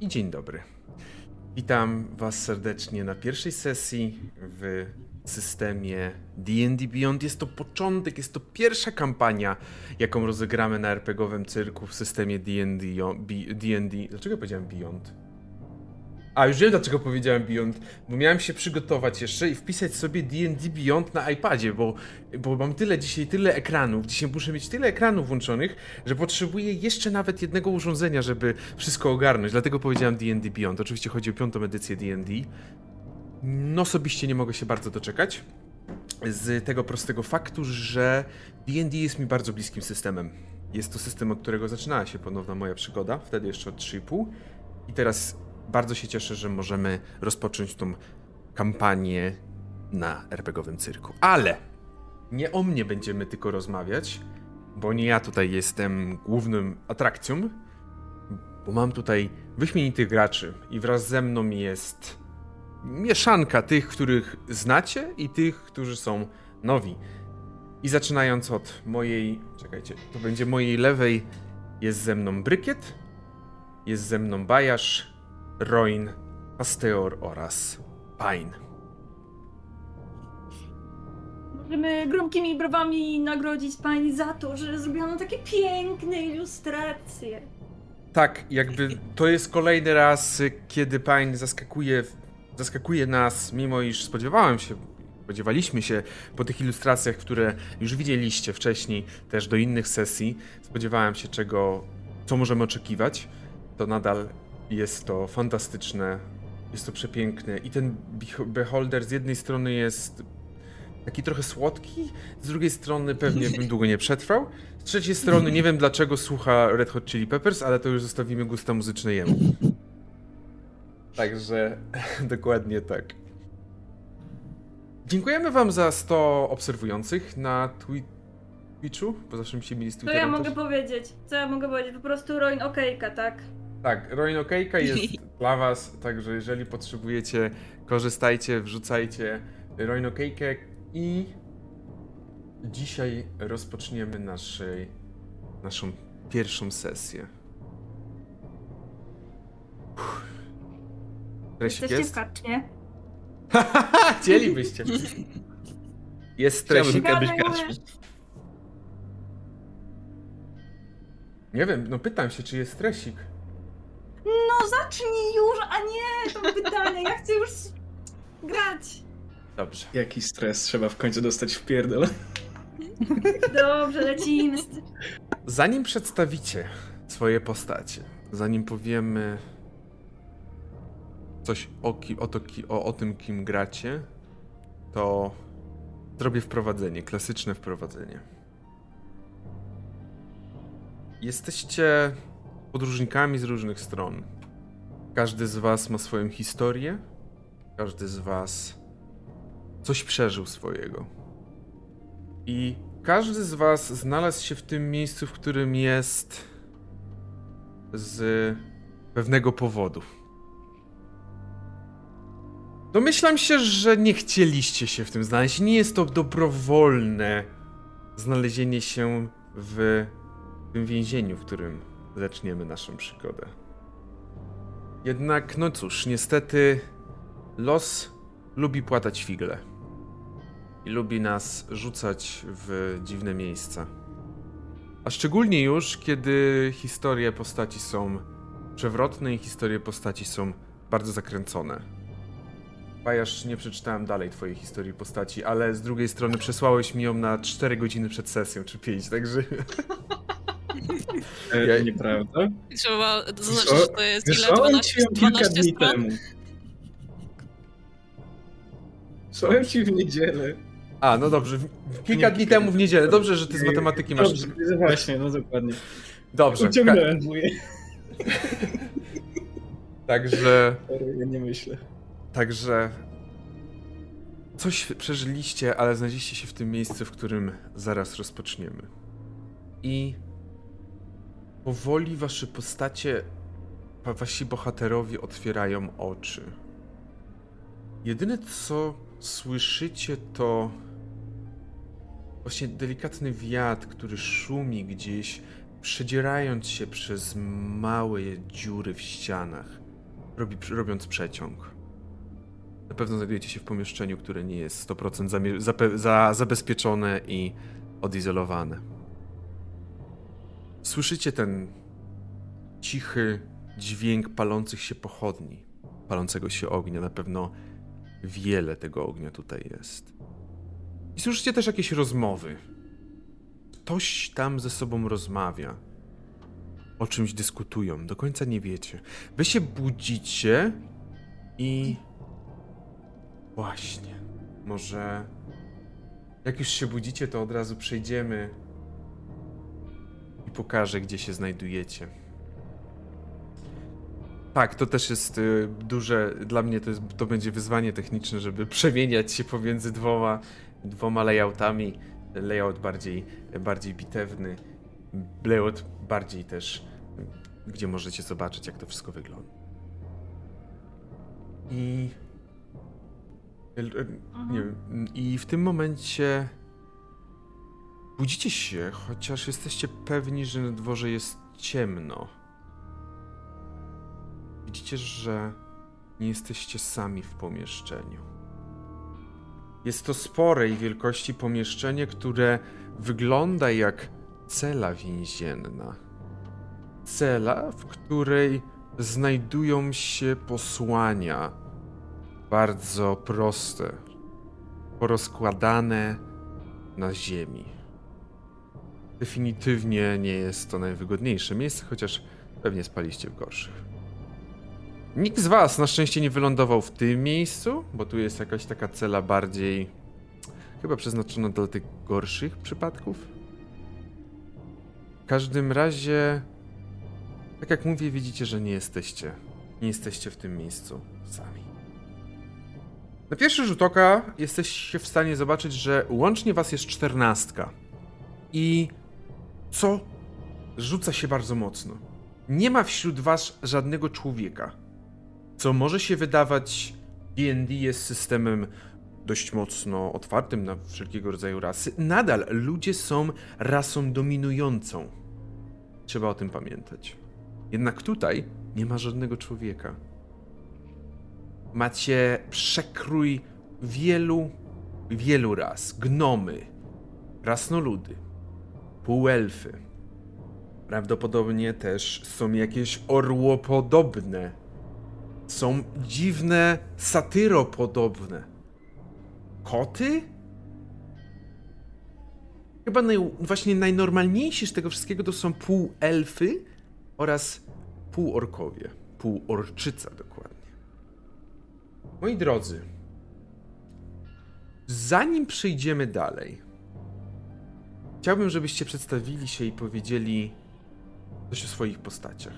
i dzień dobry. Witam Was serdecznie na pierwszej sesji w systemie D&D Beyond. Jest to początek, jest to pierwsza kampania, jaką rozegramy na RPGowym cyrku w systemie D&D. Dlaczego powiedziałem Beyond? A, już wiem dlaczego powiedziałem Beyond, bo miałem się przygotować jeszcze i wpisać sobie D&D Beyond na iPadzie, bo, bo mam tyle dzisiaj, tyle ekranów, dzisiaj muszę mieć tyle ekranów włączonych, że potrzebuję jeszcze nawet jednego urządzenia, żeby wszystko ogarnąć, dlatego powiedziałem D&D Beyond. Oczywiście chodzi o piątą edycję D&D. No osobiście nie mogę się bardzo doczekać, z tego prostego faktu, że D&D jest mi bardzo bliskim systemem. Jest to system, od którego zaczynała się ponowna moja przygoda, wtedy jeszcze od 3,5 i teraz bardzo się cieszę, że możemy rozpocząć tą kampanię na RPGowym cyrku. Ale nie o mnie będziemy tylko rozmawiać, bo nie ja tutaj jestem głównym atrakcją, bo mam tutaj wyśmienitych graczy i wraz ze mną jest mieszanka tych, których znacie i tych, którzy są nowi. I zaczynając od mojej, czekajcie, to będzie mojej lewej jest ze mną Brykiet, jest ze mną Bajasz, Roin, Asteor oraz Pine. Możemy gromkimi brawami nagrodzić pani za to, że zrobiono takie piękne ilustracje. Tak, jakby to jest kolejny raz, kiedy Pine zaskakuje, zaskakuje nas, mimo iż spodziewałem się, spodziewaliśmy się po tych ilustracjach, które już widzieliście wcześniej, też do innych sesji, spodziewałem się czego, co możemy oczekiwać. To nadal jest to fantastyczne, jest to przepiękne i ten beholder z jednej strony jest taki trochę słodki, z drugiej strony pewnie bym długo nie przetrwał. Z trzeciej strony nie wiem dlaczego słucha Red Hot Chili Peppers, ale to już zostawimy gusta muzyczne jemu. Także dokładnie tak. Dziękujemy wam za 100 obserwujących na twi Twitchu, bo zawsze mi się mieli z Co ja mogę powiedzieć? Co ja mogę powiedzieć? Po prostu Roin okejka, tak? Tak, Roinokejka jest dla was, także jeżeli potrzebujecie, korzystajcie, wrzucajcie Roinokejkę i dzisiaj rozpoczniemy naszej, naszą pierwszą sesję. Stresik Jesteście jest? w karczmie? Chcielibyście. Jest stresik. Chciałbym kiedyś Nie wiem, no pytam się, czy jest stresik. No zacznij już, a nie to pytanie, ja chcę już grać. Dobrze. Jaki stres, trzeba w końcu dostać w pierdol. Dobrze, lecimy. Zanim przedstawicie swoje postacie, zanim powiemy coś o, ki, o, to, ki, o, o tym, kim gracie, to zrobię wprowadzenie, klasyczne wprowadzenie. Jesteście podróżnikami z różnych stron. Każdy z Was ma swoją historię, każdy z Was coś przeżył swojego. I każdy z Was znalazł się w tym miejscu, w którym jest z pewnego powodu. Domyślam się, że nie chcieliście się w tym znaleźć. Nie jest to dobrowolne znalezienie się w tym więzieniu, w którym zaczniemy naszą przygodę. Jednak, no cóż, niestety los lubi płatać figle. I lubi nas rzucać w dziwne miejsca. A szczególnie już, kiedy historie postaci są przewrotne i historie postaci są bardzo zakręcone. Bajasz, nie przeczytałem dalej twojej historii postaci, ale z drugiej strony przesłałeś mi ją na 4 godziny przed sesją, czy 5, także... E, ja... Nieprawda? Trzeba zaznaczyć, że to jest ile? 12, 12 dni stron? temu. Słuchałem ci w niedzielę. A, no dobrze. Kilka dni temu w niedzielę. Dobrze, że ty z matematyki masz. Dobrze, właśnie, no dokładnie. Dobrze. Uciągnąłem wuję. Także. Ja nie myślę. Także. Coś przeżyliście, ale znaleźliście się w tym miejscu, w którym zaraz rozpoczniemy. I Powoli wasze postacie, wasi bohaterowie otwierają oczy. Jedyne co słyszycie to właśnie delikatny wiatr, który szumi gdzieś, przedzierając się przez małe dziury w ścianach. robi, robiąc przeciąg. Na pewno znajdujecie się w pomieszczeniu, które nie jest 100% zamie- zape- za, zabezpieczone i odizolowane. Słyszycie ten cichy dźwięk palących się pochodni, palącego się ognia. Na pewno wiele tego ognia tutaj jest. I słyszycie też jakieś rozmowy. Ktoś tam ze sobą rozmawia. O czymś dyskutują. Do końca nie wiecie. Wy się budzicie i. Właśnie. Może. Jak już się budzicie, to od razu przejdziemy i pokażę, gdzie się znajdujecie. Tak, to też jest y, duże. Dla mnie to, jest, to będzie wyzwanie techniczne, żeby przemieniać się pomiędzy dwoma, dwoma layoutami. Layout bardziej, bardziej bitewny, layout bardziej też, gdzie możecie zobaczyć, jak to wszystko wygląda. I. y, y, Nie wiem. I w tym momencie. Budzicie się, chociaż jesteście pewni, że na dworze jest ciemno. Widzicie, że nie jesteście sami w pomieszczeniu. Jest to sporej wielkości pomieszczenie, które wygląda jak cela więzienna. Cela, w której znajdują się posłania. Bardzo proste, porozkładane na ziemi. Definitywnie nie jest to najwygodniejsze miejsce, chociaż pewnie spaliście w gorszych. Nikt z was na szczęście nie wylądował w tym miejscu, bo tu jest jakaś taka cela bardziej chyba przeznaczona dla tych gorszych przypadków. W każdym razie, tak jak mówię, widzicie, że nie jesteście, nie jesteście w tym miejscu sami. Na pierwszy rzut oka jesteście w stanie zobaczyć, że łącznie was jest czternastka. I co rzuca się bardzo mocno. Nie ma wśród was żadnego człowieka. Co może się wydawać, D&D jest systemem dość mocno otwartym na wszelkiego rodzaju rasy. Nadal ludzie są rasą dominującą. Trzeba o tym pamiętać. Jednak tutaj nie ma żadnego człowieka. Macie przekrój wielu, wielu ras. Gnomy, krasnoludy, półelfy. Prawdopodobnie też są jakieś orłopodobne są dziwne, satyropodobne. Koty? Chyba naj, właśnie najnormalniejsi z tego wszystkiego to są półelfy oraz półorkowie. Półorczyca dokładnie. Moi drodzy, zanim przejdziemy dalej, chciałbym, żebyście przedstawili się i powiedzieli coś o swoich postaciach.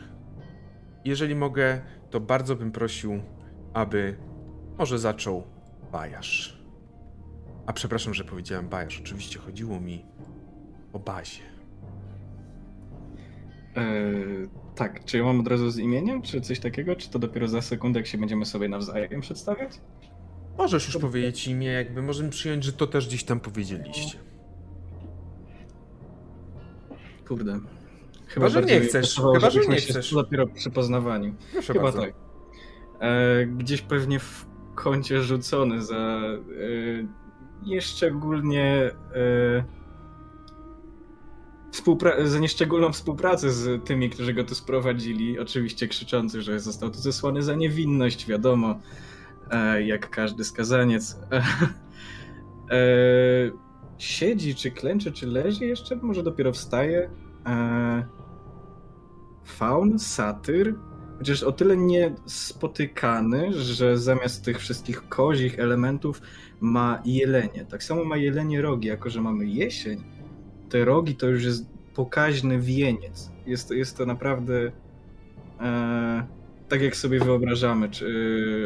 Jeżeli mogę, to bardzo bym prosił, aby może zaczął Bajasz. A przepraszam, że powiedziałem Bajasz. Oczywiście chodziło mi o bazie. Eee, tak, czy ja mam od razu z imieniem, czy coś takiego, czy to dopiero za sekundę, jak się będziemy sobie nawzajem przedstawiać? Możesz już powiedzieć imię, jakby możemy przyjąć, że to też gdzieś tam powiedzieliście. Kurde. Chyba, że bardziej nie chcesz. Chyba, że nie chcesz. Dopiero przy poznawaniu. Proszę Chyba bardzo. tak. E, gdzieś pewnie w kącie rzucony za e, nieszczególnie e, współpra- za nieszczególną współpracę z tymi, którzy go tu sprowadzili. Oczywiście krzyczący, że został tu zesłany za niewinność, wiadomo, e, jak każdy skazaniec. E, siedzi, czy klęczy, czy leży jeszcze? Może dopiero wstaje. E, faun, satyr, chociaż o tyle niespotykany, że zamiast tych wszystkich kozich elementów ma jelenie. Tak samo ma jelenie rogi, jako że mamy jesień, te rogi to już jest pokaźny wieniec. Jest, to- jest to naprawdę e, tak jak sobie wyobrażamy, czy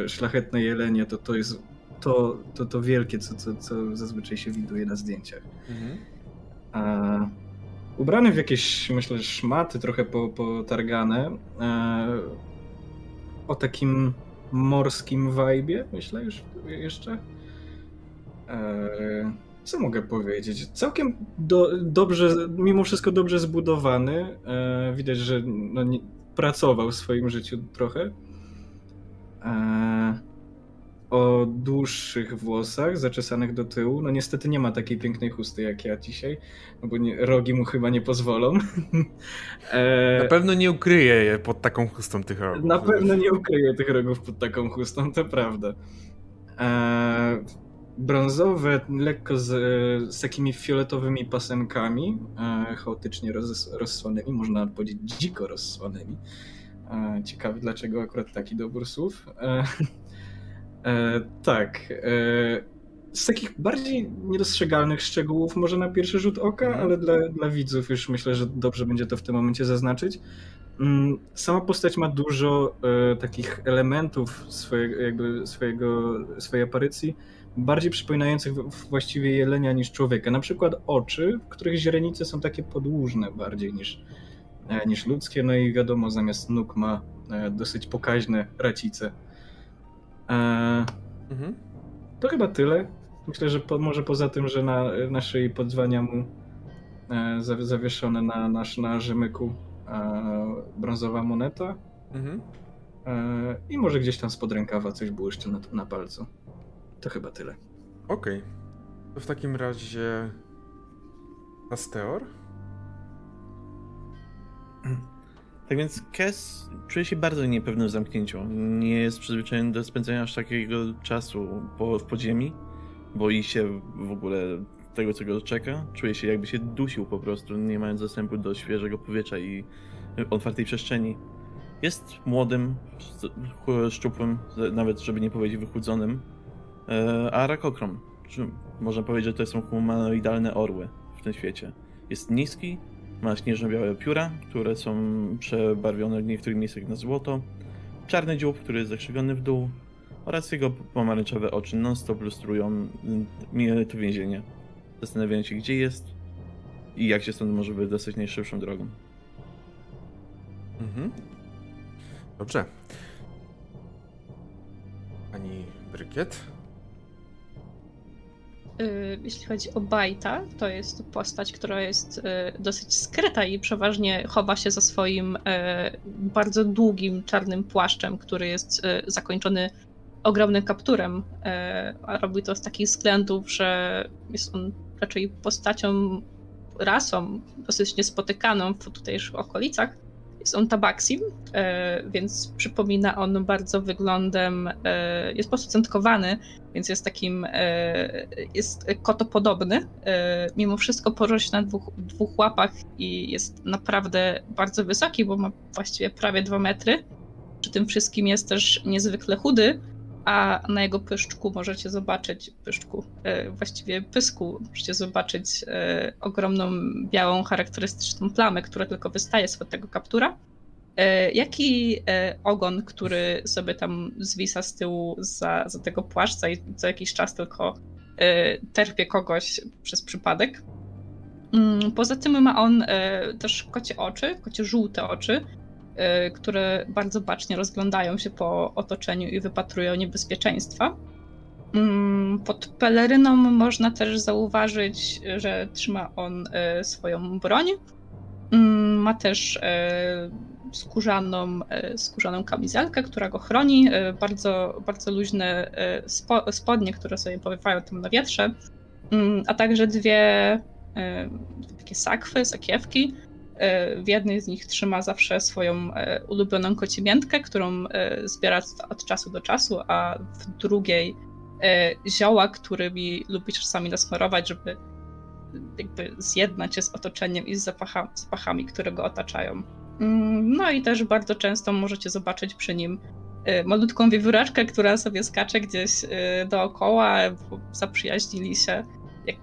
e, szlachetne jelenie, to to jest to, to, to wielkie, co, co, co zazwyczaj się widuje na zdjęciach. Mhm. E, ubrany w jakieś, myślę, szmaty trochę po- potargane. E, o takim morskim wajbie, myślę już jeszcze. E, co mogę powiedzieć? Całkiem do, dobrze, mimo wszystko dobrze zbudowany. E, widać, że no, nie, pracował w swoim życiu trochę. e, o dłuższych włosach, zaczesanych do tyłu. No niestety nie ma takiej pięknej chusty jak ja dzisiaj, no bo nie, rogi mu chyba nie pozwolą. e, na pewno nie ukryje je pod taką chustą tych rogów. Na pewno nie ukryje tych rogów pod taką chustą, to prawda. E, brązowe, lekko z, z takimi fioletowymi pasenkami, e, chaotycznie roz, rozsłanymi, można powiedzieć dziko rozsłanymi. E, ciekawy, dlaczego akurat taki dobór słów. E, tak. E, z takich bardziej niedostrzegalnych szczegółów, może na pierwszy rzut oka, mhm. ale dla, dla widzów już myślę, że dobrze będzie to w tym momencie zaznaczyć. Mm, sama postać ma dużo e, takich elementów swojego, jakby swojego, swojej aparycji, bardziej przypominających właściwie jelenia niż człowieka. Na przykład oczy, w których źrenice są takie podłużne bardziej niż, e, niż ludzkie, no i wiadomo, zamiast nóg ma e, dosyć pokaźne racice. E, mhm. To chyba tyle. Myślę, że po, może poza tym, że na naszej podzwania mu zawieszone na, nasz, na rzemyku brązowa moneta. Mhm. I może gdzieś tam spod rękawa coś błyszczy na, na palcu. To chyba tyle. Okej. Okay. To w takim razie. Asteor? Tak więc Kes czuje się bardzo niepewny w zamknięciu. Nie jest przyzwyczajony do spędzania aż takiego czasu po, w podziemi. Boi się w ogóle tego, co go czeka. Czuje się jakby się dusił po prostu, nie mając dostępu do świeżego powietrza i otwartej przestrzeni. Jest młodym, szczupłym, nawet żeby nie powiedzieć wychudzonym, E, a rakokrom. Można powiedzieć, że to są humanoidalne orły w tym świecie. Jest niski, ma śnieżno-białe pióra, które są przebarwione w niektórych miejscach na złoto, czarny dziób, który jest zakrzywiony w dół oraz jego pomarańczowe oczy non-stop lustrują mm, to więzienie. Zastanawiają się, gdzie jest i jak się stąd może wydostać najszybszą drogą. Mhm. Dobrze. Pani Brykiet? Y, jeśli chodzi o Bajta, to jest postać, która jest y, dosyć skryta i przeważnie chowa się za swoim y, bardzo długim czarnym płaszczem, który jest zakończony ogromnym kapturem. A robi to z takich względów, że jest on raczej postacią, rasą dosyć niespotykaną w tutejszych okolicach jest on tabaksim, e, więc przypomina on bardzo wyglądem, e, jest postucentkowany, więc jest takim, e, jest kotopodobny. Mimo wszystko porośnie na dwóch, dwóch łapach i jest naprawdę bardzo wysoki, bo ma właściwie prawie dwa metry. Przy tym wszystkim jest też niezwykle chudy, a na jego pyszczku możecie zobaczyć, pyszczku, e, właściwie pysku, możecie zobaczyć e, ogromną białą charakterystyczną plamę, która tylko wystaje z tego kaptura, e, jak i ogon, który sobie tam zwisa z tyłu za, za tego płaszcza i co jakiś czas tylko terpie kogoś przez przypadek. Mm, poza tym ma on też kocie oczy, kocie żółte oczy, które bardzo bacznie rozglądają się po otoczeniu i wypatrują niebezpieczeństwa. Mm, pod peleryną można też zauważyć, że trzyma on y, swoją broń. Mm, ma też y, skórzaną, skórzaną kamizelkę, która go chroni. Bardzo, bardzo luźne spodnie, które sobie powiewają tam na wietrze. Mm, a także dwie takie sakwy, sakiewki, w jednej z nich trzyma zawsze swoją e, ulubioną kocimiętkę, którą e, zbiera od czasu do czasu, a w drugiej zioła, którymi lubi czasami nasmarować, żeby jakby zjednać się z otoczeniem i z zapacha, zapachami, które go otaczają. Mm, no i też bardzo często możecie zobaczyć przy nim malutką wiewióreczkę, która sobie skacze gdzieś dookoła, zaprzyjaźnili się, jak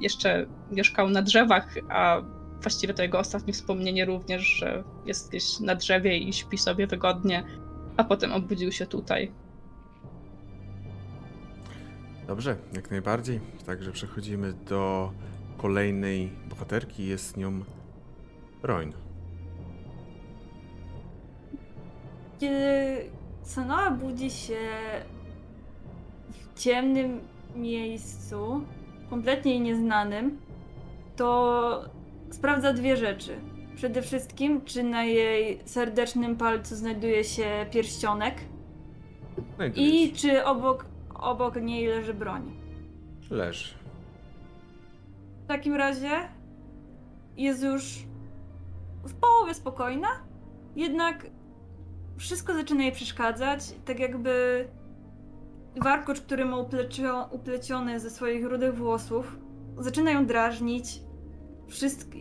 jeszcze mieszkał na drzewach, a właściwie to jego ostatnie wspomnienie również, że jest gdzieś na drzewie i śpi sobie wygodnie, a potem obudził się tutaj. Dobrze, jak najbardziej. Także przechodzimy do kolejnej bohaterki. Jest nią Roin. Kiedy Sanoa budzi się w ciemnym miejscu, kompletnie nieznanym, to sprawdza dwie rzeczy. Przede wszystkim, czy na jej serdecznym palcu znajduje się pierścionek. I czy obok, obok niej leży broń? Leży. W takim razie jest już w połowie spokojna, jednak wszystko zaczyna jej przeszkadzać, tak jakby warkocz, który ma uplecio, upleciony ze swoich rudych włosów, zaczyna ją drażnić. Wszystkie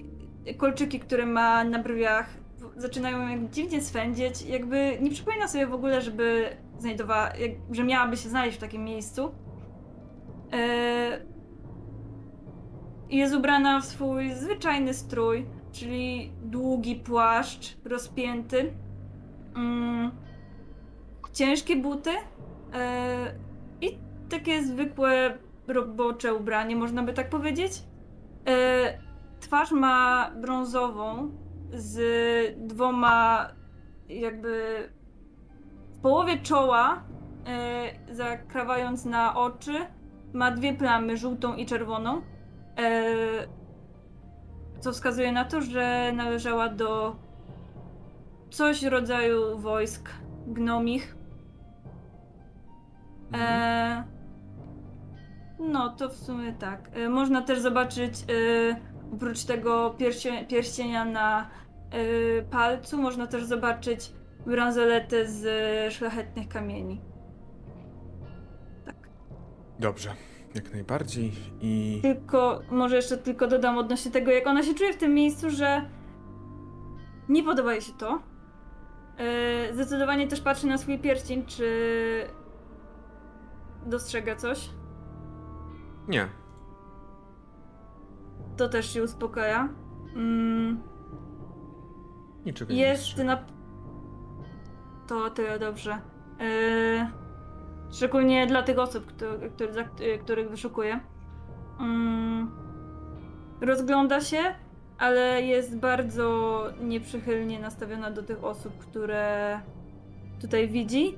kolczyki, które ma na brwiach, zaczynają ją dziwnie swędzić. Jakby nie przypomina sobie w ogóle, żeby znajdowała, jak, że miałaby się znaleźć w takim miejscu. Yy, jest ubrana w swój zwyczajny strój, czyli długi płaszcz rozpięty, mm, ciężkie buty yy, i takie zwykłe robocze ubranie, można by tak powiedzieć. Yy, twarz ma brązową z dwoma jakby w połowie czoła, yy, zakrawając na oczy, ma dwie plamy, żółtą i czerwoną. Yy, co wskazuje na to, że należała do coś w rodzaju wojsk gnomich. E, no, to w sumie tak. Można też zobaczyć oprócz tego pierście, pierścienia na e, palcu, można też zobaczyć bransoletę z szlachetnych kamieni. Tak. Dobrze, jak najbardziej. I Tylko, może jeszcze tylko dodam odnośnie tego, jak ona się czuje w tym miejscu, że nie podoba jej się to. E, Zdecydowanie też patrzy na swój pierścień, czy dostrzega coś. nie. To też się uspokaja. Mm, Niczego nie jest na. To tyle dobrze. E, szczególnie dla tych osób, który, który, za- których wyszukuję. Mm, rozgląda się, ale jest bardzo nieprzychylnie nastawiona do tych osób, które tutaj widzi.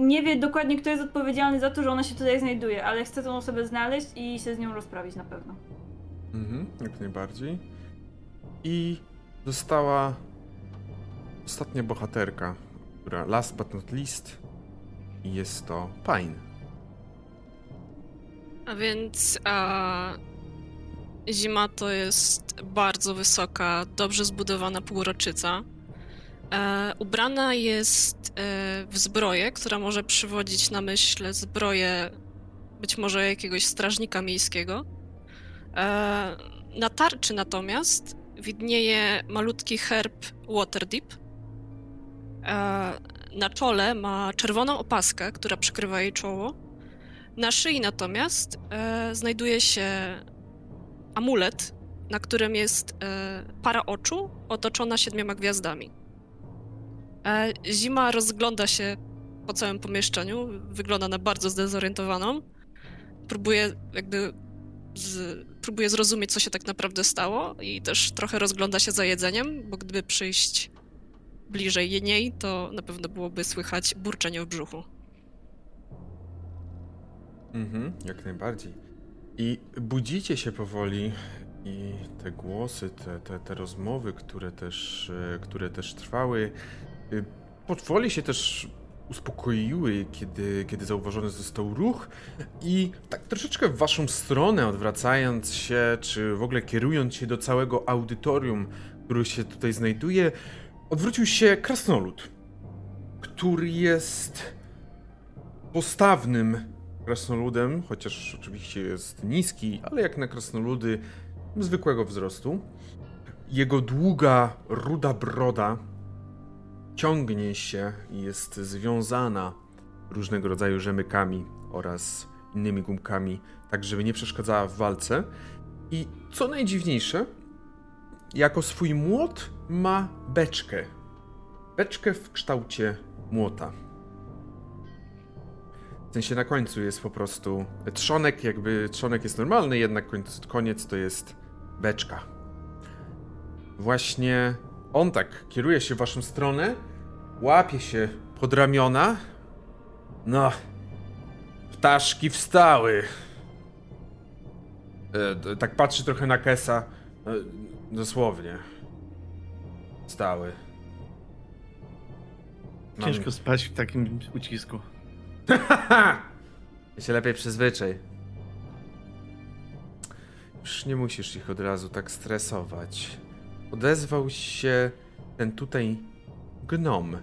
Nie wie dokładnie, kto jest odpowiedzialny za to, że ona się tutaj znajduje, ale chce tą osobę znaleźć i się z nią rozprawić na pewno. Mhm, jak najbardziej. I została ostatnia bohaterka, która last but not least i jest to Pine. A więc a, zima to jest bardzo wysoka, dobrze zbudowana półroczyca. E, ubrana jest e, w zbroję, która może przywodzić na myśl zbroję być może jakiegoś strażnika miejskiego. E, na tarczy natomiast widnieje malutki herb Waterdeep. E, na czole ma czerwoną opaskę, która przykrywa jej czoło. Na szyi natomiast e, znajduje się amulet, na którym jest para oczu otoczona siedmioma gwiazdami. Zima rozgląda się po całym pomieszczeniu, wygląda na bardzo zdezorientowaną. Próbuje jakby z, próbuje zrozumieć, co się tak naprawdę stało i też trochę rozgląda się za jedzeniem, bo gdyby przyjść bliżej niej, to na pewno byłoby słychać burczenie w brzuchu. Mhm, jak najbardziej. I budzicie się powoli i te głosy, te, te, te rozmowy, które też, e, które też trwały, y, powoli się też uspokoiły, kiedy, kiedy zauważony został ruch i tak troszeczkę w waszą stronę odwracając się, czy w ogóle kierując się do całego audytorium, które się tutaj znajduje, odwrócił się krasnolud, który jest postawnym krasnoludem, chociaż oczywiście jest niski, ale jak na krasnoludy zwykłego wzrostu. Jego długa, ruda broda ciągnie się i jest związana różnego rodzaju rzemykami oraz innymi gumkami, tak żeby nie przeszkadzała w walce. I co najdziwniejsze, jako swój młot ma beczkę. Beczkę w kształcie młota. W sensie na końcu jest po prostu trzonek, jakby trzonek jest normalny, jednak końc, koniec to jest beczka. Właśnie on tak kieruje się w waszą stronę, łapie się pod ramiona. No, ptaszki wstały. E, tak patrzy trochę na Kesa. E, dosłownie. Wstały. Mam- Ciężko spać w takim ucisku. Ja się lepiej przyzwyczaj. Już nie musisz ich od razu tak stresować. Odezwał się ten tutaj gnom.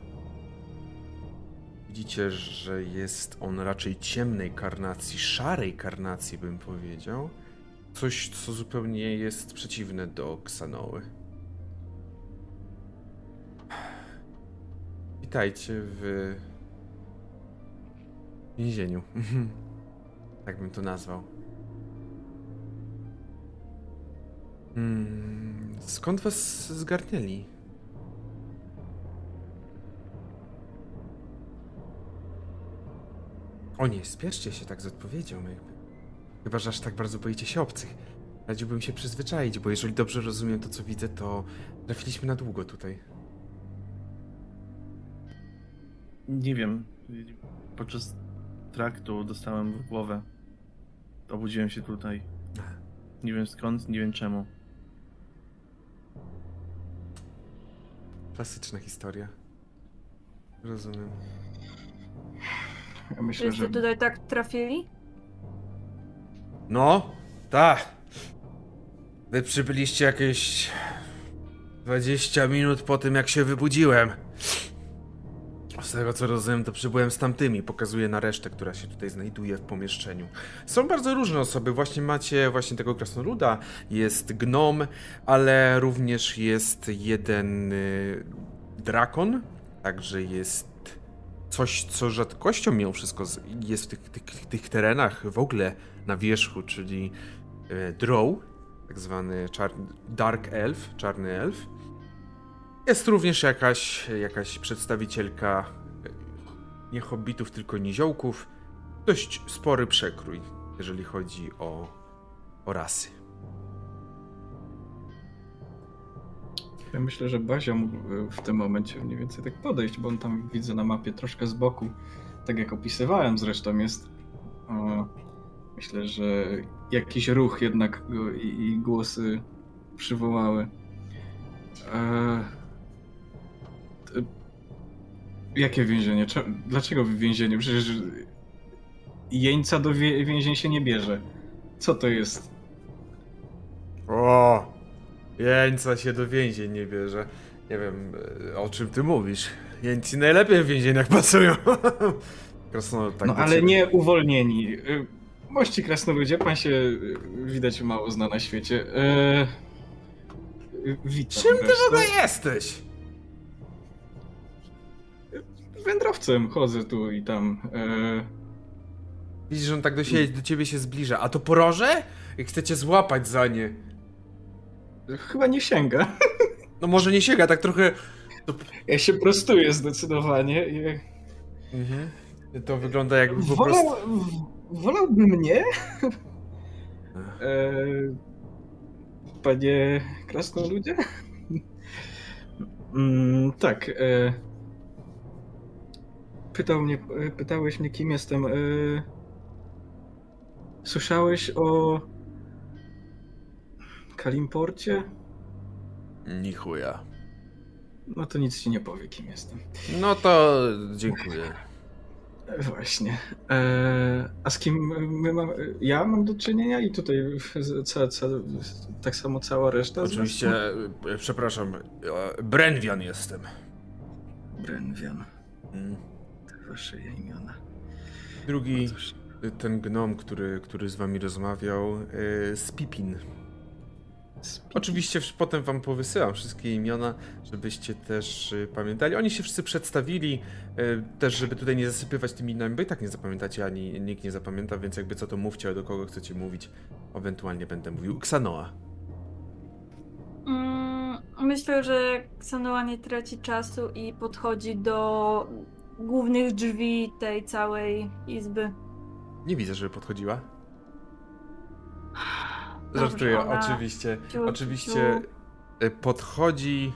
Widzicie, że jest on raczej ciemnej karnacji, szarej karnacji bym powiedział. Coś, co zupełnie jest przeciwne do Ksanoły. Witajcie w więzieniu. tak bym to nazwał. Hmm, skąd was zgarnęli? O nie, spieszcie się tak z odpowiedzią. Jakby. Chyba, że aż tak bardzo boicie się obcych. Radziłbym się przyzwyczaić, bo jeżeli dobrze rozumiem to, co widzę, to trafiliśmy na długo tutaj. Nie wiem. Podczas traktu dostałem w głowę. Obudziłem się tutaj. Nie wiem skąd, nie wiem czemu. Klasyczna historia. Rozumiem. Ja myślę, Wszyscy że tutaj tak trafili? No, tak. Wy przybyliście jakieś 20 minut po tym, jak się wybudziłem. Z tego co rozumiem, to przybyłem z tamtymi. Pokazuję na resztę, która się tutaj znajduje w pomieszczeniu. Są bardzo różne osoby. Właśnie macie właśnie tego krasnoluda, jest gnom, ale również jest jeden y, drakon. Także jest coś, co rzadkością mimo wszystko jest w tych, tych, tych terenach w ogóle na wierzchu, czyli e, drow, tak zwany czar- dark elf, czarny elf. Jest również jakaś, jakaś przedstawicielka e, nie hobbitów, tylko niziołków. Dość spory przekrój, jeżeli chodzi o, o rasy. Ja myślę, że Bazia mógł w tym momencie mniej więcej tak podejść, bo on tam widzę na mapie troszkę z boku. Tak jak opisywałem zresztą jest. O, myślę, że jakiś ruch jednak i, i głosy przywołały. E, jakie więzienie? Cze- Dlaczego w więzieniu? Przecież jeńca do więzień się nie bierze. Co to jest? O! Jeńca się do więzień nie bierze. Nie wiem, e, o czym ty mówisz. Jeńcy najlepiej w więzieniach pracują. Krasnolud tak no ale ciebie. nie uwolnieni. Y, Mości krasnoludzie, pan się y, widać mało zna na świecie. E, y, witam Czym ty w ogóle jesteś? Wędrowcem chodzę tu i tam. E, Widzisz, że on tak do, siebie, do ciebie się zbliża. A to poroże? Jak chcecie złapać za nie. chyba nie sięga. No może nie sięga, tak trochę... Ja się prostuję zdecydowanie. mhm. to wygląda jakby po Wolał, prostu... w- wolałbym nie. E, panie krasnoludzie? Mm, tak. E, pytał mnie, e, pytałeś mnie, kim jestem. E, słyszałeś o Kalimporcie? Ni chuja. No to nic ci nie powie, kim jestem. No to dziękuję. Właśnie. E, a z kim my mam, ja mam do czynienia i tutaj ca, ca, tak samo cała reszta? Oczywiście, e, przepraszam, Brenwian jestem. Brenwian, Mm. Wasze imiona. Drugi, No e, ten gnom, który, który z wami rozmawiał, e, Spipin. spi- Oczywiście potem wam powysyłam wszystkie imiona, żebyście też y, pamiętali. Oni się wszyscy przedstawili, y, też żeby tutaj nie zasypywać tymi imionami, bo i tak nie zapamiętacie, ani nikt nie zapamięta, więc jakby co to mówcie, do kogo chcecie mówić. Ewentualnie będę mówił Xanoa. Mm, myślę, że Xanoa nie traci czasu i podchodzi do głównych drzwi tej całej izby. Nie widzę, żeby podchodziła. Dobrze, Żartuję, ona- oczywiście. Ciu, Oczywiście ciu. y, podchodzi.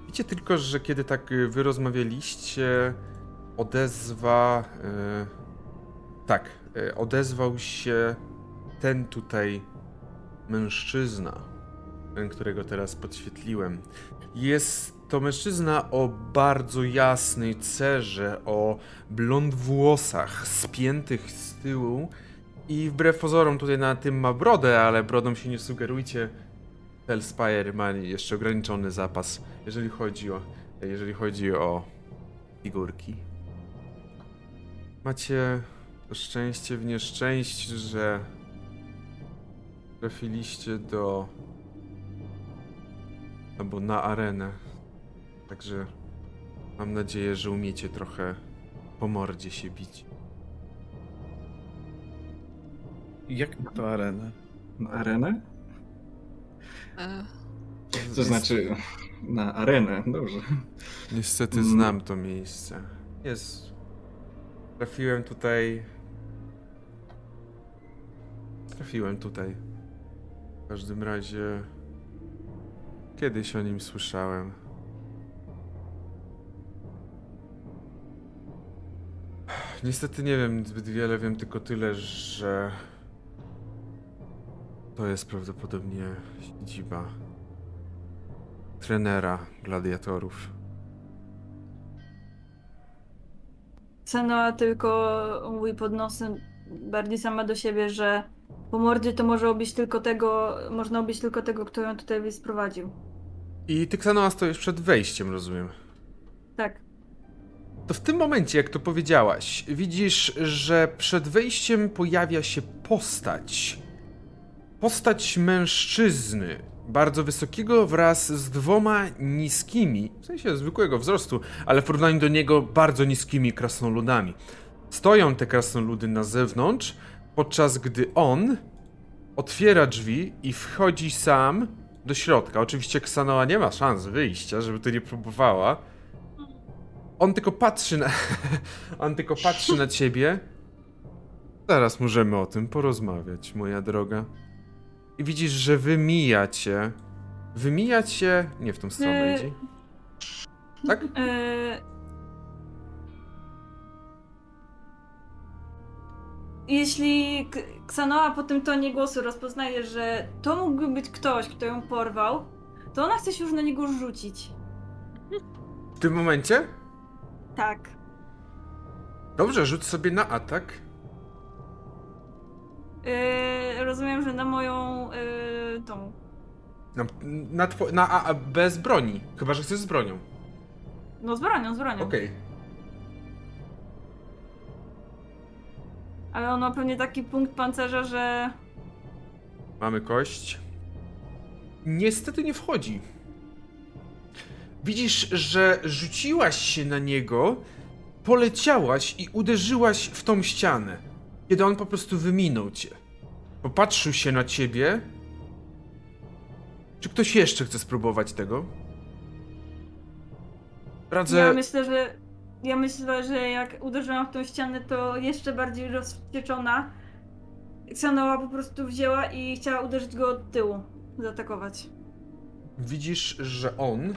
Widzicie tylko, że kiedy tak y, wy rozmawialiście, odezwa. y, tak, odezwał się ten tutaj mężczyzna, którego teraz podświetliłem. Jest to mężczyzna o bardzo jasnej cerze, o blond włosach spiętych z tyłu i wbrew pozorom tutaj na tym ma brodę, ale brodą się nie sugerujcie. Hellspire ma jeszcze ograniczony zapas, jeżeli chodzi o, jeżeli chodzi o figurki. Macie szczęście w nieszczęść, że trafiliście do albo na arenę. Także mam nadzieję, że umiecie trochę po mordzie się bić. Jak na to arenę? Na arenę? E, To znaczy na arenę, dobrze. Niestety Mm. znam to miejsce. Jest. Trafiłem tutaj. Trafiłem tutaj. W każdym razie. Kiedyś o nim słyszałem. Niestety nie wiem zbyt wiele, wiem tylko tyle, że. To jest prawdopodobnie siedziba trenera gladiatorów. Sena tylko mówi pod nosem bardziej sama do siebie, że po mordzie to może obić tylko tego, można obić tylko tego, kto ją tutaj sprowadził. I ty, Ksanoa, stoisz przed wejściem, rozumiem. Tak. To w tym momencie, jak to powiedziałaś, widzisz, że przed wejściem pojawia się postać. Postać mężczyzny, bardzo wysokiego wraz z dwoma niskimi, w sensie zwykłego wzrostu, ale w porównaniu do niego bardzo niskimi krasnoludami. Stoją te krasnoludy na zewnątrz, podczas gdy on otwiera drzwi i wchodzi sam do środka. Oczywiście Ksanoa nie ma szans wyjścia, żeby to nie próbowała. On tylko patrzy na. On tylko patrzy na ciebie. Zaraz możemy o tym porozmawiać, moja droga. I widzisz, że wymijacie. Wymijacie. Nie w tą stronę Yy. idzie. Tak? Yy... Jeśli Ksanoa po tym tonie głosu rozpoznaje, że to mógłby być ktoś, kto ją porwał, to ona chce się już na niego rzucić. W tym momencie? Tak. Dobrze, rzuć sobie na atak. Yy, rozumiem, że na moją yy, tą. Na, na, two, na a, a, bez broni. Chyba, że chcesz z bronią. No z bronią, z bronią. Okej. Ale on ma pewnie taki punkt pancerza, że. Mamy kość. Niestety nie wchodzi. Widzisz, że rzuciłaś się na niego, poleciałaś i uderzyłaś w tą ścianę. Kiedy on po prostu wyminął cię. Popatrzył się na ciebie. Czy ktoś jeszcze chce spróbować tego? Radzę. Ja myślę, że. Ja myślę, że jak uderzyłam w tą ścianę, to jeszcze bardziej rozwścieczona. Ksanoa po prostu wzięła i chciała uderzyć go od tyłu. Zaatakować. Widzisz, że on.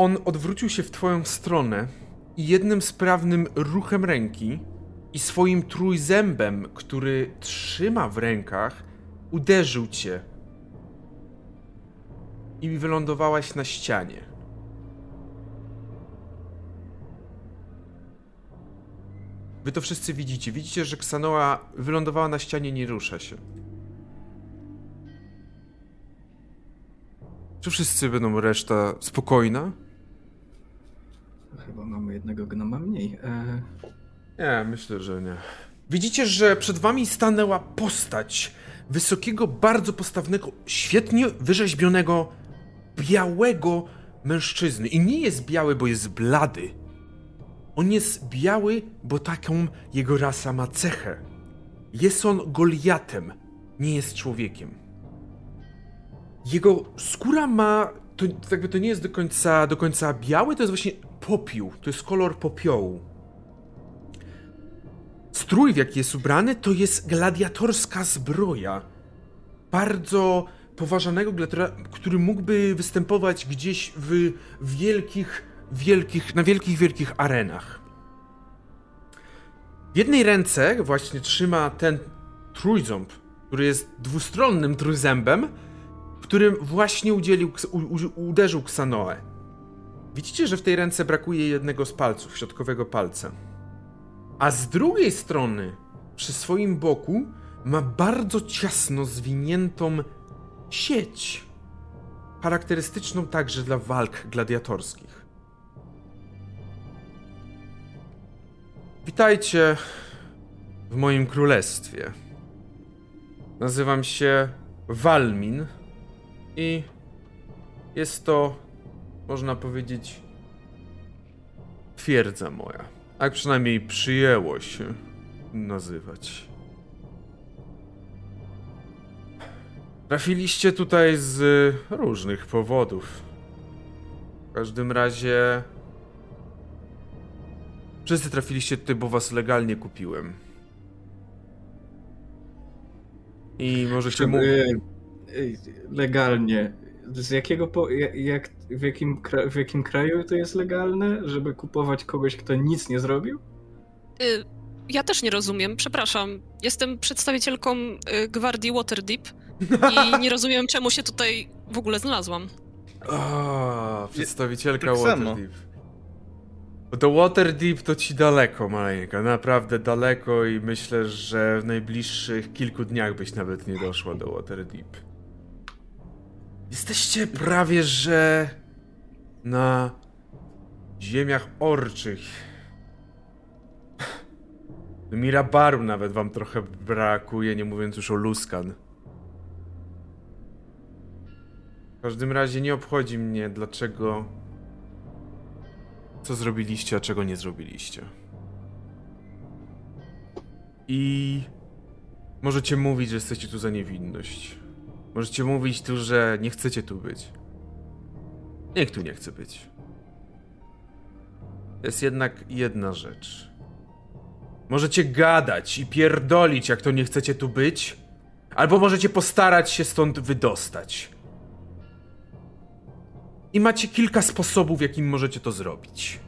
On odwrócił się w twoją stronę i jednym sprawnym ruchem ręki i swoim trójzębem, który trzyma w rękach, uderzył cię. I wylądowałaś na ścianie. Wy to wszyscy widzicie. Widzicie, że Ksanoa wylądowała na ścianie, nie rusza się. Czy wszyscy będą reszta spokojna? Chyba mamy jednego gnoma mniej. E, Nie, myślę, że nie. Widzicie, że przed wami stanęła postać wysokiego, bardzo postawnego, świetnie wyrzeźbionego, białego mężczyzny. I nie jest biały, bo jest blady. On jest biały, bo taką jego rasa ma cechę. Jest on Goliatem, nie jest człowiekiem. Jego skóra ma. To, to jakby to nie jest do końca, do końca biały, to jest właśnie popiół. To jest kolor popiołu. Strój, w jaki jest ubrany, to jest gladiatorska zbroja. Bardzo poważanego gladiatora, który mógłby występować gdzieś w wielkich, wielkich, na wielkich, wielkich arenach. W jednej ręce właśnie trzyma ten trójząb, który jest dwustronnym trójzębem, którym właśnie udzielił, u, u, uderzył Ksanoe. Widzicie, że w tej ręce brakuje jednego z palców, środkowego palca. A z drugiej strony, przy swoim boku, ma bardzo ciasno zwiniętą sieć. Charakterystyczną także dla walk gladiatorskich. Witajcie w moim królestwie. Nazywam się Walmin i jest to, można powiedzieć, twierdza moja. Tak przynajmniej przyjęło się nazywać. Trafiliście tutaj z różnych powodów. W każdym razie. Wszyscy trafiliście tutaj, bo was legalnie kupiłem. I możecie mu... Legalnie. Z jakiego po... jak, w, jakim w jakim kraju to jest legalne, żeby kupować kogoś, kto nic nie zrobił? Y, ja też nie rozumiem, przepraszam. Jestem przedstawicielką y, gwardii Waterdeep i nie rozumiem, czemu się tutaj w ogóle znalazłam. O, przedstawicielka tak Waterdeep. Do Waterdeep to ci daleko, maleńka, naprawdę daleko i myślę, że w najbliższych kilku dniach byś nawet nie doszła do Waterdeep. Jesteście prawie, że na ziemiach orczych. Mirabaru nawet wam trochę brakuje, nie mówiąc już o Luskan. W każdym razie nie obchodzi mnie, dlaczego. Co zrobiliście, a czego nie zrobiliście. I. Możecie mówić, że jesteście tu za niewinność. Możecie mówić tu, że nie chcecie tu być. Nikt tu nie chce być. Jest jednak jedna rzecz. Możecie gadać i pierdolić, jak to nie chcecie tu być, albo możecie postarać się stąd wydostać. I macie kilka sposobów, w jakim możecie to zrobić.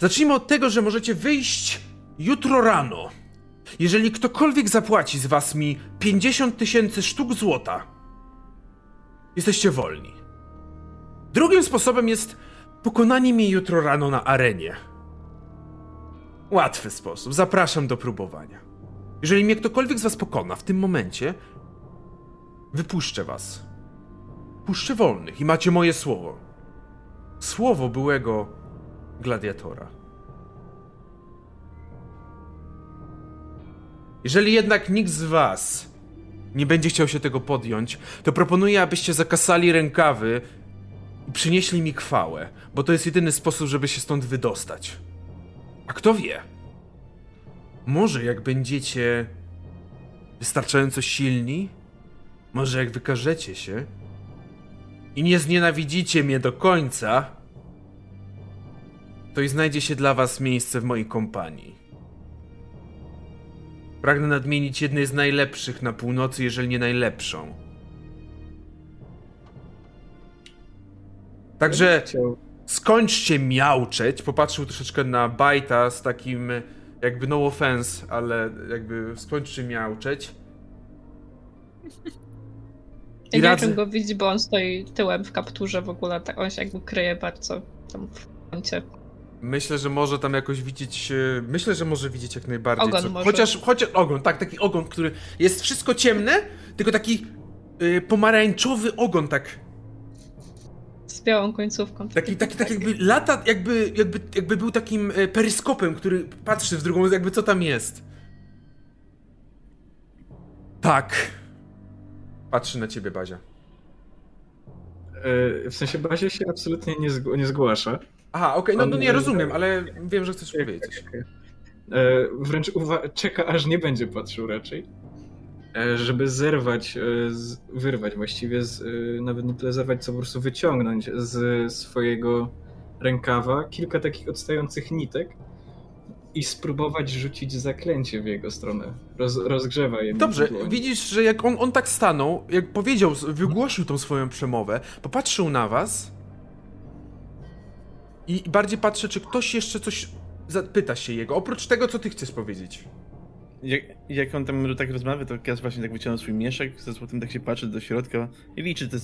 Zacznijmy od tego, że możecie wyjść jutro rano. Jeżeli ktokolwiek zapłaci z was mi 50 tysięcy sztuk złota, jesteście wolni. Drugim sposobem jest pokonanie mnie jutro rano na arenie. Łatwy sposób. Zapraszam do próbowania. Jeżeli mnie ktokolwiek z was pokona w tym momencie, wypuszczę was puszczy wolnych i macie moje słowo. Słowo byłego gladiatora. Jeżeli jednak nikt z was nie będzie chciał się tego podjąć, to proponuję, abyście zakasali rękawy i przynieśli mi chwałę, bo to jest jedyny sposób, żeby się stąd wydostać. A kto wie? Może jak będziecie wystarczająco silni, może jak wykażecie się, i nie znienawidzicie mnie do końca, to i znajdzie się dla was miejsce w mojej kompanii. Pragnę nadmienić jednej z najlepszych na północy, jeżeli nie najlepszą. Także skończcie miauczeć. Popatrzył troszeczkę na Bajta z takim jakby no offense, ale jakby skończcie miauczeć. I nie radzę... czym go widzi, bo on stoi tyłem w kapturze w ogóle, tak on się jakby kryje bardzo tam w kącie. Myślę, że może tam jakoś widzieć. Myślę, że może widzieć jak najbardziej. Ogon co, może. Chociaż, chociaż ogon, tak, taki ogon, który jest wszystko ciemne, tylko taki yy, pomarańczowy ogon, tak. Z białą końcówką. Taki, taki, tak jakby lata, jakby, jakby, jakby był takim e, peryskopem, który patrzy w drugą, jakby co tam jest. Tak. Patrzy na ciebie Bazia. E, w sensie Bazia się absolutnie nie, zg nie zgłasza. Aha, okej, okay. no, no nie rozumiem, ale wiem, że chcesz powiedzieć. E, wręcz czeka, aż nie będzie patrzył raczej. E, żeby zerwać, wyrwać właściwie, z, nawet nie tyle zerwać, co po prostu wyciągnąć z swojego rękawa kilka takich odstających nitek i spróbować rzucić zaklęcie w jego stronę. Roz, rozgrzewa je. Dobrze, widzisz, że jak on, on tak stanął, jak powiedział, wygłosił tą swoją przemowę, popatrzył na was i bardziej patrzę, czy ktoś jeszcze coś zapyta się jego, oprócz tego, co ty chcesz powiedzieć. jak, jak on tam tak rozmawia, to Kaz właśnie tak wyciąga swój mieszek ze złotym, tak się patrzy do środka i liczy te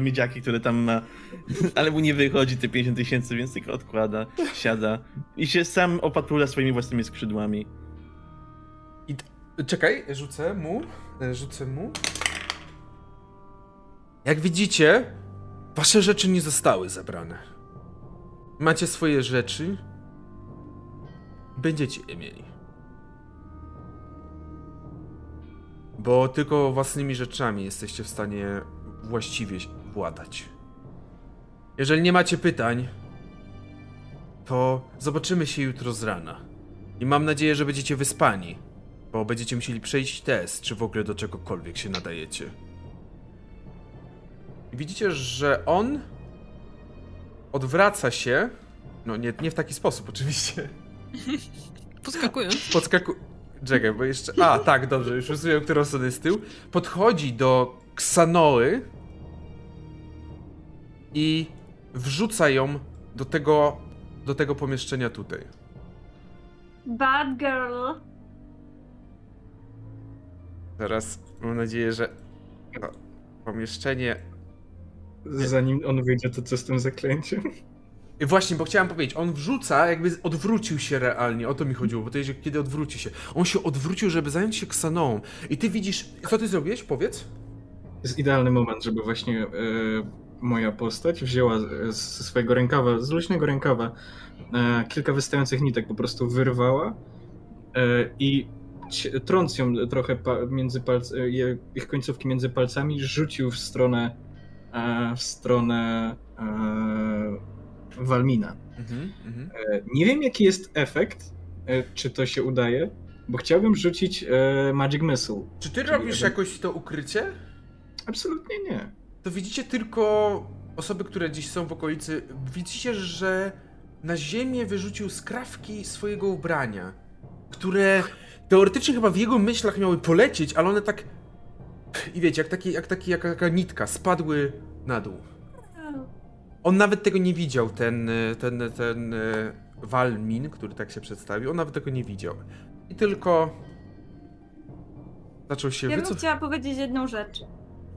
miedziaki, które tam ma, ale mu nie wychodzi te 50 tysięcy, więc tylko odkłada, siada i się sam opatula swoimi własnymi skrzydłami. Czekaj, rzucę mu. e, Rzucę mu. Jak widzicie, wasze rzeczy nie zostały zabrane. Macie swoje rzeczy. Będziecie je mieli. Bo tylko własnymi rzeczami jesteście w stanie właściwie władać. Jeżeli nie macie pytań, to zobaczymy się jutro z rana. I mam nadzieję, że będziecie wyspani. Bo będziecie musieli przejść test, czy w ogóle do czegokolwiek się nadajecie. I widzicie, że on odwraca się. No, nie, nie w taki sposób, oczywiście. Podskakując. Podskaku. Czekaj, bo jeszcze. A, tak, dobrze, już rozumiem, którą stronę jest tył. Podchodzi do Ksanoły i wrzuca ją do tego, do tego pomieszczenia tutaj. Bad girl. Teraz mam nadzieję, że to pomieszczenie Zanim on wyjdzie, to co z tym zaklęciem? Właśnie, bo chciałem powiedzieć, on wrzuca, jakby odwrócił się realnie, o to mi chodziło, bo to jest, kiedy odwróci się. On się odwrócił, żeby zająć się Ksaną. I ty widzisz, co ty zrobiłeś? Powiedz. jest idealny moment, żeby właśnie e, moja postać wzięła ze swojego rękawa, z luźnego rękawa, e, kilka wystających nitek po prostu wyrwała e, i trąc ją trochę między palc, ich końcówki między palcami, rzucił w stronę w stronę e, Walmina. Mhm, mhm. E, nie wiem jaki jest efekt, e, czy to się udaje, bo chciałbym rzucić e, Magic Missile. Czy ty robisz jeden- jakoś to ukrycie? Absolutnie nie. To widzicie tylko osoby, które dziś są w okolicy. Widzicie, że na ziemię wyrzucił skrawki swojego ubrania, które teoretycznie chyba w jego myślach miały polecieć, ale one tak. I wiecie, jak, taki, jak, taki, jak taka nitka, spadły na dół. On nawet tego nie widział, ten, ten, ten y, Walmin, który tak się przedstawił, on nawet tego nie widział. I tylko zaczął się Ja bym wycof- chciała powiedzieć jedną rzecz,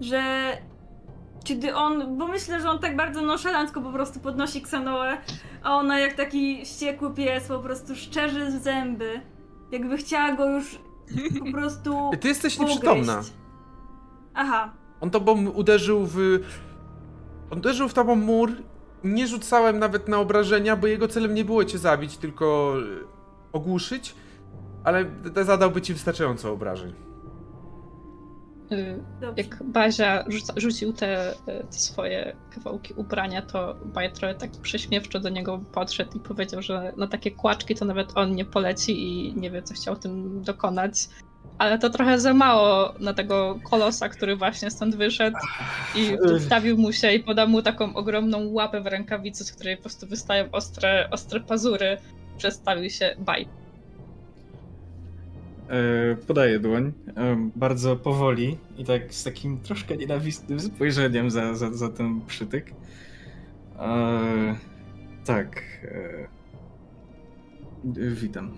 że kiedy on, bo myślę, że on tak bardzo nonszalancko po prostu podnosi Ksanoę, a ona jak taki wściekły pies po prostu szczerzy zęby, jakby chciała go już po prostu Ty jesteś nieprzytomna. Aha, On tobą uderzył w. On uderzył w tobą mur. Nie rzucałem nawet na obrażenia, bo jego celem nie było cię zabić, tylko e, ogłuszyć. Ale zadałby ci wystarczająco obrażeń. Y, dobrze. Jak Bazia rzuca, rzucił te, te swoje kawałki ubrania, to Baja trochę tak prześmiewczo do niego podszedł i powiedział, że na takie kłaczki to nawet on nie poleci i nie wie, co chciał tym dokonać. Ale to trochę za mało na tego kolosa, który właśnie stąd wyszedł i przedstawił mu się i podał mu taką ogromną łapę w rękawicy, z której po prostu wystają ostre, ostre pazury. Przedstawił się Baj. E, podaję dłoń, e, bardzo powoli i tak z takim troszkę nienawistnym spojrzeniem za, za, za ten przytyk. E, tak. Witam.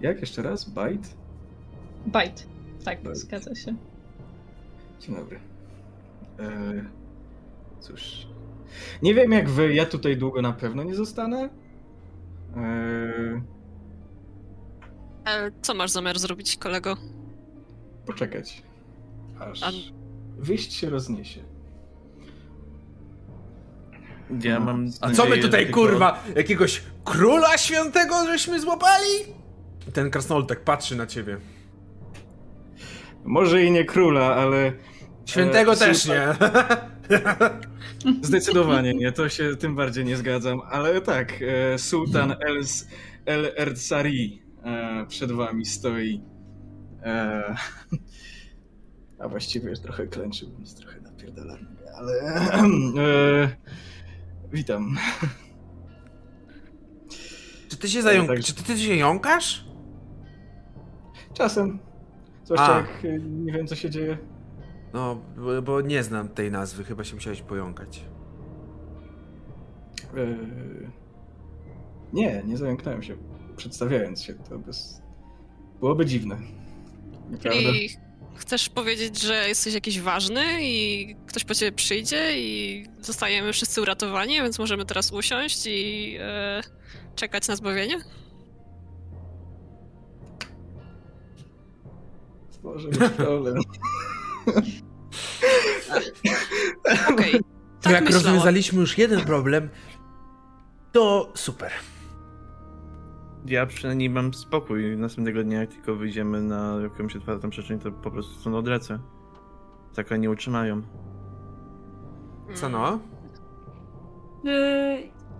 Jak jeszcze raz? Bite? Bajt. Tak, Bajt. zgadza się. Dzień dobry. E, cóż. Nie wiem jak wy, ja tutaj długo na pewno nie zostanę. E, E, co masz zamiar zrobić, kolego? poczekać. Aż A- wyjść się rozniesie. Ja mam A co my tutaj, kurwa, jakiegoś króla świętego żeśmy złapali? Ten krasnolud tak patrzy na ciebie. Może i nie króla, ale Świętego E, też nie. zdecydowanie nie, to się tym bardziej nie zgadzam. Ale tak, e, sułtan El, El Erdsari e, przed wami stoi. E, a właściwie już trochę klęczył, więc trochę napierdalam. Ale e, witam. Czy ty się zająk... tak. Czy ty, ty się jąkasz? Czasem. Zwłaszcza A. jak e, nie wiem co się dzieje. No, bo, bo nie znam tej nazwy, chyba się musiałeś pojąkać. E, Nie, nie zająknąłem się, przedstawiając się. To bez... byłoby dziwne. Nieprawda? I chcesz powiedzieć, że jesteś jakiś ważny i ktoś po ciebie przyjdzie i zostajemy wszyscy uratowani, więc możemy teraz usiąść i e, czekać na zbawienie? Może być problem. Okej. To tak jak myślałam. rozwiązaliśmy już jeden problem, to super. Ja przynajmniej mam spokój. Następnego dnia, jak tylko wyjdziemy na jakąś otwartą przestrzeń, to po prostu stąd odlecę. Taka nie utrzymają. Co no?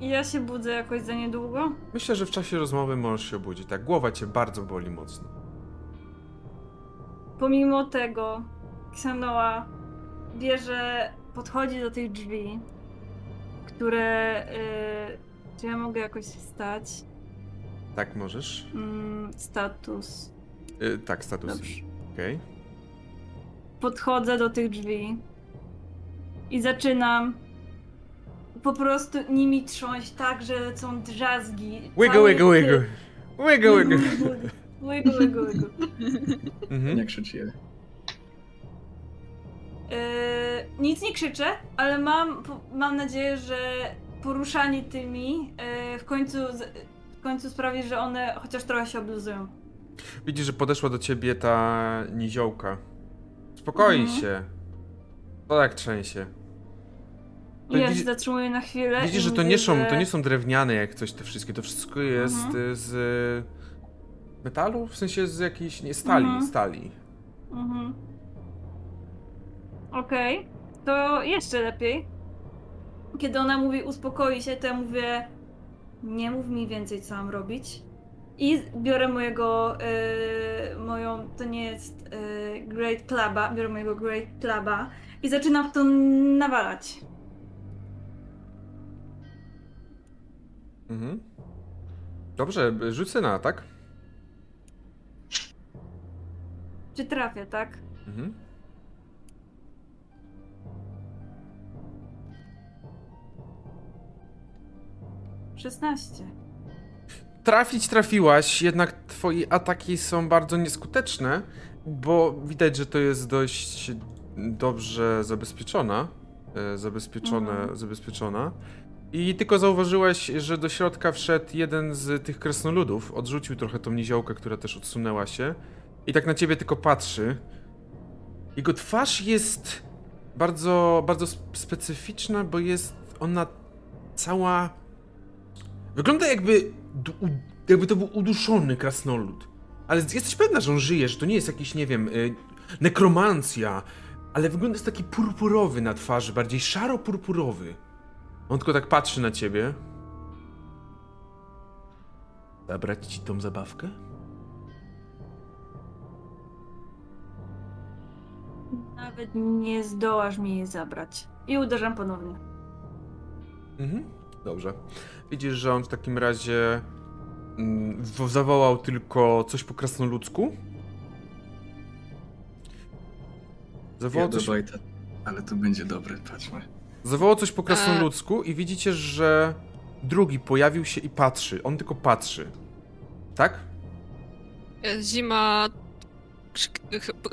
Ja się budzę jakoś za niedługo? Myślę, że w czasie rozmowy możesz się obudzić. Tak, głowa cię bardzo boli mocno. Pomimo tego, Ksanoa bierze, podchodzi do tych drzwi, które. y, czy ja mogę jakoś wstać? Tak, możesz? Mm, status. Y, tak, status. Dobrze. Okej. Podchodzę do tych drzwi i zaczynam po prostu nimi trząść tak, że są drzazgi. Wiggle, wiggle, wiggle. Wiggle, wiggle. Wiggle, wiggle, wiggle. Mhm. Nie krzyczy. Yy, nic nie krzyczę, ale mam, mam nadzieję, że poruszanie tymi yy, w, końcu, w końcu sprawi, że one chociaż trochę się obluzują. Widzisz, że podeszła do ciebie ta niziołka. Spokoi Mhm. się. To tak trzęsie. Ja widzi- się zatrzymuję na chwilę. Widzisz, że to nie, są, że... to nie są drewniane jak coś te wszystkie. To wszystko jest Mhm. z metalu? W sensie z jakiejś, nie, stali, Mhm. stali. Mhm. Okej, to jeszcze lepiej. Kiedy ona mówi uspokoi się, to ja mówię nie mów mi więcej co mam robić. I biorę mojego, yy, moją, to nie jest yy, Great Cluba, biorę mojego Great Cluba i zaczynam w to nawalać. Mhm. Dobrze, rzucę na atak. Czy trafię, tak? Mhm. Szesnaście. Trafić trafiłaś, jednak twoje ataki są bardzo nieskuteczne, bo widać, że to jest dość dobrze zabezpieczona. e, Zabezpieczone, Mhm. zabezpieczona. I tylko zauważyłaś, że do środka wszedł jeden z tych krasnoludów. Odrzucił trochę tą niziołkę, która też odsunęła się. I tak na ciebie tylko patrzy. Jego twarz jest bardzo, bardzo sp- specyficzna, bo jest ona cała Wygląda jakby, jakby to był uduszony krasnolud. Ale jesteś pewna, że on żyje, że to nie jest jakiś, nie wiem, y, nekromancja. Ale wygląda jest taki purpurowy na twarzy, bardziej szaro-purpurowy. On tylko tak patrzy na ciebie. Zabrać ci tą zabawkę? Nawet nie zdołasz mi jej zabrać. I uderzam ponownie. Mhm, dobrze. Widzisz, że on w takim razie mm, zawołał tylko coś po krasnoludzku. Zawołał coś, Wojta. Ale to będzie dobre, patrzmy. zawołał coś po krasnoludzku i widzicie, że drugi pojawił się i patrzy. On tylko patrzy. Tak? E, Zima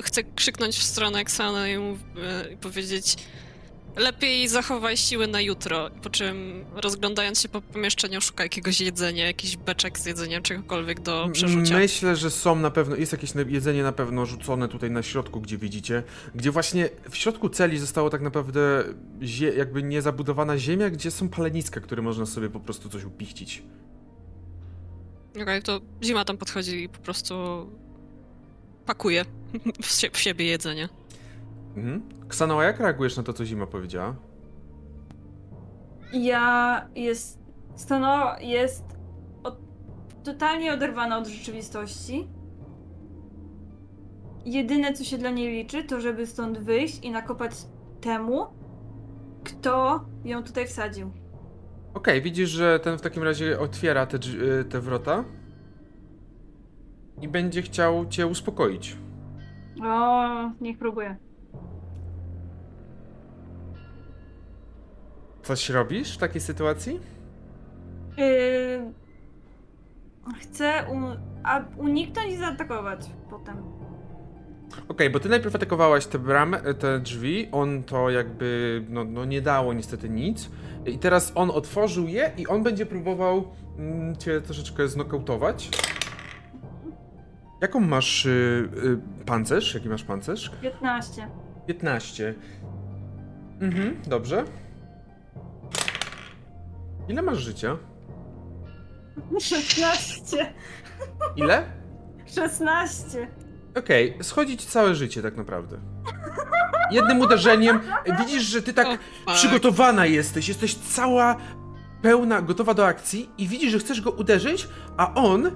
chce krzyknąć w stronę Xana i, e, i powiedzieć lepiej zachowaj siły na jutro, po czym rozglądając się po pomieszczeniu szuka jakiegoś jedzenia, jakiś beczek z jedzeniem, czegokolwiek do przerzucia. Myślę, że są na pewno, jest jakieś jedzenie na pewno rzucone tutaj na środku, gdzie widzicie, gdzie właśnie w środku celi zostało tak naprawdę jakby niezabudowana ziemia, gdzie są paleniska, które można sobie po prostu coś upichcić. Okej, to Zima tam podchodzi i po prostu pakuje w, sie- w siebie jedzenie. Mhm. Ksanoa, jak reagujesz na to, co Zima powiedziała? Ja jest. Stano jest od, totalnie oderwana od rzeczywistości. Jedyne, co się dla niej liczy, to żeby stąd wyjść i nakopać temu, kto ją tutaj wsadził. Okej, widzisz, że ten w takim razie otwiera te, y, te wrota i będzie chciał cię uspokoić. O, niech próbuje. Coś robisz w takiej sytuacji? Yy, Chcę u- a uniknąć i zaatakować potem. Okej, bo ty najpierw atakowałaś te bramy, te drzwi, on to jakby, no, no nie dało niestety nic. I teraz on otworzył je i on będzie próbował mm, cię troszeczkę znokautować. Jaką masz y, y, pancerz? Jaki masz pancerz? 15. 15. Mhm, dobrze. Ile masz życia? 16. Ile? 16. Okej, schodzi ci całe życie tak naprawdę. Jednym uderzeniem widzisz, że ty tak O, fuck. przygotowana jesteś, jesteś cała pełna, gotowa do akcji i widzisz, że chcesz go uderzyć, a on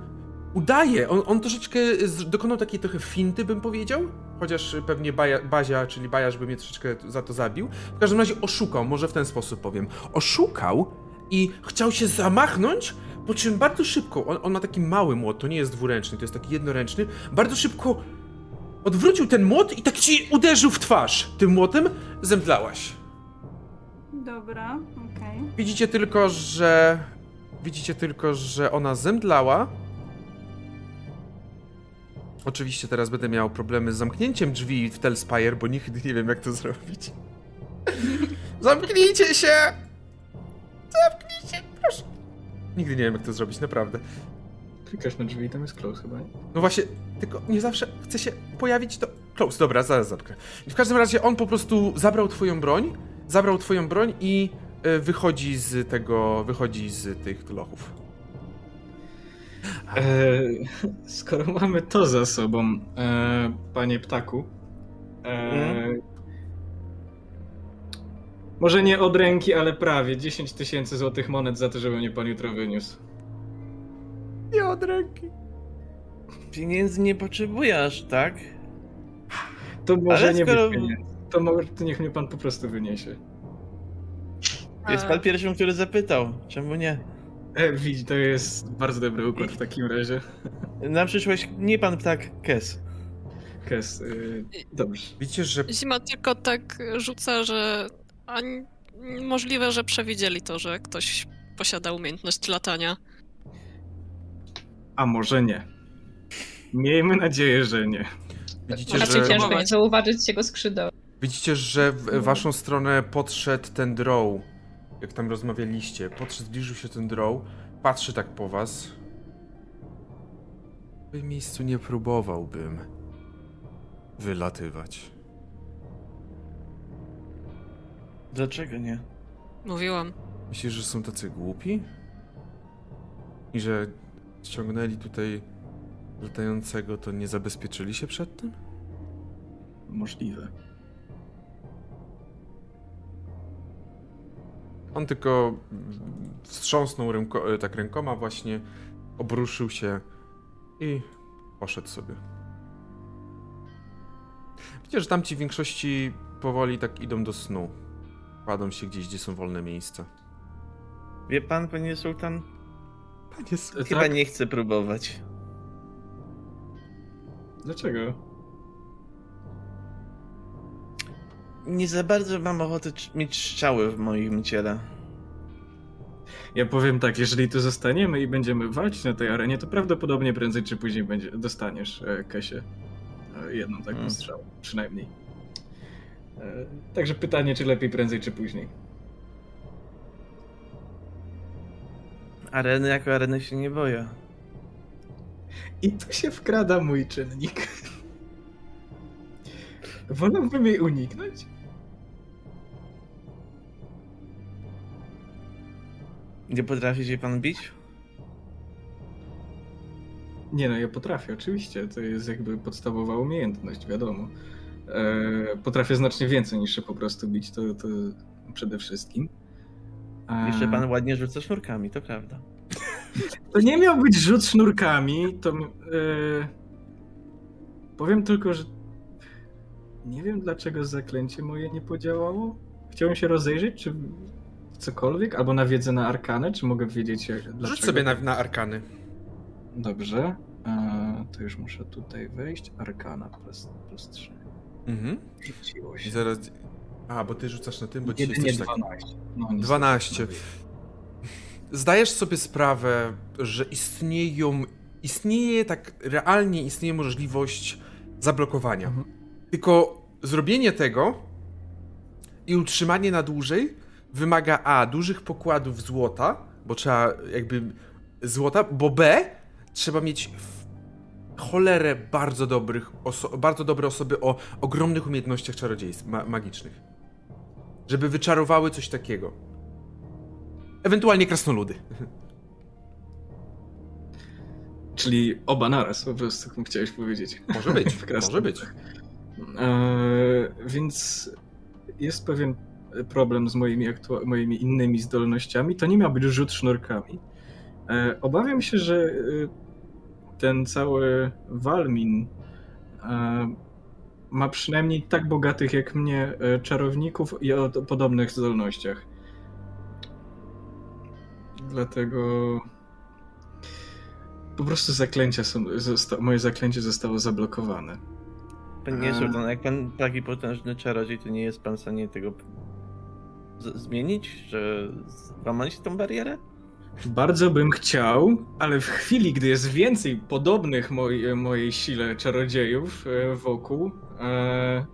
udaje, on, on troszeczkę dokonał takiej trochę finty, bym powiedział, chociaż pewnie baja, Bazia, czyli Bajarz by mnie troszeczkę za to zabił. W każdym razie oszukał, może w ten sposób powiem. Oszukał i chciał się zamachnąć, po czym bardzo szybko, on, on ma taki mały młot, to nie jest dwuręczny, to jest taki jednoręczny, bardzo szybko odwrócił ten młot i tak ci uderzył w twarz. Tym młotem zemdlałaś. Dobra, okej. Widzicie tylko, że. Widzicie tylko, że ona zemdlała. Oczywiście teraz będę miał problemy z zamknięciem drzwi w Telspire, bo nigdy nie wiem, jak to zrobić. Zamknijcie się! Zamknijcie, proszę. Nigdy nie wiem, jak to zrobić, naprawdę. Klikasz na drzwi i tam jest close chyba, nie? No właśnie, tylko nie zawsze chce się pojawić to. Close, dobra, zaraz zamknę. I w każdym razie on po prostu zabrał twoją broń, zabrał twoją broń i e, wychodzi z tego, wychodzi z tych lochów. E, skoro mamy to za sobą, e, panie ptaku, e, może nie od ręki, ale prawie 10 tysięcy złotych monet za to, żeby mnie pan jutro wyniósł. Nie od ręki. Pieniędzy nie potrzebujesz, tak? To może Ale nie skoro- być pieniędzy. To, mo- to niech mnie pan po prostu wyniesie. Jest pan pierwszym, który zapytał. Czemu nie? E, widzi, to jest bardzo dobry układ w takim razie. Na przyszłość nie pan ptak Kes. Kes, y, dobrze. Widzicie, że Zima tylko tak rzuca, że ani... możliwe, że przewidzieli to, że ktoś posiada umiejętność latania. A może nie. Miejmy nadzieję, że nie. widzicie, Raczej że ciężko nie zauważyć jego skrzydeł. widzicie, że w waszą stronę podszedł ten drow. Jak tam rozmawialiście, podszedł, zbliżył się ten drow, patrzy tak po was. W twoim miejscu nie próbowałbym wylatywać. Dlaczego nie? Mówiłam. Myślisz, że są tacy głupi? I że ściągnęli tutaj latającego, to nie zabezpieczyli się przed tym? Możliwe. On tylko wstrząsnął ręko, e, tak rękoma właśnie, obruszył się i poszedł sobie. Widzicie, że tamci w większości powoli tak idą do snu. Kładą się gdzieś, gdzie są wolne miejsca. Wie pan, panie sultan? Panie E, Chyba tak? nie chcę próbować. Dlaczego? Nie za bardzo mam ochotę mieć strzały w moim ciele. Ja powiem tak, jeżeli tu zostaniemy i będziemy walczyć na tej arenie, to prawdopodobnie prędzej czy później będzie, dostaniesz e, Kesie. E, jedną taką Hmm. strzałę, przynajmniej. E, także pytanie, czy lepiej prędzej czy później. Areny jako areny się nie boję. I tu się wkrada mój czynnik. Wolałbym jej uniknąć? Nie potrafi się pan bić? Nie no, ja potrafię, oczywiście. To jest jakby podstawowa umiejętność, wiadomo. E, potrafię znacznie więcej niż się po prostu bić, to, to przede wszystkim. E, Jeszcze pan ładnie rzuca sznurkami, to prawda. To nie miał być rzut sznurkami, to... E, powiem tylko, że nie wiem dlaczego zaklęcie moje nie podziałało. Chciałem się rozejrzeć, czy cokolwiek, albo na wiedzę na arkanę, czy mogę wiedzieć jak, dlaczego. Rzuć sobie na, na arkany. Dobrze. E, to już muszę tutaj wejść. Arkana plus, plus 3. Mhm. Rzuciło się. zaraz... A, bo ty rzucasz na tym, bo dzisiaj Jedynie jesteś tak... 12. No, niestety. 12. zdajesz sobie sprawę, że istnieją, istnieje tak realnie istnieje możliwość zablokowania. Mhm. Tylko zrobienie tego i utrzymanie na dłużej wymaga A dużych pokładów złota, bo trzeba jakby złota, bo B trzeba mieć cholerę bardzo dobrych, bardzo dobre osoby o ogromnych umiejętnościach czarodziejstw ma- magicznych. Żeby wyczarowały coś takiego. Ewentualnie krasnoludy. Czyli oba naraz, po prostu chciałeś powiedzieć. Może być, może być. Eee, więc jest pewien problem z moimi, moimi innymi zdolnościami. To nie miał być rzut sznurkami. Eee, obawiam się, że e, ten cały Walmin e, ma przynajmniej tak bogatych jak mnie e, czarowników i o podobnych zdolnościach. Dlatego po prostu zaklęcia są, zosta- moje zaklęcie zostało zablokowane. Panie A. Sultan, jak pan taki potężny czarodziej, to nie jest pan w stanie tego zmienić? Że złamać tą barierę? Bardzo bym chciał, ale w chwili, gdy jest więcej podobnych moj, mojej sile czarodziejów e, wokół, e,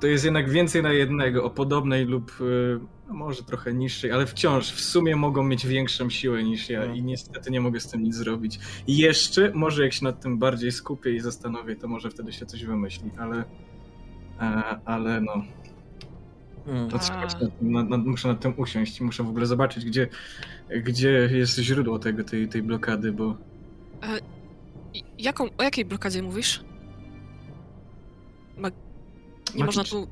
to jest jednak więcej na jednego o podobnej lub e, no może trochę niższej, ale wciąż w sumie mogą mieć większą siłę niż ja No. i niestety nie mogę z tym nic zrobić. Jeszcze, może jak się nad tym bardziej skupię i zastanowię, to może wtedy się coś wymyśli, ale, ale no. To A. trzeba się nad, tym- nad, nad, muszę nad tym usiąść i muszę w ogóle zobaczyć, gdzie, gdzie jest źródło tego, tej, tej blokady, bo I Jaką, o jakiej blokadzie mówisz? Mag... Nie można tu...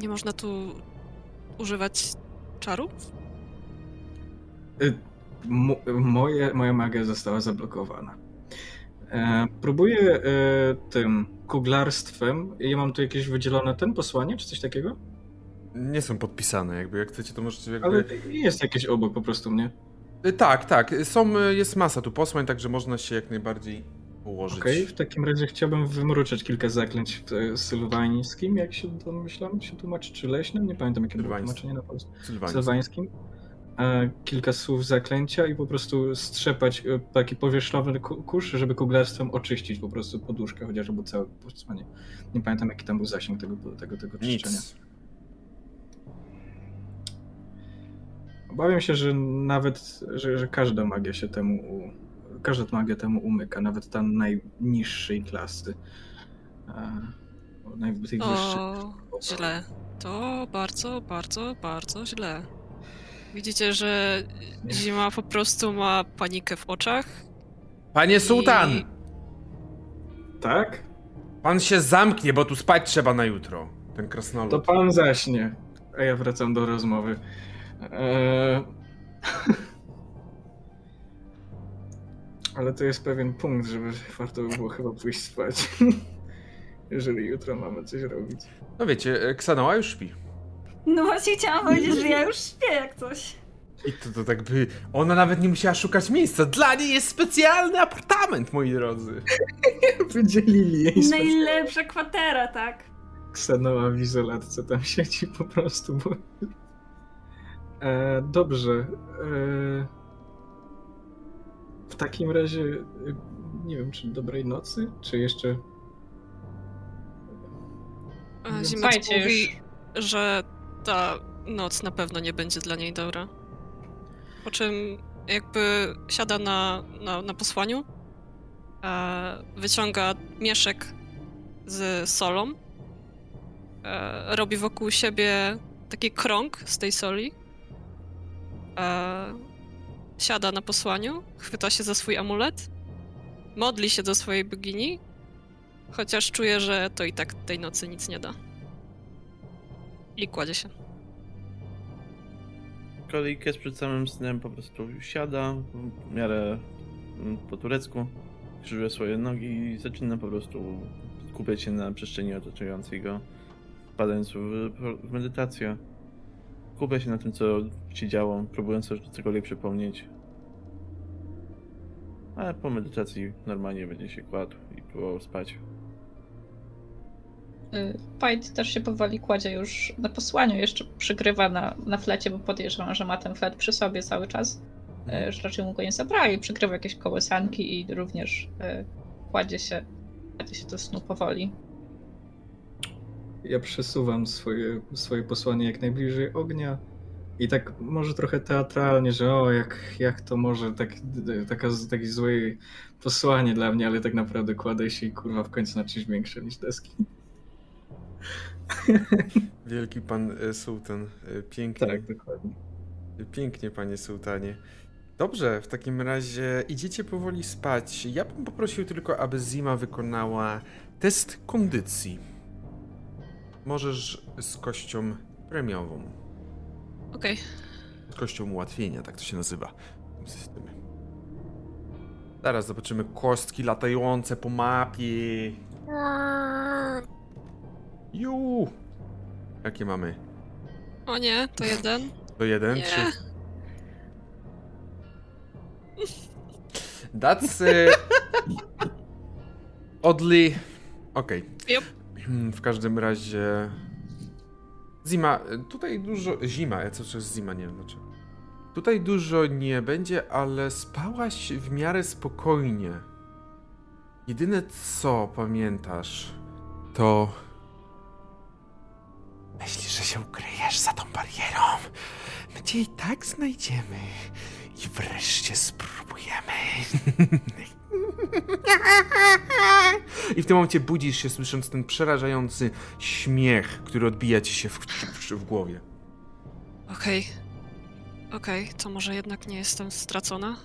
Nie można tu używać czarów? y, mo, moje, moja magia została zablokowana. E, próbuję e, tym kuglarstwem. Ja mam tu jakieś wydzielone ten posłanie, czy coś takiego? Nie są podpisane, jakby jak chcecie, to możecie jakby... Ale jest jakieś obok po prostu mnie. Y, Tak, tak. Są, y, jest masa tu posłań, także można się jak najbardziej ułożyć. Okej, w takim razie chciałbym wymruczeć kilka zaklęć e, sylwańskim, jak się domyślam, się tłumaczy, czy leśnym, nie pamiętam jakie było Sylwańskim. tłumaczenie na polsku. Sylwański. sylwańskim. Kilka słów zaklęcia i po prostu strzepać e, taki powierzchowny ku- kurz, żeby kuglarstwem oczyścić po prostu poduszkę, chociaż był cały posłanie. Nie pamiętam jaki tam był zasięg tego, tego, tego czyszczenia. Nic. Obawiam się, że nawet, że, że każda magia się temu, każda magia temu umyka, nawet ta najniższej klasy. E, naj, tej wyższej. O, źle. To bardzo, bardzo, bardzo źle. Widzicie, że zima po prostu ma panikę w oczach. Panie sułtan! I- Tak? Pan się zamknie, bo tu spać trzeba na jutro. Ten krasnolud. To pan zaśnie. A ja wracam do rozmowy. Eee... Ale to jest pewien punkt, żeby warto by było chyba pójść spać. Jeżeli jutro mamy coś robić. No wiecie, e, Ksanoa już śpi. No właśnie chciałam powiedzieć, że ja już śpię jak coś. I to, to tak by... Ona nawet nie musiała szukać miejsca. Dla niej jest specjalny apartament, moi drodzy. Wydzielili jej. Najlepsza kwatera, tak? Ksanoa w izolatce tam siedzi po prostu, bo... E, dobrze. E, w takim razie e, nie wiem, czy dobrej nocy, czy jeszcze... E, Słuchajcie, mówi, że ta noc na pewno nie będzie dla niej dobra. Po czym jakby siada na, na, na posłaniu, e, wyciąga mieszek z solą, e, robi wokół siebie taki krąg z tej soli, e, siada na posłaniu, chwyta się za swój amulet, modli się do swojej bogini, chociaż czuje, że to i tak tej nocy nic nie da. I kładzie się. Kes przed samym snem po prostu siada w miarę mm, po turecku, krzyżuje swoje nogi i zaczyna po prostu skupiać się na przestrzeni otaczającej go, wpadając w, w medytację. Skupia się na tym, co się działo, próbując cokolwiek przypomnieć. Ale po medytacji normalnie będzie się kładł i próbował spać. Y, Pajt też się powoli kładzie już na posłaniu, jeszcze przygrywa na, na flecie, bo podejrzewam, że ma ten flet przy sobie cały czas, y, że raczej mu go nie zabrali. Przygrywa jakieś kołysanki i również y, kładzie się, kładzie się do snu powoli. Ja przesuwam swoje, swoje posłanie jak najbliżej ognia i tak może trochę teatralnie, że o, jak, jak to może tak, taka, takie złe posłanie dla mnie, ale tak naprawdę kładę się i kurwa w końcu na czymś większe niż deski. Wielki pan e, sułtan. e, Pięknie. Tak, dokładnie. Pięknie, panie sułtanie. Dobrze, w takim razie idziecie powoli spać. Ja bym poprosił tylko, aby Zima wykonała test kondycji. Możesz z kością premiową. Okej. Z kością ułatwienia, tak to się nazywa w tym systemie. Zaraz zobaczymy kostki latające po mapie. Ju! Jakie mamy? O nie, to jeden. To jeden, Nie. trzy. That's uh, oddly. Okej. Yep. Hmm, W każdym razie. Zima, tutaj dużo. Zima, ja co to jest zima, nie wiem dlaczego. Tutaj dużo nie będzie, ale spałaś w miarę spokojnie. Jedyne co pamiętasz, to. Myślisz, że się ukryjesz za tą barierą? My cię i tak znajdziemy. I wreszcie spróbujemy. I w tym momencie budzisz się, słysząc ten przerażający śmiech, który odbija ci się w, w, w głowie. Okej. Okej, to może jednak nie jestem stracona.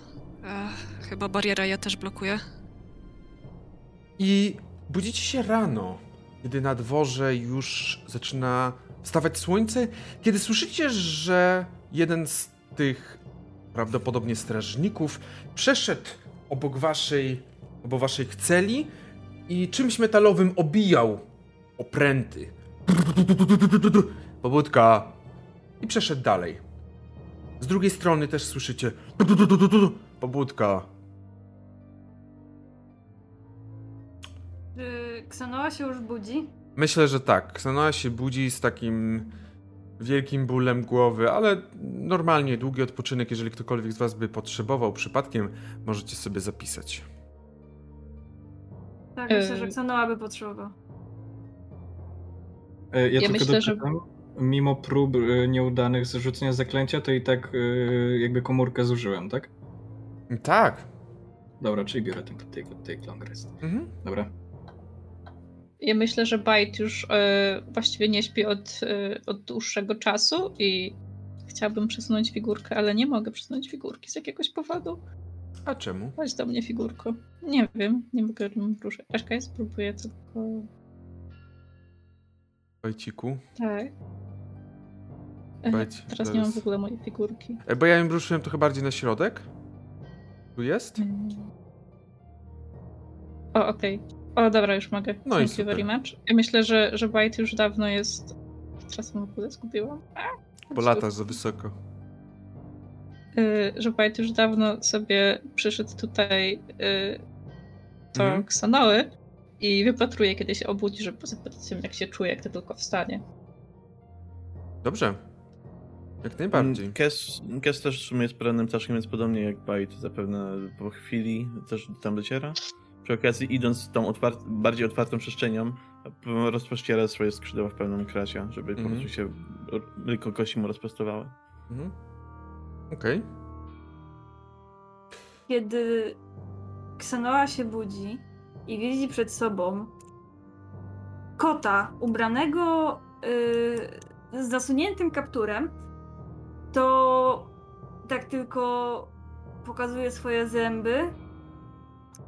E, chyba bariera ja też blokuje. I budzicie się rano, kiedy na dworze już zaczyna wstawać słońce, kiedy słyszycie, że jeden z tych prawdopodobnie strażników przeszedł obok waszej, obok waszej celi i czymś metalowym obijał opręty. Pobudka. I przeszedł dalej. Z drugiej strony też słyszycie pobudka. Czy Ksanoa się już budzi? Myślę, że tak. Ksanoa się budzi z takim wielkim bólem głowy, ale normalnie długi odpoczynek, jeżeli ktokolwiek z was by potrzebował przypadkiem, możecie sobie zapisać. Tak, Yy. myślę, że Ksanoa by potrzebował. E, Ja, Ja tylko myślę, że- mimo prób e, nieudanych zrzucenia zaklęcia, to i tak e, jakby komórkę zużyłem, tak? Tak. Dobra, czyli biorę ten take, take long rest. Mhm. Dobra. Ja myślę, że Bajt już e, właściwie nie śpi od, e, od dłuższego czasu i chciałabym przesunąć figurkę, ale nie mogę przesunąć figurki z jakiegoś powodu. A czemu? Chodź do mnie figurko. Nie wiem, nie mogę ruszyć. Czekaj, spróbuję tylko... Bajciku. Tak. E, Bajt, teraz nie mam w ogóle mojej figurki. E, Bo ja ją ruszyłem trochę bardziej na środek. Tu jest? Mm. O, okej. O, dobra, już mogę. No i Thank super. you very much. Ja myślę, że, że Bajt już dawno jest... Teraz w ogóle zgubiłam. A, Bo latasz za wysoko. y, że Bajt już dawno sobie przyszedł tutaj y, do Mhm. Ksanoły i wypatruje, kiedy się obudzi, żeby zapytać się, jak się czuje, jak to tylko wstanie. Dobrze. Jak najbardziej. Mm, Kes, Kes też w sumie jest porannym ptaszkiem, więc podobnie jak Bite zapewne po chwili też tam dociera. Przy okazji idąc tą otwart bardziej otwartą przestrzenią, rozpościera swoje skrzydła w pełnym kracie, żeby po Mhm. prostu się tylko kości mu rozprostowały. Mhm. Okej. Kiedy Ksanoa się budzi i widzi przed sobą kota ubranego yy, z zasuniętym kapturem, to tak tylko pokazuje swoje zęby.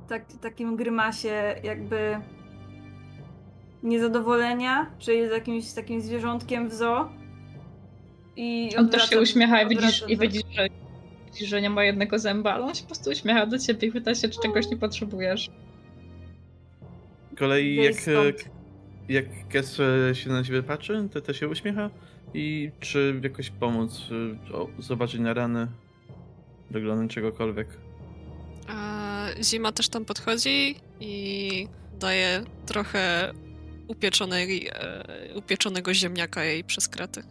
Tak, takim grymasie jakby niezadowolenia, czy jest jakimś takim zwierzątkiem w zoo. I On też się uśmiecha i widzisz, i widzisz, że, widzisz, że nie ma jednego zęba, ale on się po prostu uśmiecha do ciebie i pyta się, czy czegoś nie potrzebujesz. Z kolei jak, e, jak Kes e, się na ciebie patrzy, to też się uśmiecha i czy jakoś pomóc, e, zobaczyć na rany, doglądać czegokolwiek. E, Zima też tam podchodzi i daje trochę upieczonej, e, upieczonego ziemniaka jej przez krety.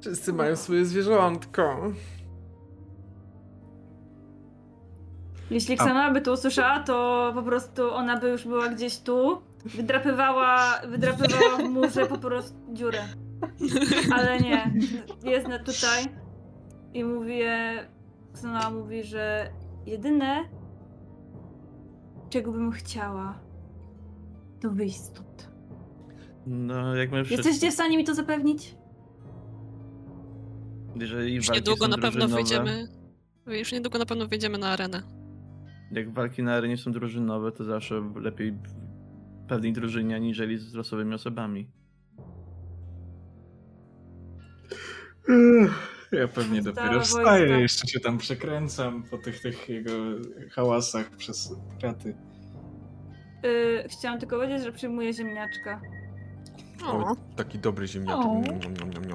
Wszyscy mają swoje zwierzątko. Jeśli Ksana by to usłyszała, to po prostu ona by już była gdzieś tu, wydrapywała, wydrapywała w murze po prostu dziurę. Ale nie, jest na tutaj i mówi, Ksana mówi, że jedyne, czego bym chciała, to wyjść stąd. No, jak my wszyscy... Jesteście w stanie mi to zapewnić? Jeżeli Już niedługo na pewno wyjdziemy. Już niedługo na pewno wyjdziemy na arenę. Jak walki na arenie są drużynowe, to zawsze lepiej w pewnej drużynie, aniżeli z losowymi osobami. Ja pewnie Stara dopiero wojska. wstaję, jeszcze się tam przekręcam po tych, tych jego hałasach przez kraty. Yy, chciałam tylko powiedzieć, że przyjmuję ziemniaczka. O, taki dobry ziemniaczek.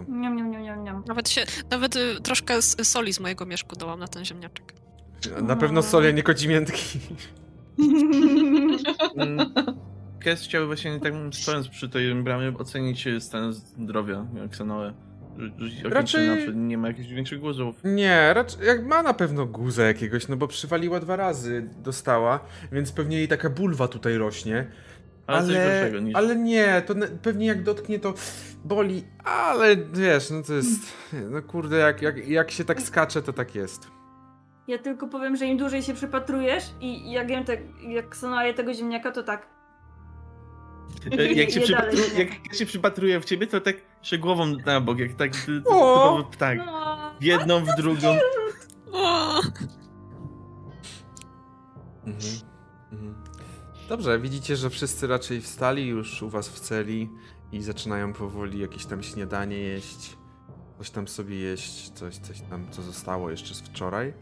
Niam, niam, niam, niam. Nawet się, nawet y, troszkę s- soli z mojego mieszku dałam na ten ziemniaczek. Na pewno solia, nie kocimiętki. Mm, Kes chciał właśnie tak stojąc przy tej bramie ocenić stan zdrowia Xanoe. Raczej- nie ma jakichś większych głosów. Nie, raczej jak ma na pewno guzę jakiegoś, no bo przywaliła dwa razy, dostała, więc pewnie jej taka bulwa tutaj rośnie. Ale, coś gorszego niż... ale nie, to pewnie jak dotknie to boli, ale wiesz, no to jest, no kurde, jak, jak, jak się tak skacze, to tak jest. Ja tylko powiem, że im dłużej się przypatrujesz i jak jem te, jak sonaje tego ziemniaka, to tak. E, Jak się, przypatru... jak się przypatruję w ciebie, to tak się głową na bok, jak tak ty- ty- O! typowy ptak. No, W jedną, w drugą. Mhm. Mhm. Dobrze, widzicie, że wszyscy raczej wstali już u was w celi i zaczynają powoli jakieś tam śniadanie jeść. Coś tam sobie jeść, coś, coś tam, co zostało jeszcze z wczoraj.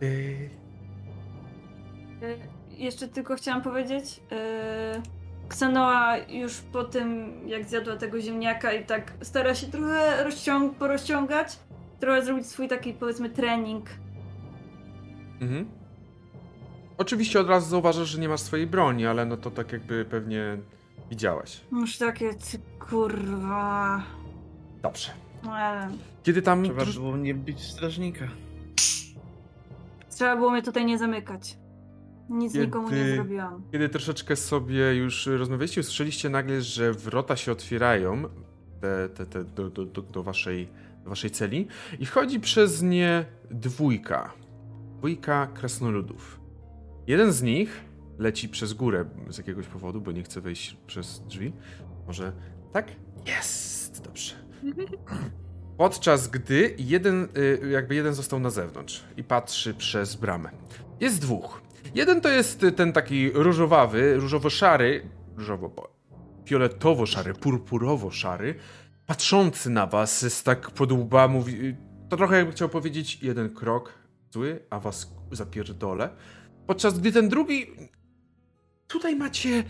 Yy, y, jeszcze tylko chciałam powiedzieć. Yy, Ksanoa już po tym, jak zjadła tego ziemniaka i tak stara się trochę rozciąg porozciągać, trochę zrobić swój taki, powiedzmy, trening. Mhm. Oczywiście od razu zauważasz, że nie masz swojej broni, ale no to tak jakby pewnie widziałaś. Już takie, ty kurwa. Dobrze. No, ale Kiedy tam... Trzeba było nie być strażnika. trzeba było mnie tutaj nie zamykać. Nic Kiedy- nikomu nie zrobiłam. Kiedy troszeczkę sobie już rozmawialiście, usłyszeliście nagle, że wrota się otwierają te, te, te, do, do, do, do, waszej, do waszej celi i chodzi przez nie dwójka. Dwójka krasnoludów. Jeden z nich leci przez górę z jakiegoś powodu, bo nie chce wejść przez drzwi. Może tak? Jest! Dobrze. Podczas gdy jeden, y, jakby jeden został na zewnątrz i patrzy przez bramę. Jest dwóch. Jeden to jest y, ten taki różowawy, różowo-szary, różowo fioletowo-szary, purpurowo-szary, patrzący na was z tak pod łba, mówi, y, to trochę jakby chciał powiedzieć jeden krok zły, a was zapierdolę. Podczas gdy ten drugi, tutaj macie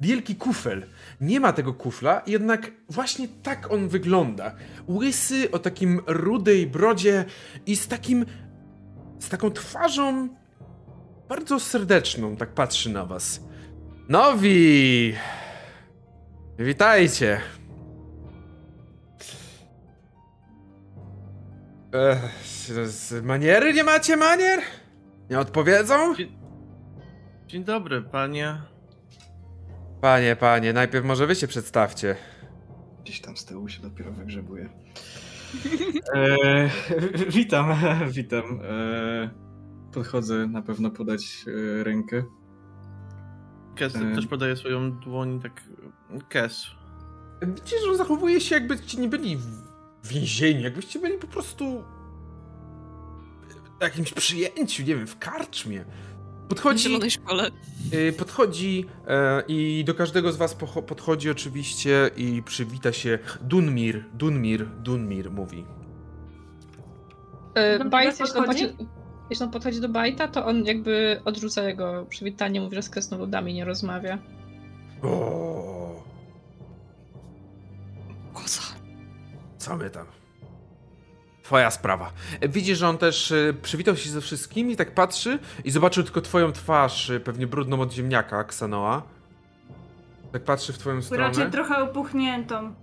wielki kufel. Nie ma tego kufla, jednak właśnie tak on wygląda. Łysy, o takim rudej brodzie i z takim, z taką twarzą bardzo serdeczną, tak patrzy na was. Nowi! Witajcie! Ech, z- maniery nie macie manier? Nie odpowiedzą? Dzień dobry, panie. Panie, panie, najpierw może wy się przedstawcie. Gdzieś tam z tyłu się dopiero wygrzebuje. E, witam, witam. E, podchodzę na pewno podać e, rękę. Kes E. też podaje swoją dłoń tak... Kes. Widzicie, że on zachowuje się jakbyście nie byli w więzieniu, jakbyście byli po prostu w jakimś przyjęciu, nie wiem, w karczmie. W Podchodzi, zielonej szkole. y, podchodzi e, i do każdego z was podchodzi oczywiście i przywita się Dunmir, Dunmir, Dunmir mówi. E, on, podchodzi? podchodzi, jeśli on podchodzi do Bajta, to on jakby odrzuca jego przywitanie, mówi, że z krasnoludami nie rozmawia. O, Koza. co my tam? Twoja sprawa. Widzisz, że on też e, przywitał się ze wszystkimi, tak patrzy i zobaczył tylko twoją twarz, e, pewnie brudną od ziemniaka, Ksanoa. Tak patrzy w twoją Raczej stronę. trochę opuchniętą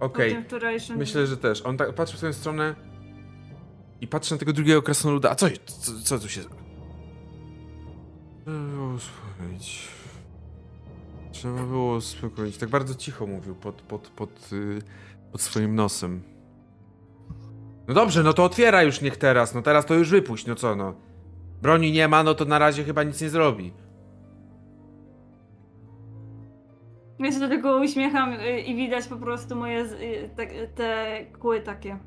Okej, wczorajszym. myślę, że też. On tak patrzy w twoją stronę i patrzy na tego drugiego krasnoluda. A co, co, co tu się... Trzeba było uspokoić. Trzeba było uspokoić. Tak bardzo cicho mówił pod, pod, pod, y, pod swoim nosem. No dobrze, no to otwiera już niech teraz. No teraz to już wypuść, no co no. Broni nie ma, no to na razie chyba nic nie zrobi. Ja się do tego uśmiecham y, i widać po prostu moje y, te, te kły takie.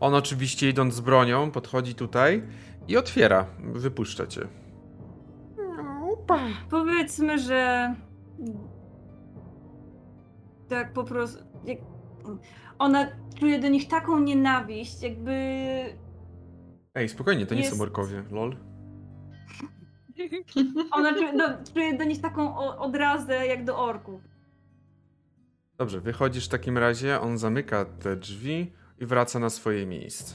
On oczywiście idąc z bronią podchodzi tutaj i otwiera. Wypuszcza cię. Powiedzmy, że tak po prostu. Jak... Ona czuje do nich taką nienawiść, jakby. Ej, spokojnie, to nie Jest- są orkowie, lol. Ona czuje do, czuje do nich taką odrazę jak do orków. Dobrze, wychodzisz w takim razie, on zamyka te drzwi i wraca na swoje miejsce.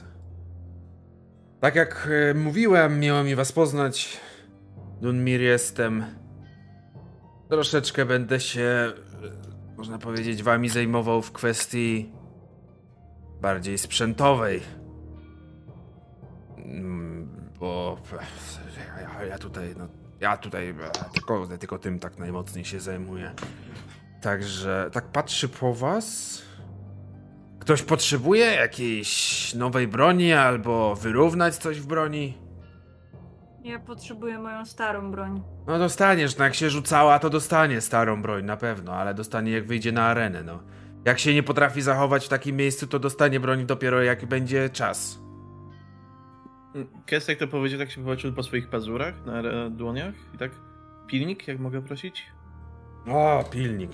Tak jak e, mówiłem, miło mi was poznać. Dunmir jestem. Troszeczkę będę się, e, można powiedzieć, wami zajmował w kwestii bardziej sprzętowej. Mm, Bo ja, ja tutaj, no, ja tutaj e, tylko, tylko tym tak najmocniej się zajmuję. Także tak patrzy po was. Ktoś potrzebuje jakiejś nowej broni albo wyrównać coś w broni? Ja potrzebuję moją starą broń. No dostaniesz, no jak się rzucała, to dostanie starą broń na pewno, ale dostanie jak wyjdzie na arenę, no. Jak się nie potrafi zachować w takim miejscu, to dostanie broń dopiero jak będzie czas. Kes, jak to powiedział, tak się popatrzył po swoich pazurach na dłoniach i tak. Pilnik, jak mogę prosić? O, pilnik.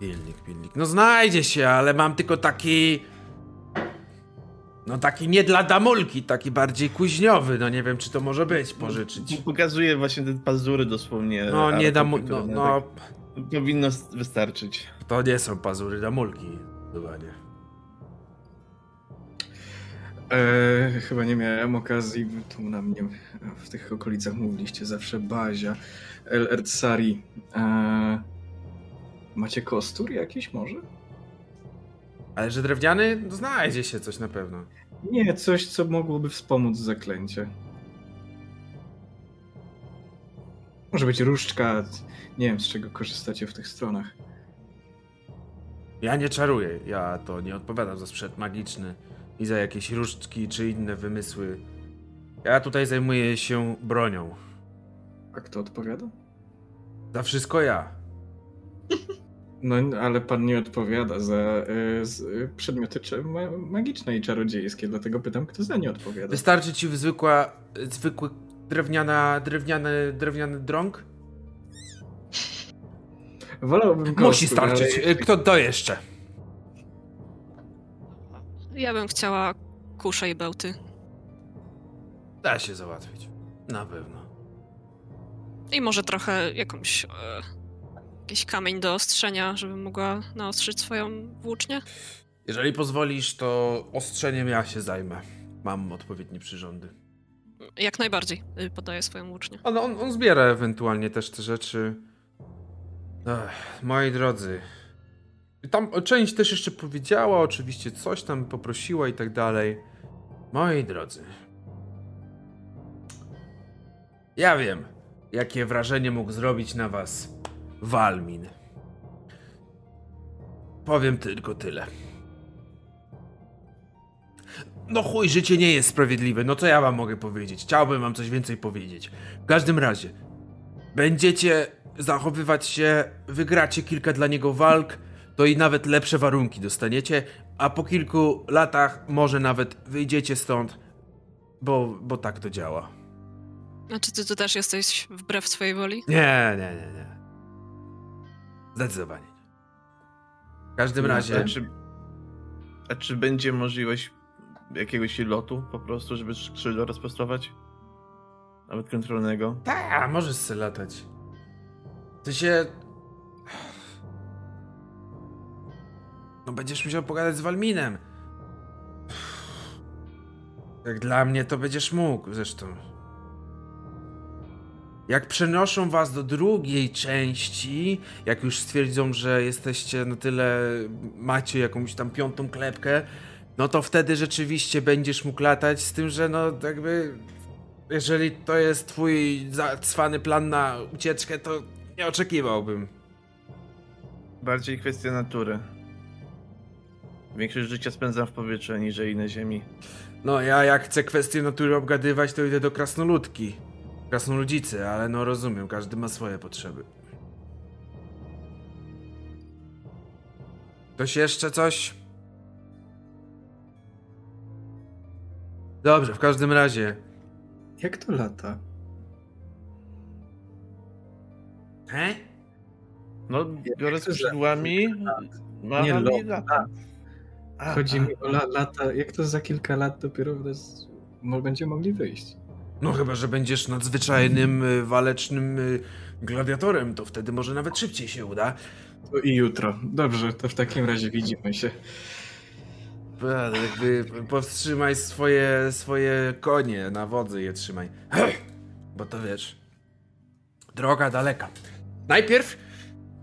Pilnik, pilnik. No znajdzie się, ale mam tylko taki... No taki nie dla damulki, taki bardziej kuźniowy, no nie wiem czy to może być, pożyczyć. Pokazuje właśnie te pazury dosłownie. No nie damu... No, no tak Powinno wystarczyć. to nie są pazury damulki, chyba nie. E, chyba nie miałem okazji, tu na mnie w tych okolicach mówiliście zawsze Bazia, El Ertsari. E, macie kostur jakiś może? Ale że drewniany? No znajdzie się coś na pewno. Nie, coś co mogłoby wspomóc zaklęcie. Może być różdżka, nie wiem z czego korzystacie w tych stronach. Ja nie czaruję, ja to nie odpowiadam za sprzęt magiczny i za jakieś różdżki czy inne wymysły. Ja tutaj zajmuję się bronią. A kto odpowiada? Za wszystko ja. No, ale pan nie odpowiada za z, e, przedmioty ma, magiczne i czarodziejskie, dlatego pytam, kto za nie odpowiada. Wystarczy ci zwykła, zwykły drewniana, drewniany, drewniany drąg? Wolałbym Musi kostur, ale starczyć. jeśli- Kto to jeszcze? Ja bym chciała kusze i bełty. Da się załatwić. Na pewno. I może trochę jakąś. E, jakiś kamień do ostrzenia, żebym mogła naostrzyć swoją włócznię. Jeżeli pozwolisz, to ostrzeniem ja się zajmę. Mam odpowiednie przyrządy. Jak najbardziej y, podaję swoją włócznię. On, on, on zbiera ewentualnie też te rzeczy. Ech, moi drodzy. Tam część też jeszcze powiedziała, oczywiście coś tam poprosiła i tak dalej. Moi drodzy. Ja wiem, jakie wrażenie mógł zrobić na was Walmin. Powiem tylko tyle. No chuj, życie nie jest sprawiedliwe. No co ja wam mogę powiedzieć? Chciałbym wam coś więcej powiedzieć. W każdym razie, będziecie zachowywać się, wygracie kilka dla niego walk, to i nawet lepsze warunki dostaniecie, a po kilku latach może nawet wyjdziecie stąd, bo, bo tak to działa. Znaczy, ty, ty też jesteś wbrew swojej woli? Nie, nie, nie, nie. Zdecydowanie nie. W każdym razie... A czy, a czy będzie możliwość jakiegoś lotu po prostu, żeby skrzydła rozprostować? Nawet kontrolnego? Tak, możesz sobie latać. Ty się. No będziesz musiał pogadać z Walminem. Jak dla mnie to będziesz mógł, zresztą. Jak przenoszą was do drugiej części, jak już stwierdzą, że jesteście na tyle, macie jakąś tam piątą klepkę, no to wtedy rzeczywiście będziesz mógł latać, z tym, że no jakby, jeżeli to jest twój cwany plan na ucieczkę, to nie oczekiwałbym. Bardziej kwestia natury. Większość życia spędzam w powietrzu, aniżeli na ziemi. No ja jak chcę kwestie natury obgadywać, to idę do krasnoludki. Krasnoludzicy, ale no rozumiem, każdy ma swoje potrzeby. Ktoś jeszcze coś? Dobrze, w każdym razie. Jak to lata? He? No, biorę skrzydłami, Nie macham lot. i latam. A, Chodzi mi o la lata. Jak to za kilka lat dopiero nas będziemy mogli wyjść? No chyba, że będziesz nadzwyczajnym, y, walecznym y, gladiatorem, to wtedy może nawet szybciej się uda. To i jutro. Dobrze, to w takim razie widzimy się. Jakby powstrzymaj swoje, swoje konie, na wodzy je trzymaj. Bo to wiesz, droga daleka. Najpierw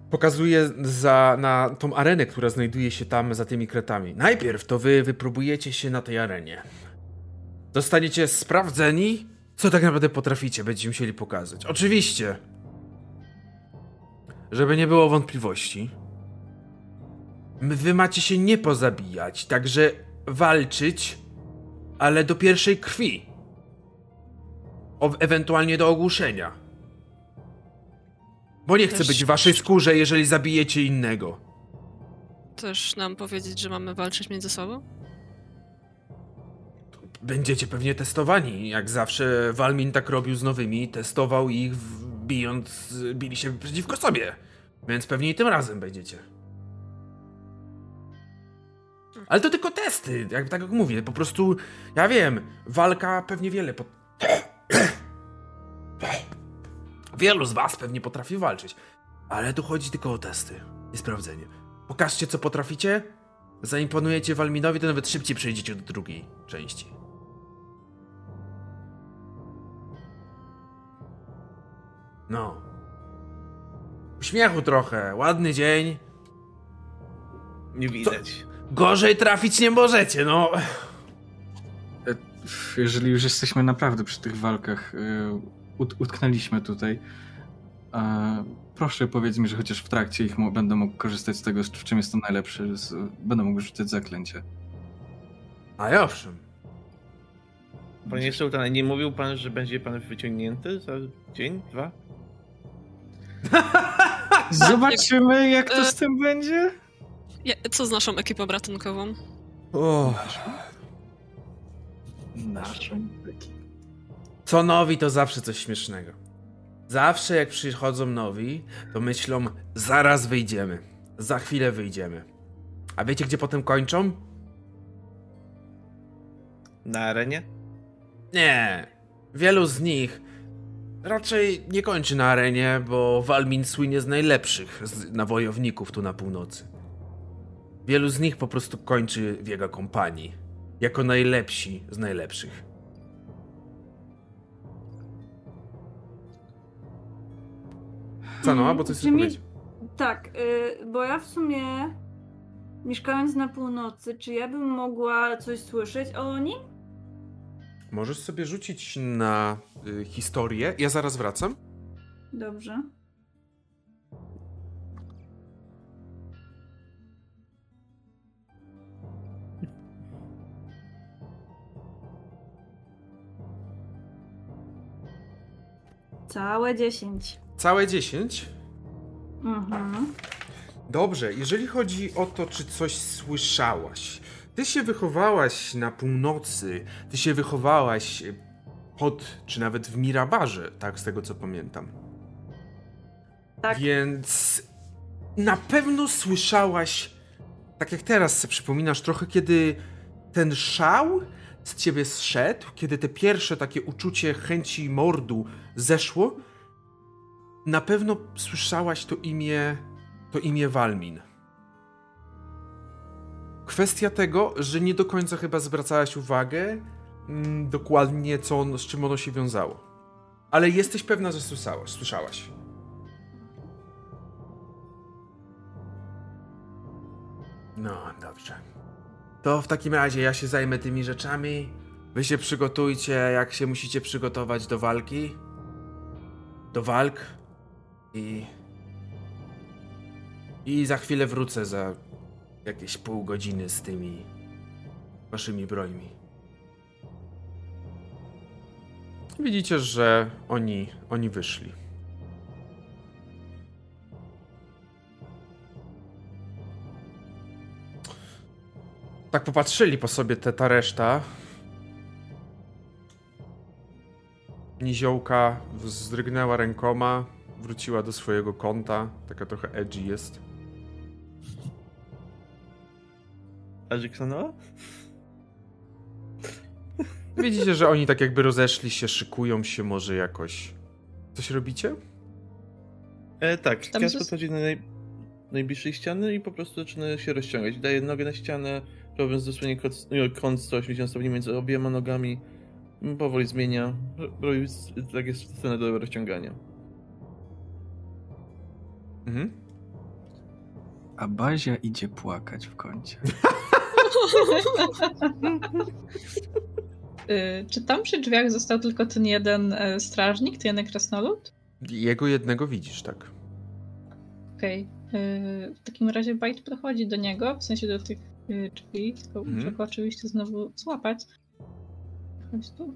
pokazuję za, na tą arenę, która znajduje się tam za tymi kretami. Najpierw to wy wypróbujecie się na tej arenie. Zostaniecie sprawdzeni, co tak naprawdę potraficie, będziecie musieli pokazać. Oczywiście, żeby nie było wątpliwości, Wy macie się nie pozabijać, także walczyć, ale do pierwszej krwi. O, ewentualnie do ogłuszenia. Bo nie chcę Też- być w waszej skórze, jeżeli zabijecie innego. Też nam powiedzieć, że mamy walczyć między sobą? Będziecie pewnie testowani. Jak zawsze Walmin tak robił z nowymi, testował ich, bijąc, bili się przeciwko sobie. Więc pewnie i tym razem będziecie. Ale to tylko testy, jak, tak jak mówię, po prostu, ja wiem, walka pewnie wiele. Wielu z was pewnie potrafi walczyć, ale tu chodzi tylko o testy i sprawdzenie. Pokażcie, co potraficie, zaimponujecie Walminowi, to nawet szybciej przejdziecie do drugiej części. No. Uśmiechu trochę, ładny dzień. Nie widać. Gorzej trafić nie możecie, no. Jeżeli już jesteśmy naprawdę przy tych walkach, y, ut utknęliśmy tutaj. e, Proszę powiedz mi, że chociaż w trakcie ich będę mógł korzystać z tego, w czym jestem najlepszy. Z, będę mógł rzucać zaklęcie. A i owszem. Panie Sultanie, nie mówił pan, że będzie pan wyciągnięty za dzień, dwa? Zobaczymy, jak to z tym będzie. Ja, co z naszą ekipą ratunkową? O, Naszą. co nowi to zawsze coś śmiesznego. Zawsze jak przychodzą nowi, to myślą, zaraz wyjdziemy. Za chwilę wyjdziemy. A wiecie, gdzie potem kończą? Na arenie? Nie. Wielu z nich raczej nie kończy na arenie, bo Walmin słynie z najlepszych z nawojowników tu na północy. Wielu z nich po prostu kończy w jego kompanii. Jako najlepsi z najlepszych. Co no, albo coś chcesz mi- powiedzieć? Tak, y, bo ja w sumie mieszkając na północy, czy ja bym mogła coś słyszeć o nim? Możesz sobie rzucić na y, historię. Ja zaraz wracam. Dobrze. Całe 10. Całe 10. Mhm. Dobrze, jeżeli chodzi o to, czy coś słyszałaś. Ty się wychowałaś na północy, ty się wychowałaś pod, czy nawet w Mirabarze, tak z tego co pamiętam. Tak. Więc na pewno słyszałaś, tak jak teraz sobie przypominasz, trochę kiedy ten szał z ciebie zszedł, kiedy te pierwsze takie uczucie chęci mordu zeszło, na pewno słyszałaś to imię, to imię Walmin. Kwestia tego, że nie do końca chyba zwracałaś uwagę mm, dokładnie, co on, z czym ono się wiązało. Ale jesteś pewna, że słyszałaś. słyszałaś. No, dobrze. To w takim razie ja się zajmę tymi rzeczami. Wy się przygotujcie, jak się musicie przygotować do walki. Do walk. I. I za chwilę wrócę za jakieś pół godziny z tymi waszymi brońmi. Widzicie, że oni, oni wyszli. Tak popatrzyli po sobie te, ta reszta. Niziołka wzdrygnęła rękoma, wróciła do swojego kąta. Taka trochę edgy jest. A Jacksona? Widzicie, że oni tak jakby rozeszli się, szykują się może jakoś. Coś robicie? E, tak, Tam zos- podchodzi do naj... najbliższej ściany i po prostu zaczyna się rozciągać. Daje nogę na ścianę, robiąc dosłownie kąt, no, kąt 180 stopni między obiema nogami. Powoli zmienia. Robi s- tak jest scenę do rozciągania. Mhm. A Bazia idzie płakać w kącie. Y, Czy tam przy drzwiach został tylko ten jeden e, strażnik, ten jeden krasnolud? Jego jednego widzisz, tak. Okej. Y, W takim razie Bajt podchodzi do niego, w sensie do tych y, drzwi, tylko Mhm. go oczywiście znowu złapać. Chodź tu.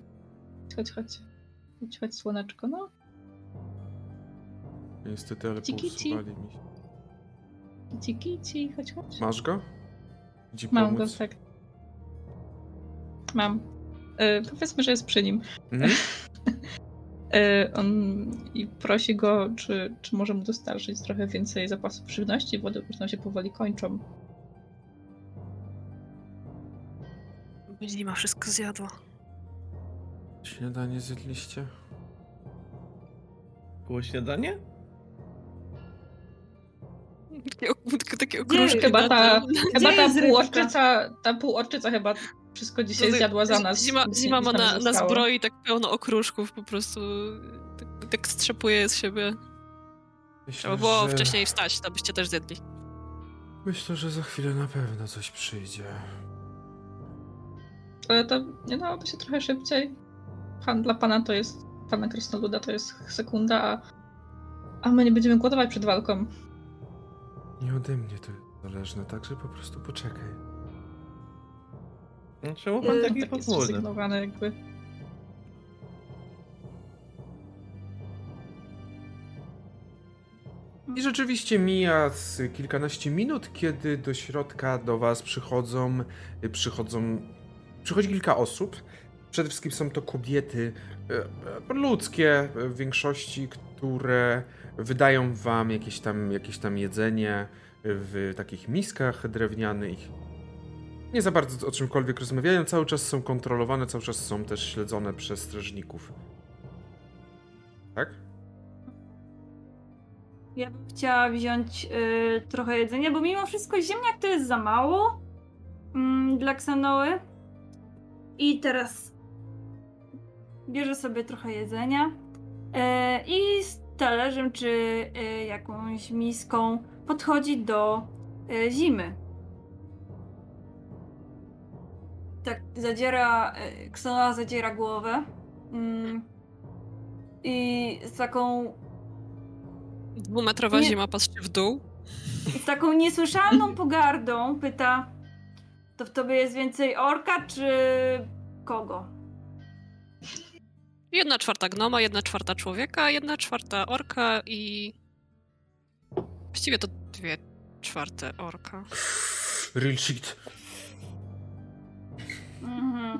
Chodź, chodź. Chodź, chodź, słoneczko, no. Niestety, ale Kici, kici. pousuwali mi się. Kici, kici, chodź, chodź. Masz go? Ci Mam go, pomóc? tak. Mam. Y, powiedzmy, że jest przy nim. Mhm. Y, on i prosi go, czy, czy może mu dostarczyć trochę więcej zapasów żywności, bo już nam się powoli kończą. Zima wszystko zjadła. Śniadanie zjedliście? Było śniadanie? Takie, ok- takie Nie, okruszki. Chyba ta, chyba ta półorczyca, ta półorczyca chyba wszystko dzisiaj No zjadła za nas. Zima, zima ma na, na zbroi tak pełno okruszków, po prostu tak, tak strzepuje z siebie. Myślę, Trzeba było że... wcześniej wstać, to byście też zjedli. Myślę, że za chwilę na pewno coś przyjdzie. Ale to nie dałoby się trochę szybciej. Pan dla pana to jest, pana Krasnoluda to jest sekunda, a, a my nie będziemy głodować przed walką. Nie ode mnie to jest zależne, także po prostu poczekaj. No, Czemu pan taki tak jest zrezygnowany jakby. I rzeczywiście mija z kilkanaście minut, kiedy do środka do was przychodzą, przychodzą, przychodzi kilka osób. Przede wszystkim są to kobiety e, e, ludzkie w większości, które wydają wam jakieś tam, jakieś tam jedzenie w takich miskach drewnianych. Nie za bardzo o czymkolwiek rozmawiają, cały czas są kontrolowane, cały czas są też śledzone przez strażników. Tak? Ja bym chciała wziąć y, trochę jedzenia, bo mimo wszystko ziemniak to jest za mało mm, dla Ksanoły. I teraz bierze sobie trochę jedzenia y, i talerzem czy y, jakąś miską podchodzi do y, zimy. Tak, zadziera, y, Ksanowa zadziera głowę. Mm, I z taką Dwumetrowa Nie. zima patrzy w dół. z taką niesłyszalną pogardą pyta, to w tobie jest więcej orka czy kogo? Jedna czwarta gnoma, jedna czwarta człowieka, jedna czwarta orka i... Właściwie to dwie czwarte orka. Real shit. Mhm.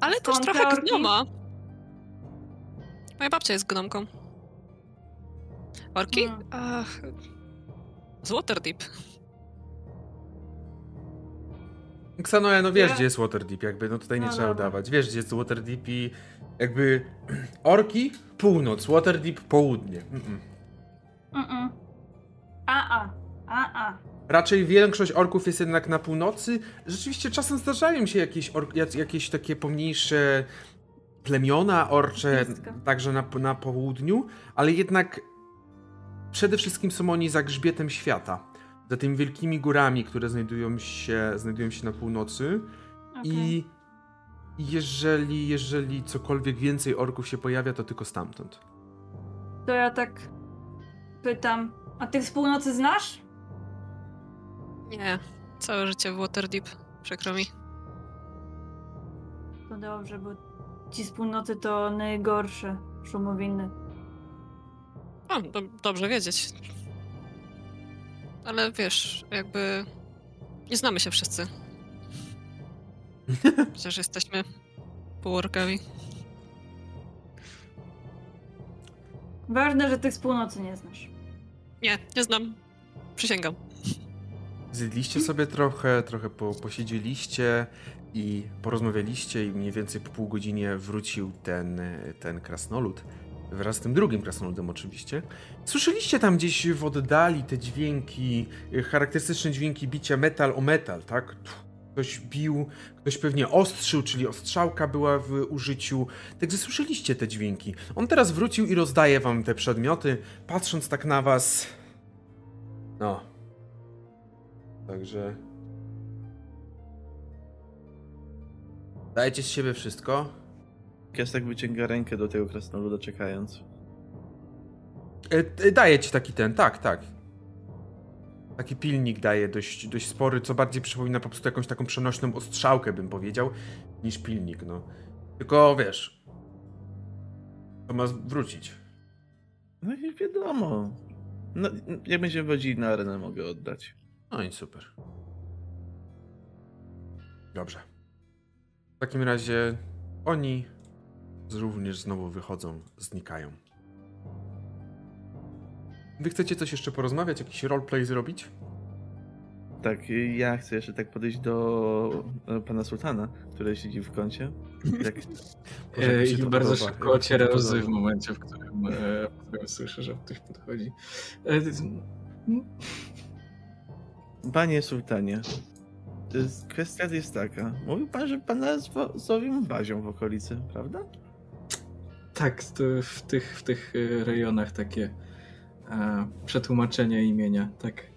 Ale też Skąd te trochę orki? gnoma. Moja babcia jest gnomką. Orki? Mm. Ach, z Waterdeep. Ksanoe, no wiesz, Ja- gdzie jest Waterdeep, jakby, no tutaj nie No trzeba dobra. udawać. Wiesz, gdzie jest Waterdeep i jakby orki, północ, Waterdeep, południe. Mm-mm. Mm-mm. A, a, a, a. Raczej większość orków jest jednak na północy. Rzeczywiście czasem zdarzają się jakieś, jak- jakieś takie pomniejsze plemiona orcze Wszystko. także na, na południu, ale jednak przede wszystkim są oni za grzbietem świata. Za tymi wielkimi górami, które znajdują się, znajdują się na północy. I jeżeli, jeżeli cokolwiek więcej orków się pojawia, to tylko stamtąd. To ja tak pytam, a tych z północy znasz? Nie, całe życie w Waterdeep. Przykro mi. To dobrze, bo ci z północy to najgorsze szumowiny. O, do, dobrze wiedzieć. Ale wiesz, jakby nie znamy się wszyscy. Przecież jesteśmy półorkami. Ważne, że tych z północy nie znasz. Nie, nie znam. Przysięgam. Zjedliście sobie trochę, trochę po, posiedzieliście i porozmawialiście i mniej więcej po pół godzinie wrócił ten, ten krasnolud. Wraz z tym drugim krasnoludem oczywiście. Słyszeliście tam gdzieś w oddali te dźwięki, charakterystyczne dźwięki bicia metal o metal, tak? Ktoś bił, ktoś pewnie ostrzył, czyli ostrzałka była w użyciu. Także słyszeliście te dźwięki. On teraz wrócił i rozdaje wam te przedmioty, patrząc tak na was. No, Także. Dajcie z siebie wszystko. Kestek wyciąga rękę do tego krasnoluda czekając. E, e, daję ci taki ten, tak, tak. Taki pilnik daje dość, dość spory, co bardziej przypomina po prostu jakąś taką przenośną ostrzałkę, bym powiedział, niż pilnik, no. Tylko wiesz. To ma wrócić. No i wiadomo. No, jak będziemy wchodzili na arenę, mogę oddać. No i super. Dobrze. W takim razie oni również znowu wychodzą, znikają. Wy chcecie coś jeszcze porozmawiać, jakiś roleplay zrobić? Tak, ja chcę jeszcze tak podejść do e, pana sultana, który siedzi w kącie. Mi się I to bardzo podoba, szybko ociera łzy w momencie, w którym, e, w którym słyszę, że ktoś podchodzi. E, Panie sultanie, to jest- kwestia jest taka. Mówił pan, że pan nazwa zowią bazią w okolicy, prawda? Tak, to w tych, w tych e, rejonach takie e, przetłumaczenie imienia, tak.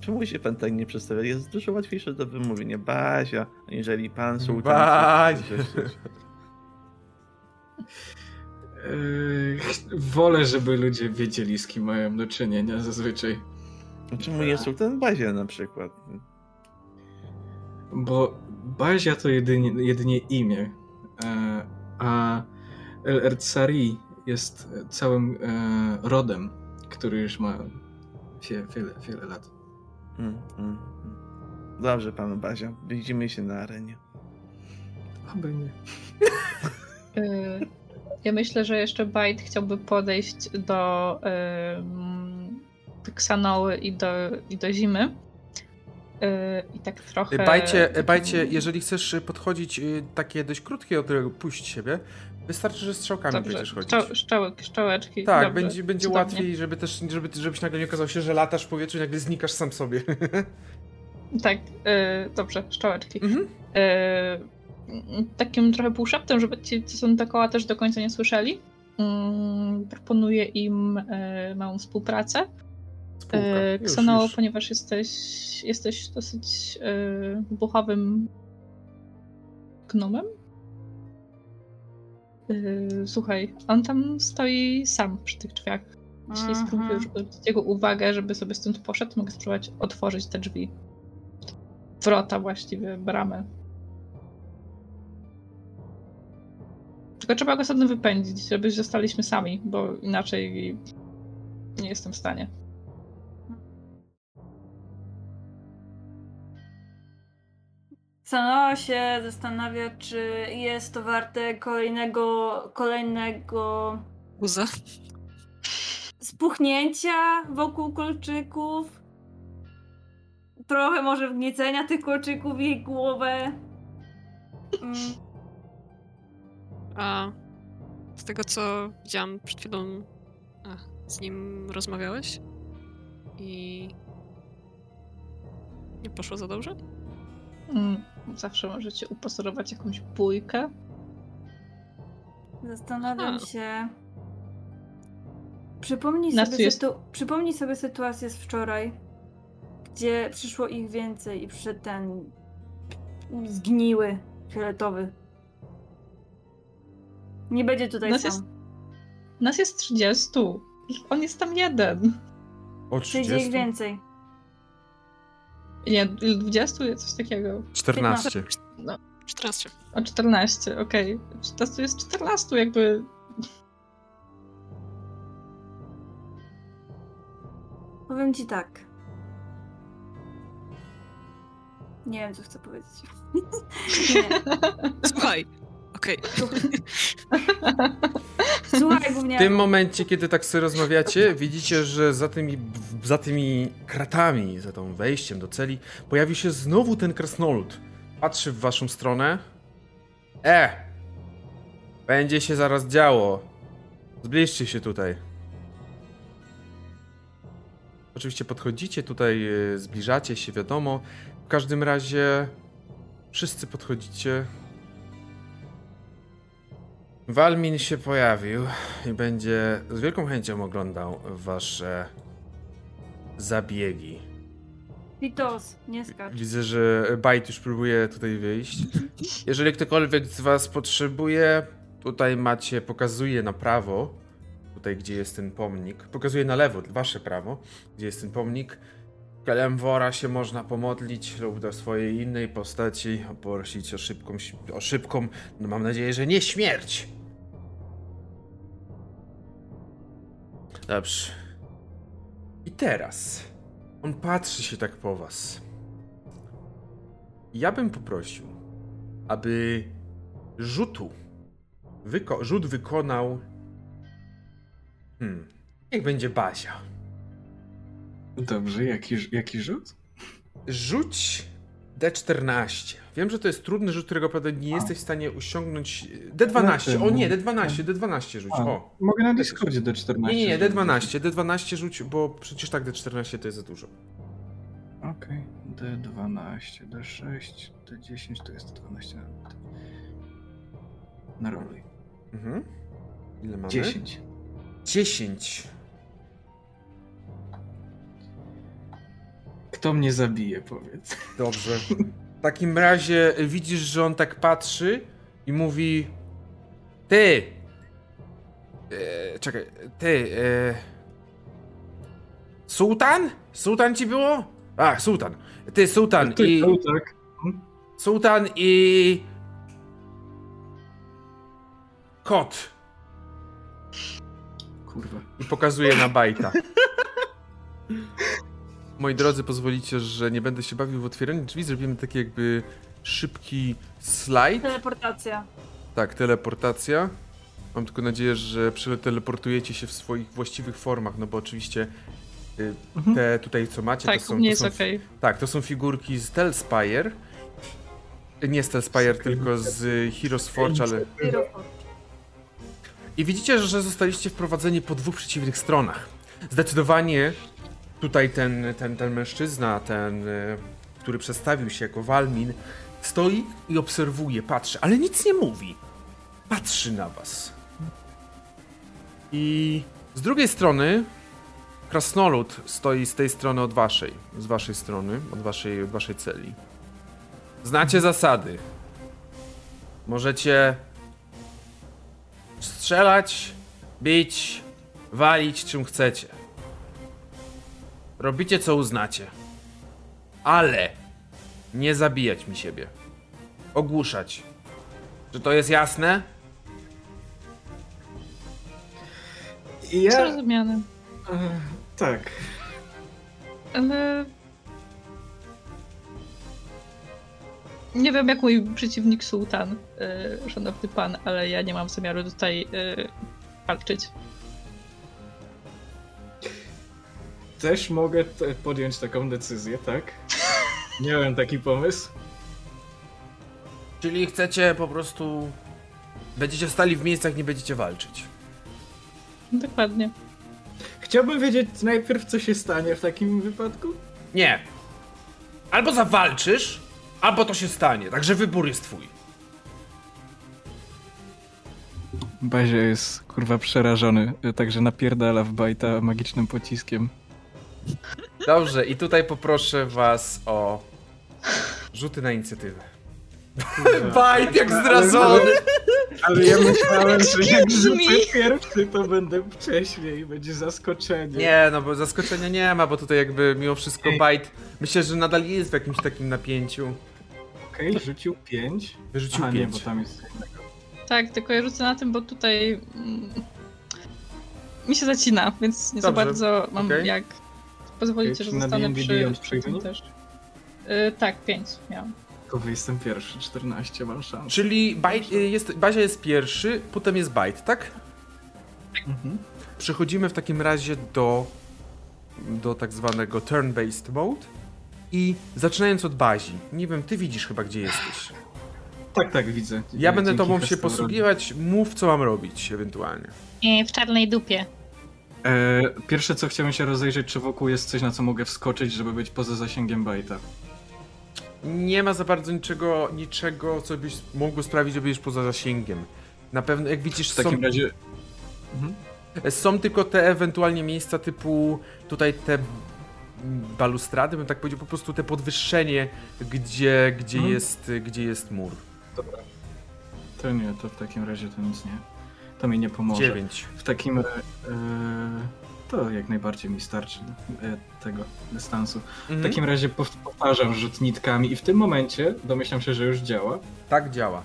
Czemu się pan tak nie przedstawia? Jest dużo łatwiejsze do wymówienia. Bazia, aniżeli pan sultan. Bazia. E, wolę, żeby ludzie wiedzieli, z kim mają do czynienia zazwyczaj. Czemu nie sultan Bazia na przykład? Bo Bazia to jedynie, jedynie imię, e, a El Ertsari jest całym e, rodem, który już ma wie, wiele, wiele lat. Mm, mm, mm. Dobrze, panu Bazia. Widzimy się na arenie. Aby nie. Y, Ja myślę, że jeszcze Bajt chciałby podejść do y, Ksanoły i do, i do Zimy. Y, I tak trochę... Bajcie, bajcie, jeżeli chcesz podchodzić y, takie dość krótkie, od puść siebie, wystarczy, że strzałkami Dobrze, będziesz chodzić. szczałek, szczałeczki. Tak, Dobrze, będzie, będzie cudownie. łatwiej, żeby też, żeby, żebyś nagle nie okazało się, że latasz w powietrzu i nagle znikasz sam sobie. Tak, y, dobrze, szczałeczki. mhm. Y, takim trochę półszeptem, żeby ci, co są dookoła, też do końca nie słyszeli. Mm, proponuję im y, małą współpracę. Już, Ksano, już. ponieważ jesteś, jesteś dosyć e, buchowym gnomem. E, słuchaj, on tam stoi sam przy tych drzwiach. Jeśli Mhm. spróbujesz zwrócić jego uwagę, żeby sobie stąd poszedł, mogę spróbować otworzyć te drzwi. Wrota właściwie, bramę. Tylko trzeba go stąd wypędzić, żeby zostaliśmy sami, bo inaczej nie jestem w stanie. Sanoa się zastanawia, czy jest to warte kolejnego, kolejnego Guza. spuchnięcia wokół kolczyków. Trochę może wgniecenia tych kolczyków w jej głowę. Mm, A z tego co widziałam przed chwilą, a, z nim rozmawiałeś i nie poszło za dobrze? Mm, Zawsze możecie upozorować jakąś bójkę. Zastanawiam A. się. Przypomnij sobie, jest- sytu... Przypomnij sobie sytuację z wczoraj, gdzie przyszło ich więcej i przyszedł ten zgniły, fioletowy. Nie będzie tutaj Nas sam. jest- Nas jest 30. On jest tam jeden. O Przyjdzie 30? ich więcej. Nie, 20 jest coś takiego. 14. 14. O 14, okej. 14 jest 14, jakby. Powiem ci tak. Nie wiem, co chcę powiedzieć. Nie. Słuchaj. Okej. Słuchaj, W tym momencie, kiedy tak sobie rozmawiacie, widzicie, że za tymi, za tymi kratami, za tą wejściem do celi, pojawił się znowu ten krasnolud. Patrzy w waszą stronę. E! Będzie się zaraz działo. Zbliżcie się tutaj. Oczywiście podchodzicie tutaj, y, zbliżacie się, wiadomo. W każdym razie wszyscy podchodzicie. Walmin się pojawił i będzie z wielką chęcią oglądał wasze zabiegi. Pitos, nie skacz. Widzę, że Bajt już próbuje tutaj wyjść. Jeżeli ktokolwiek z was potrzebuje, tutaj macie, pokazuje na prawo, tutaj gdzie jest ten pomnik, pokazuje na lewo, wasze prawo, gdzie jest ten pomnik. Kelemwora się można pomodlić lub do swojej innej postaci poprosić o szybką, o szybką, no mam nadzieję, że nie śmierć. Dobrze. I teraz on patrzy się tak po was. Ja bym poprosił, aby rzutu wyko- rzut wykonał. Hmm. Niech będzie Bazia. Dobrze, jaki, jaki rzut? Rzuć D14. Wiem, że to jest trudny rzut, którego prawda nie jesteś w stanie osiągnąć. D12. O nie, D12, D12 rzuć. A, O. Mogę na Discordzie do 14. Nie, nie, nie, D12. D12 rzuć, bo przecież tak D14 to jest za dużo. Okej, D12, D6, D10 to jest 12 na Na roluj. Mhm. Ile mamy? 10. 10. Kto mnie zabije, powiedz. Dobrze. W takim razie widzisz, że on tak patrzy i mówi: Ty! E, czekaj, ty. E, sułtan? Sułtan ci było? A, sułtan. Ty, sułtan Ty, i. tak. Sułtan i. Kot. Kurwa. I pokazuje na bajta. Moi drodzy, pozwolicie, że nie będę się bawił w otwieranie drzwi. Zrobimy taki jakby szybki slajd. Teleportacja. Tak, teleportacja. Mam tylko nadzieję, że przeteleportujecie się w swoich właściwych formach, no bo oczywiście y, Mhm. te tutaj co macie, tak, to są, to jest są, okej. tak, to są figurki z Telspire. Nie z Telspire, tylko z Heroes Forge, ale... I widzicie, że zostaliście wprowadzeni po dwóch przeciwnych stronach. Zdecydowanie tutaj ten, ten, ten mężczyzna, ten, y, który przedstawił się jako Walmin, stoi i obserwuje, patrzy, ale nic nie mówi. Patrzy na was. I z drugiej strony krasnolud stoi z tej strony od waszej, z waszej strony, od waszej, od waszej celi. Znacie zasady. Możecie strzelać, bić, walić czym chcecie. Robicie co uznacie. Ale nie zabijać mi siebie. Ogłuszać. Czy to jest jasne? I ja... Zrozumiane. E, tak. Ale. Nie wiem, jak mój przeciwnik sułtan, yy, szanowny pan, ale ja nie mam zamiaru tutaj yy, walczyć. Też mogę te- podjąć taką decyzję, tak? Miałem taki pomysł. Czyli chcecie po prostu. Będziecie stali w miejscach, nie będziecie walczyć. Dokładnie. Chciałbym wiedzieć najpierw, co się stanie w takim wypadku. Nie. Albo zawalczysz, albo to się stanie. Także wybór jest twój. Bazia jest kurwa przerażony, także napierdala w bajta magicznym pociskiem. Dobrze, i tutaj poproszę was o rzuty na inicjatywę. Bajt jak zdradzony! Ale ja myślałem, że jak rzucę pierwszy, to będę wcześniej, będzie zaskoczenie. Nie, no bo zaskoczenia nie ma, bo tutaj jakby mimo wszystko Bajt myślę, że nadal jest w jakimś takim napięciu. Okej, rzucił 5. Wyrzucił A nie, bo pięć. tam jest... Tak, tylko ja rzucę na tym, bo tutaj mm, mi się zacina, więc nie za Dobrze, bardzo mam okej. jak. Pozwolicie, że Na zostanę D&D przy, przy tym też. Y, tak, 5 miałam. Tylko jestem pierwszy, 14 mam szansę. Czyli Bajt y, jest, Bazia jest pierwszy, potem jest Bajt, tak? Mhm. Przechodzimy w takim razie do, do tak zwanego turn-based mode i zaczynając od bazi. Nie wiem, ty widzisz chyba gdzie jesteś. Tak, tak, widzę. Ja będę Dzięki tobą się posługiwać, mów co mam robić ewentualnie. w czarnej dupie. E, pierwsze co chciałem się rozejrzeć, czy wokół jest coś, na co mogę wskoczyć, żeby być poza zasięgiem bajta. Nie ma za bardzo niczego, niczego co byś mógł sprawić, że będziesz poza zasięgiem. Na pewno, jak widzisz, W są, takim razie... Mhm. są tylko te ewentualnie miejsca typu tutaj te balustrady, bym tak powiedział, po prostu te podwyższenie, gdzie, gdzie, Mhm. jest, gdzie jest mur. Dobra. To nie, to w takim razie to nic nie. To mi nie pomoże. 9. W takim... E, to jak najbardziej mi starczy e, tego dystansu. W Mhm. takim razie pow- powtarzam rzut nitkami i w tym momencie domyślam się, że już działa. Tak działa.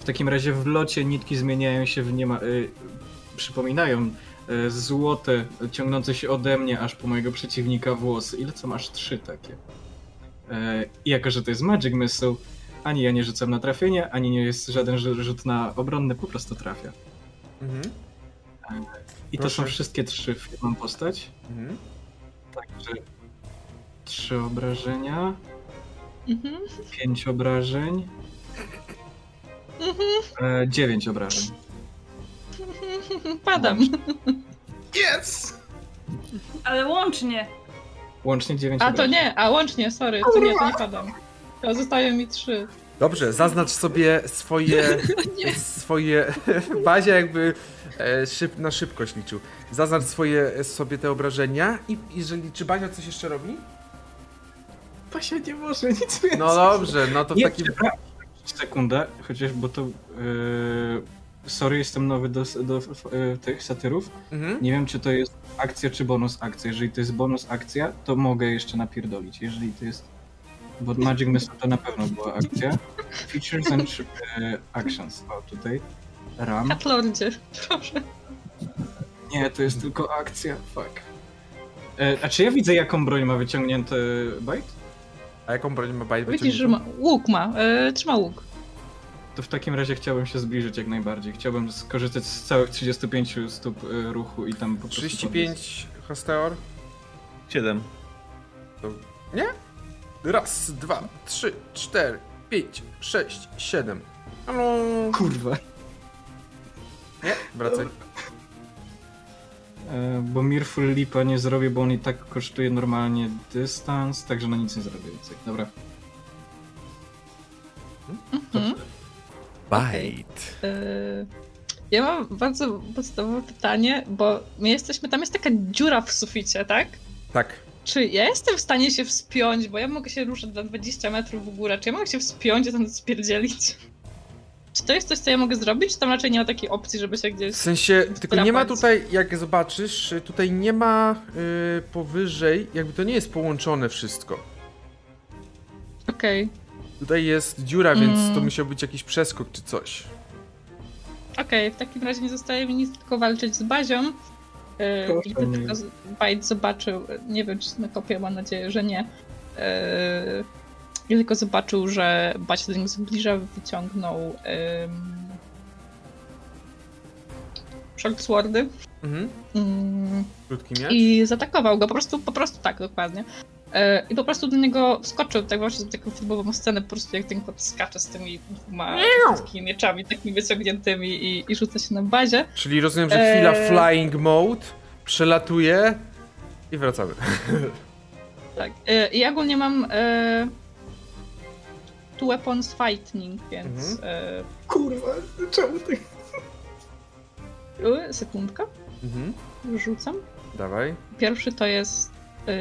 W takim razie w locie nitki zmieniają się w niema... Y, przypominają złote, ciągnące się ode mnie aż po mojego przeciwnika włosy. Ile co masz? Trzy takie. I jako, że to jest Magic Missile, ani ja nie rzucam na trafienie, ani nie jest żaden rzut na obronny, po prostu trafia. Mhm. I to Proszę. są wszystkie trzy w jedną postać. Mhm. Także trzy obrażenia, Mhm. pięć obrażeń, Mhm. e, dziewięć obrażeń. Padam. Yes! Ale łącznie. Łącznie dziewięć A to obrażeń. nie, a łącznie, sorry, to nie, to nie padam. To zostają mi trzy. Dobrze, zaznacz sobie swoje, swoje bazie jakby e, szyb, na szybkość liczył. Zaznacz swoje sobie te obrażenia i jeżeli czy Bazia coś jeszcze robi? Basia nie może nic więcej. No dobrze, no to w Nie, takim... Sekundę, chociaż bo to. Yy, sorry, jestem nowy do, do yy, tych satyrów. Mhm. Nie wiem, czy to jest akcja, czy bonus akcja. Jeżeli to jest bonus akcja, to mogę jeszcze napierdolić. Jeżeli to jest. Bo Magic Missile to na pewno była akcja. Features and yy, actions. O, tutaj. Ram. Katlordzie, proszę. Nie, to jest tylko akcja. Fuck. E, a czy ja widzę, jaką broń ma wyciągnięty Bite? A jaką broń ma Bajt Widzisz, że ma, łuk ma, y, trzyma łuk. To w takim razie chciałbym się zbliżyć jak najbardziej. Chciałbym skorzystać z całych 35 stóp y, ruchu i tam po prostu... 35 Hasteor? 7. Nie? Raz, dwa, trzy, cztery, pięć, sześć, siedem. Halo? Kurwa. Nie, wracaj. E, bo Mirful Lipa nie zrobię, bo on i tak kosztuje normalnie dystans, także na nic nie zrobię więcej. Dobra. Mhm. Bajt. Y, ja mam bardzo podstawowe pytanie, bo my jesteśmy, tam jest taka dziura w suficie, tak? Tak. Czy ja jestem w stanie się wspiąć, bo ja mogę się ruszać na 20 metrów w górę, czy ja mogę się wspiąć i tam spierdzielić? Czy to jest coś, co ja mogę zrobić, czy tam raczej nie ma takiej opcji, żeby się gdzieś... W sensie, tylko nie ma tutaj, jak zobaczysz, tutaj nie ma y, powyżej, jakby to nie jest połączone wszystko. Okej, Tutaj jest dziura, więc Mm. to musiał być jakiś przeskok czy coś. okej, w takim razie nie zostaje mi nic, tylko walczyć z bazią. Yy, Proszę, gdy nie. tylko Bajt zobaczył, nie wiem czy na kopię, mam nadzieję, że nie. Yy, gdy tylko zobaczył, że Bać do niego zbliża, wyciągnął ym, short swordy Mhm. ym, Krótki miecz. i zaatakował go, po prostu, po prostu tak, dokładnie. Yy, I po prostu do niego wskoczył, tak właśnie z taką filmową scenę, po prostu jak ten kot skacze z tymi dwoma takimi mieczami takimi wyciągniętymi i, i rzuca się na bazie. Czyli rozumiem, że chwila Eee. flying mode, przelatuje i wracamy. Tak. Y, I ogólnie mam y, two weapons fighting, więc Mhm. y, Kurwa, czemu ty... Y, Sekundka, Mhm. rzucam. Dawaj. Pierwszy to jest yy,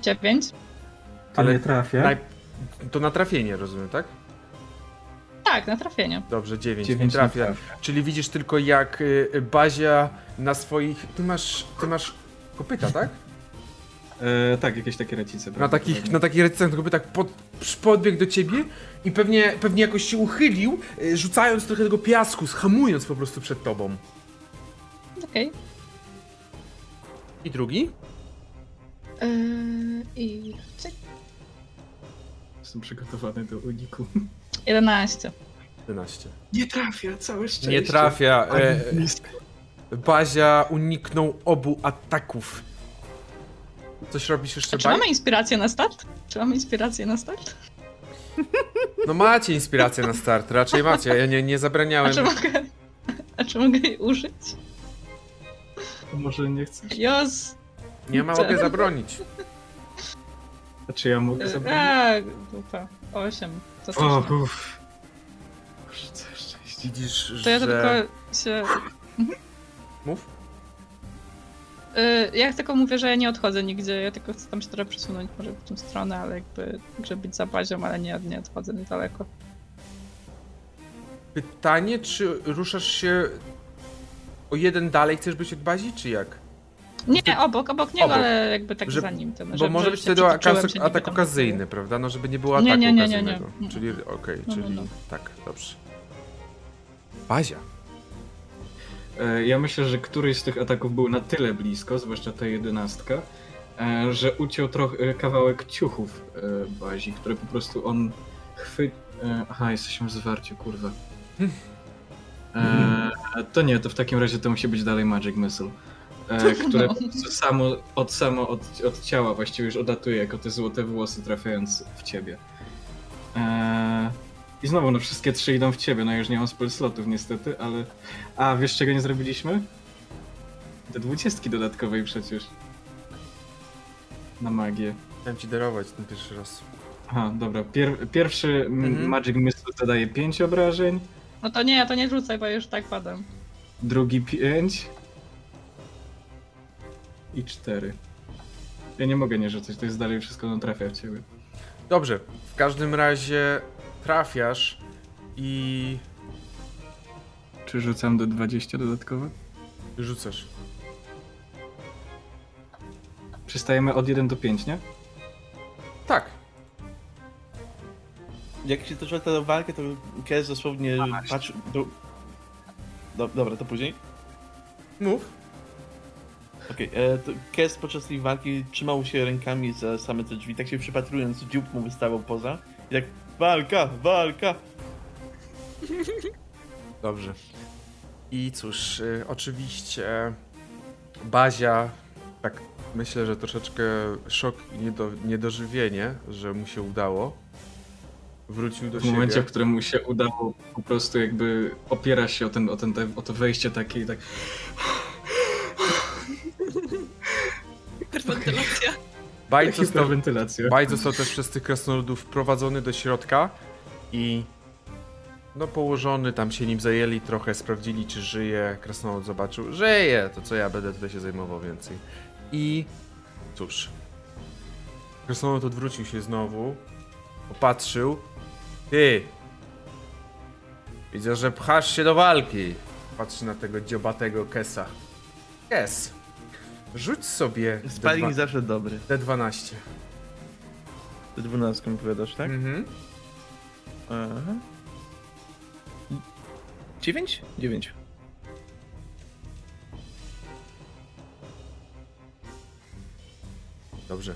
9. To Ale nie trafia. Naj... To na trafienie, rozumiem, tak? Tak, na trafienie. Dobrze, 9, Dziewięć nie nie trafia. Czyli widzisz tylko jak y, Bazia na swoich... Ty masz, ty masz kopyta, tak? E, tak, jakieś takie racice. Na takich, na takich recytach kopytach pod, podbiegł do ciebie i pewnie, pewnie jakoś się uchylił, y, rzucając trochę tego piasku, schamując po prostu przed tobą. Okej. I drugi? Yy, I cyk. Jestem przygotowany do uniku. 11. 11. Nie trafia, całe szczęście. Nie trafia. E, blisko. Bazia uniknął obu ataków. Coś robisz jeszcze, A czy Baj? mamy inspirację na start? Czy mamy inspirację na start? No macie inspirację na start, raczej macie. Ja nie, nie A zabraniałem. czy mogę, a czy mogę jej użyć? Może nie chcesz? Jos! Nie ma, mogę zabronić. A czy ja mogę zabrać? Eee, dupa. 8. To też O, nie. uff. Boże, całe szczęście. Widzisz, To ja że... tylko się... Mów. Yy, ja tylko mówię, że ja nie odchodzę nigdzie, ja tylko chcę tam się trochę przesunąć może w tą stronę, ale jakby, żeby być za bazią, ale nie, nie odchodzę niedaleko. Pytanie, czy ruszasz się o jeden dalej, chcesz być od bazi, czy jak? Nie, obok, obok niego, Obok. ale jakby tak Że- za nim. Tym, Bo żeby- może być wtedy atak, okazyjny, prawda? No żeby nie było Nie, ataku nie, nie, nie, nie. okazyjnego. Mm. Czyli okej, No, no, czyli no. tak, dobrze. Bazia. E, Ja myślę, że któryś z tych ataków był na tyle blisko, zwłaszcza ta jedenastka, e, że uciął trochę kawałek ciuchów e, bazi, które po prostu on chwy... e, Aha, jesteśmy w zwarciu, kurwa. E, to nie, to w takim razie to musi być dalej Magic Missile. E, które No. prostu samo, od, samo od, od ciała właściwie już odlatuje jako te złote włosy trafiając w ciebie. E, I znowu, no wszystkie trzy idą w ciebie, no już nie mam spell slotów niestety, ale... A, wiesz czego nie zrobiliśmy? Te dwudziestki dodatkowej przecież. Na magię. Chciałem ci darować ten pierwszy raz. Aha, dobra. Pier pierwszy Mhm. Magic Missile zadaje 5 obrażeń, No to nie, to nie rzucaj, bo już tak padam. drugi 5 i 4. Ja nie mogę nie rzucać, to jest dalej wszystko, no trafia w ciebie. Dobrze, w każdym razie trafiasz i Czy rzucam do 20 dodatkowe? rzucasz. Przystajemy od 1 do 5, nie? Tak. Jak się toczyła ta walka, to Kez dosłownie patrzy... Do... Do, dobra, to później. Mów. Okej, okay, to Kez podczas tej walki trzymał się rękami za same te drzwi, tak się przypatrując, dziób mu wystawał poza. I tak, walka, walka! Dobrze. I cóż, y, oczywiście Bazia, tak myślę, że troszeczkę szok i niedo, niedożywienie, że mu się udało. Wrócił do W siebie. momencie, w którym mu się udało, po prostu jakby opiera się o, ten, o, ten, o to wejście takie i tak... Hiperwentylacja. Bajt został. Bajt został też przez tych krasnoludów wprowadzony do środka i no położony, tam się nim zajęli trochę, sprawdzili czy żyje. Krasnolud zobaczył, żyje, to co ja będę tutaj się zajmował więcej. I cóż, krasnolud odwrócił się znowu, popatrzył. Ty! Widzę, że pchasz się do walki. Patrzy na tego dziobatego Kesa. Kes, rzuć sobie Sparring D2 zawsze dobry. D12. Ty 12 powiadasz, tak? Mhm. Aha. 9? 9. Dobrze.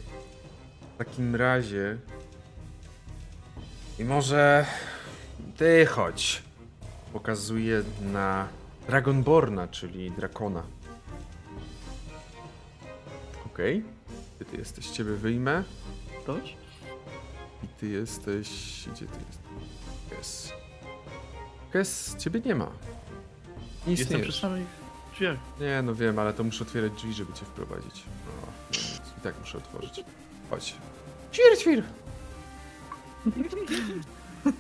W takim razie. I może. Ty chodź. Pokazuję na Dragonborna, czyli drakona. Okej. Ty, ty jesteś, ciebie wyjmę. Toż? I ty jesteś. Gdzie ty jesteś? Kes. Kes, ciebie nie ma. Nie Jestem przy samych drzwiach. Nie, no wiem, ale to muszę otwierać drzwi, żeby cię wprowadzić. No, no, i tak muszę otworzyć. Chodź. Ćwir, ćwir!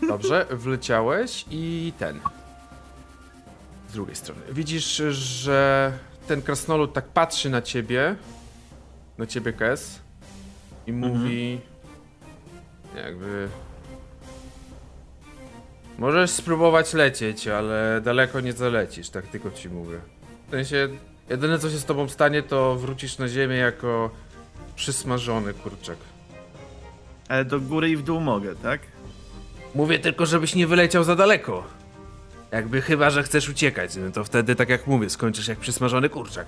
Dobrze, wleciałeś i ten. z drugiej strony. Widzisz, że ten krasnolud tak patrzy na ciebie, na ciebie, Kes, i mówi jakby... Możesz spróbować lecieć, ale daleko nie zalecisz, tak tylko ci mówię. W sensie, jedyne co się z tobą stanie, to wrócisz na ziemię jako przysmażony kurczak. Ale do góry i w dół mogę, tak? Mówię tylko, żebyś nie wyleciał za daleko. Jakby chyba, że chcesz uciekać, no to wtedy, tak jak mówię, skończysz jak przysmażony kurczak.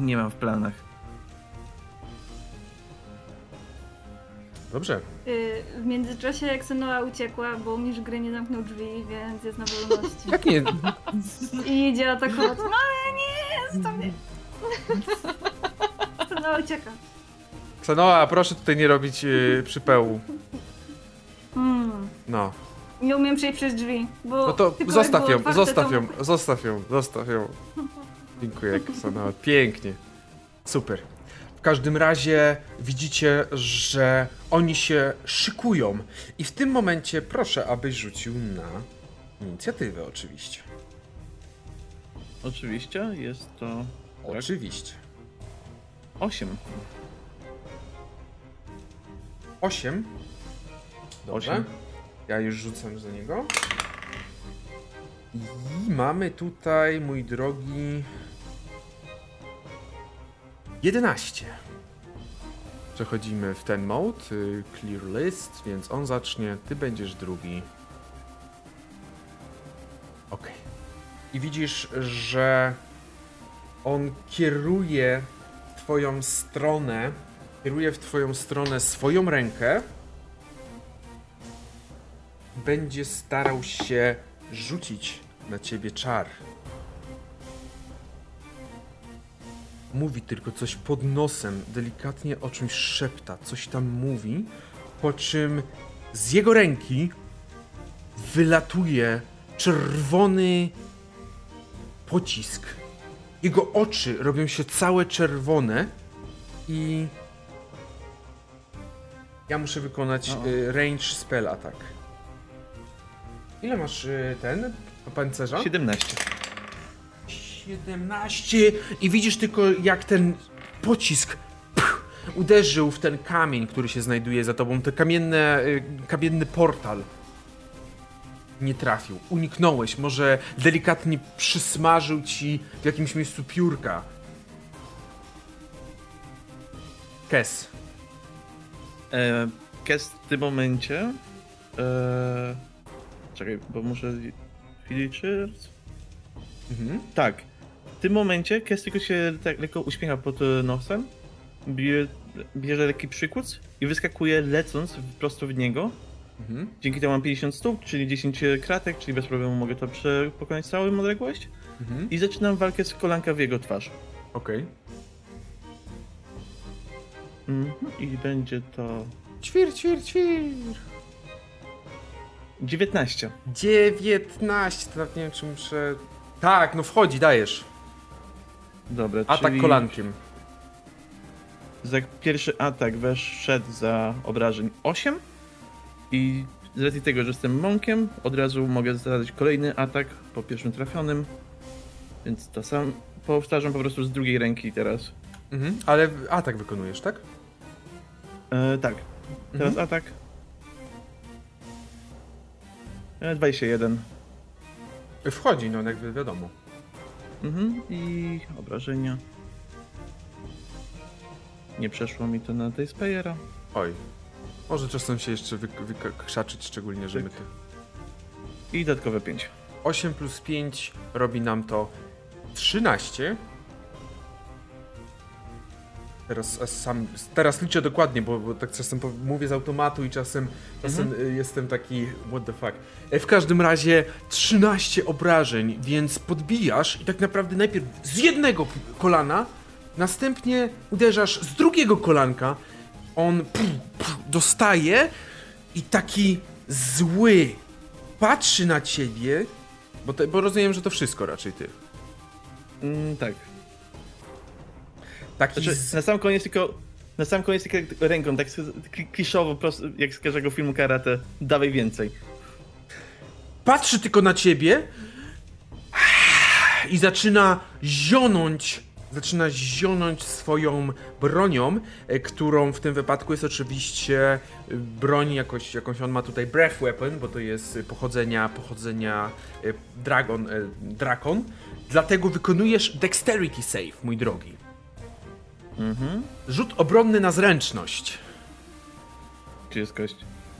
Nie mam w planach. Dobrze. Y, W międzyczasie jak Senoa uciekła, bo mistrz gry nie zamknął drzwi, więc jest na wolności. Jak nie? I idzie atakować. No nie, zostaw mnie. Senoa ucieka. Sanoa, proszę tutaj nie robić yy, przypełu. Hmm. No. Nie umiem przejść przez drzwi, bo No to tylko jak zostaw ją, otwarte, zostaw to ją, zostaw ją, zostaw ją. Dziękuję. Pięknie. Super. W każdym razie widzicie, że oni się szykują. I w tym momencie proszę, abyś rzucił na inicjatywę oczywiście. Oczywiście jest to Oczywiście. 8. 8. Dobrze. Osiem. Ja już rzucam za niego. I mamy tutaj, mój drogi. 11. Przechodzimy w ten mode, y, clear list, więc on zacznie, ty będziesz drugi. Ok. I widzisz, że on kieruje w twoją stronę, kieruje w twoją stronę swoją rękę. Będzie starał się rzucić na ciebie czar. Mówi tylko coś pod nosem, delikatnie o czymś szepta, coś tam mówi, po czym z jego ręki wylatuje czerwony pocisk. Jego oczy robią się całe czerwone i ja muszę wykonać O. y, range spell attack. Ile masz y, ten pancerza? 17. 17 i widzisz tylko jak ten pocisk pff, uderzył w ten kamień, który się znajduje za tobą, ten kamienne, y, kamienny portal. Nie trafił, uniknąłeś, może delikatnie przysmażył ci w jakimś miejscu piórka. Kes. E, Kes w tym momencie. E, czekaj, bo muszę. Features? Mhm. Tak. W tym momencie Kes tylko się tak lekko uśmiecha pod e, nosem, bie, bierze lekki przykuc i wyskakuje lecąc prosto w niego. Mhm. Dzięki temu mam 50 stóp, czyli 10 kratek, czyli bez problemu mogę to pokonać całą odległość. Mhm. I zaczynam walkę z kolanka w jego twarz. Okej. Mhm. I będzie to Ćwir, ćwir, ćwir. 19. 19, to nawet nie wiem czy muszę... Tak, no wchodzi, dajesz. Dobra, Atak czyli kolankiem. za pierwszy atak weszedł za obrażeń 8 i z racji tego, że jestem monkiem, od razu mogę zadać kolejny atak po pierwszym trafionym. Więc to sam powtarzam po prostu z drugiej ręki teraz. Mhm. Ale atak wykonujesz, tak? E, tak, teraz Mhm. atak. E, 21. Wchodzi, no jakby wiadomo. Mhm. I obrażenia. Nie przeszło mi to na tej spayera. Oj. Może czasem się jeszcze wyk- wykrzaczyć, szczególnie, że my Tak. ty. I dodatkowe 5. 8 plus 5 robi nam to 13. Teraz, sam, teraz liczę dokładnie, bo, bo tak czasem mówię z automatu i czasem, czasem y, jestem taki what the fuck. E, W każdym razie 13 obrażeń, więc podbijasz i tak naprawdę najpierw z jednego kolana, następnie uderzasz z drugiego kolanka. On pff, pff, dostaje i taki zły patrzy na ciebie, bo, te, bo rozumiem, że to wszystko raczej ty. Mm, tak. Taki Znaczy, z... na sam koniec tylko. Na sam koniec tylko ręką, tak kli- kliszowo, prosto, jak z każdego filmu karate. Dawaj więcej. patrzy tylko na ciebie i zaczyna zionąć, zaczyna zionąć swoją bronią, e, którą w tym wypadku jest oczywiście e, broń jakoś, jakąś on ma tutaj breath weapon, bo to jest pochodzenia, pochodzenia e, dragon, drakon. Dlatego wykonujesz dexterity save, mój drogi. Mhm. Rzut obronny na zręczność. Gdzie jest kość?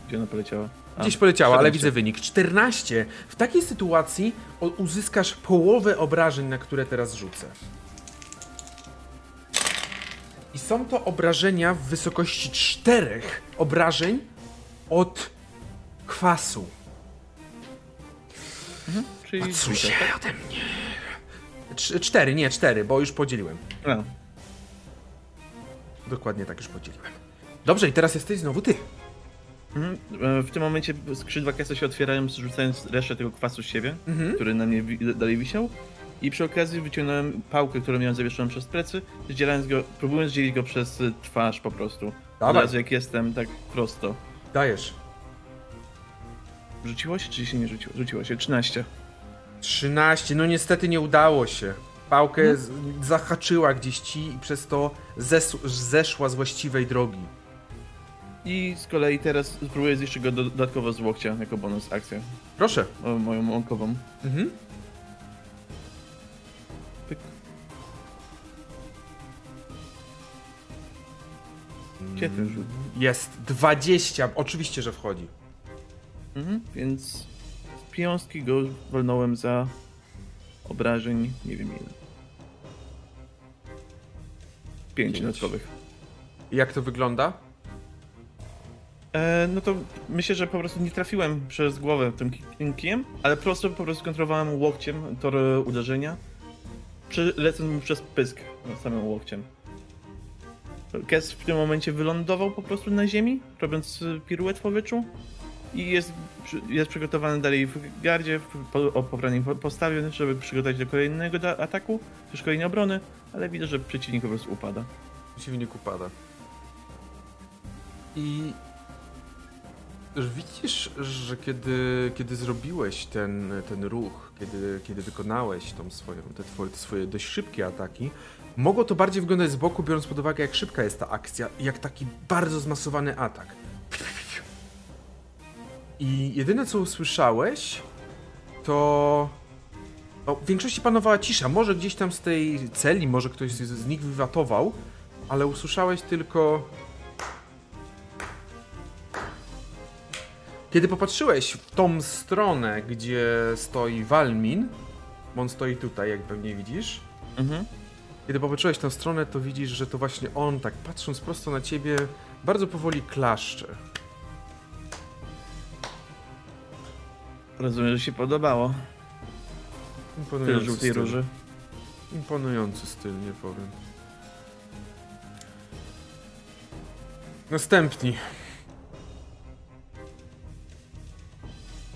Gdzie ona poleciała? A, Gdzieś poleciała, ale 14. widzę wynik. 14. W takiej sytuacji uzyskasz połowę obrażeń, na które teraz rzucę. I są to obrażenia w wysokości czterech obrażeń od kwasu. Czyli Odsuń się tak? ode mnie. Cz- cztery, nie, cztery, bo już podzieliłem. A, Dokładnie tak już podzieliłem. Dobrze, i teraz jesteś znowu ty. mhm. E, W tym momencie skrzydła Kesa się otwierają, zrzucając resztę tego kwasu z siebie, Mhm. który na mnie wi- dalej wisiał. I przy okazji wyciągnąłem pałkę, którą miałem zawieszoną przez plecy, zdzielając go, próbując zdzielić go przez y, twarz po prostu. Od Dawaj. razu jak jestem, tak prosto. Dajesz. Rzuciło się, czy się nie rzuciło? Rzuciło się, 13. 13, no niestety nie udało się. Pałkę z, zahaczyła gdzieś ci i przez to zes, zeszła z właściwej drogi. I z kolei teraz spróbuję zniszczyć go do, dodatkowo z łokcia, jako bonus akcję. Proszę. O, moją łąkową. Mhm. Pyk. Gdzie ten rzut? Jest 20, oczywiście, że wchodzi. Mhm, więc z piąstki go walnąłem za obrażeń, nie wiem ile. Pięć Pięć. dodatkowych. I Jak to wygląda? E, no to myślę, że po prostu nie trafiłem przez głowę tym ki- tym kijem, ale prosto po prostu kontrolowałem łokciem tor e, uderzenia, przy, lecąc mu przez pysk samym łokciem. Kes w tym momencie wylądował po prostu na ziemi, robiąc e, piruet w powietrzu i jest, jest przygotowany dalej w gardzie, w o poprawnej po- postawie, żeby przygotować do kolejnego ataku, też kolejnej obrony, ale widzę, że przeciwnik po prostu upada. Przeciwnik upada. I widzisz, że kiedy, kiedy zrobiłeś ten, ten ruch, kiedy, kiedy wykonałeś tą swoją, te, twoje, te swoje dość szybkie ataki, mogło to bardziej wyglądać z boku, biorąc pod uwagę, jak szybka jest ta akcja, jak taki bardzo zmasowany atak. I jedyne co usłyszałeś, to o, w większości panowała cisza. Może gdzieś tam z tej celi, może ktoś z, z nich wywatował, ale usłyszałeś tylko. Kiedy popatrzyłeś w tą stronę, gdzie stoi Walmin, bo on stoi tutaj, jak pewnie widzisz. Mhm. Kiedy popatrzyłeś w tę stronę, to widzisz, że to właśnie on, tak patrząc prosto na ciebie, bardzo powoli klaszcze. Rozumiem, że się podobało. Tyle żółtej styl. róży. Imponujący styl, nie powiem. Następni.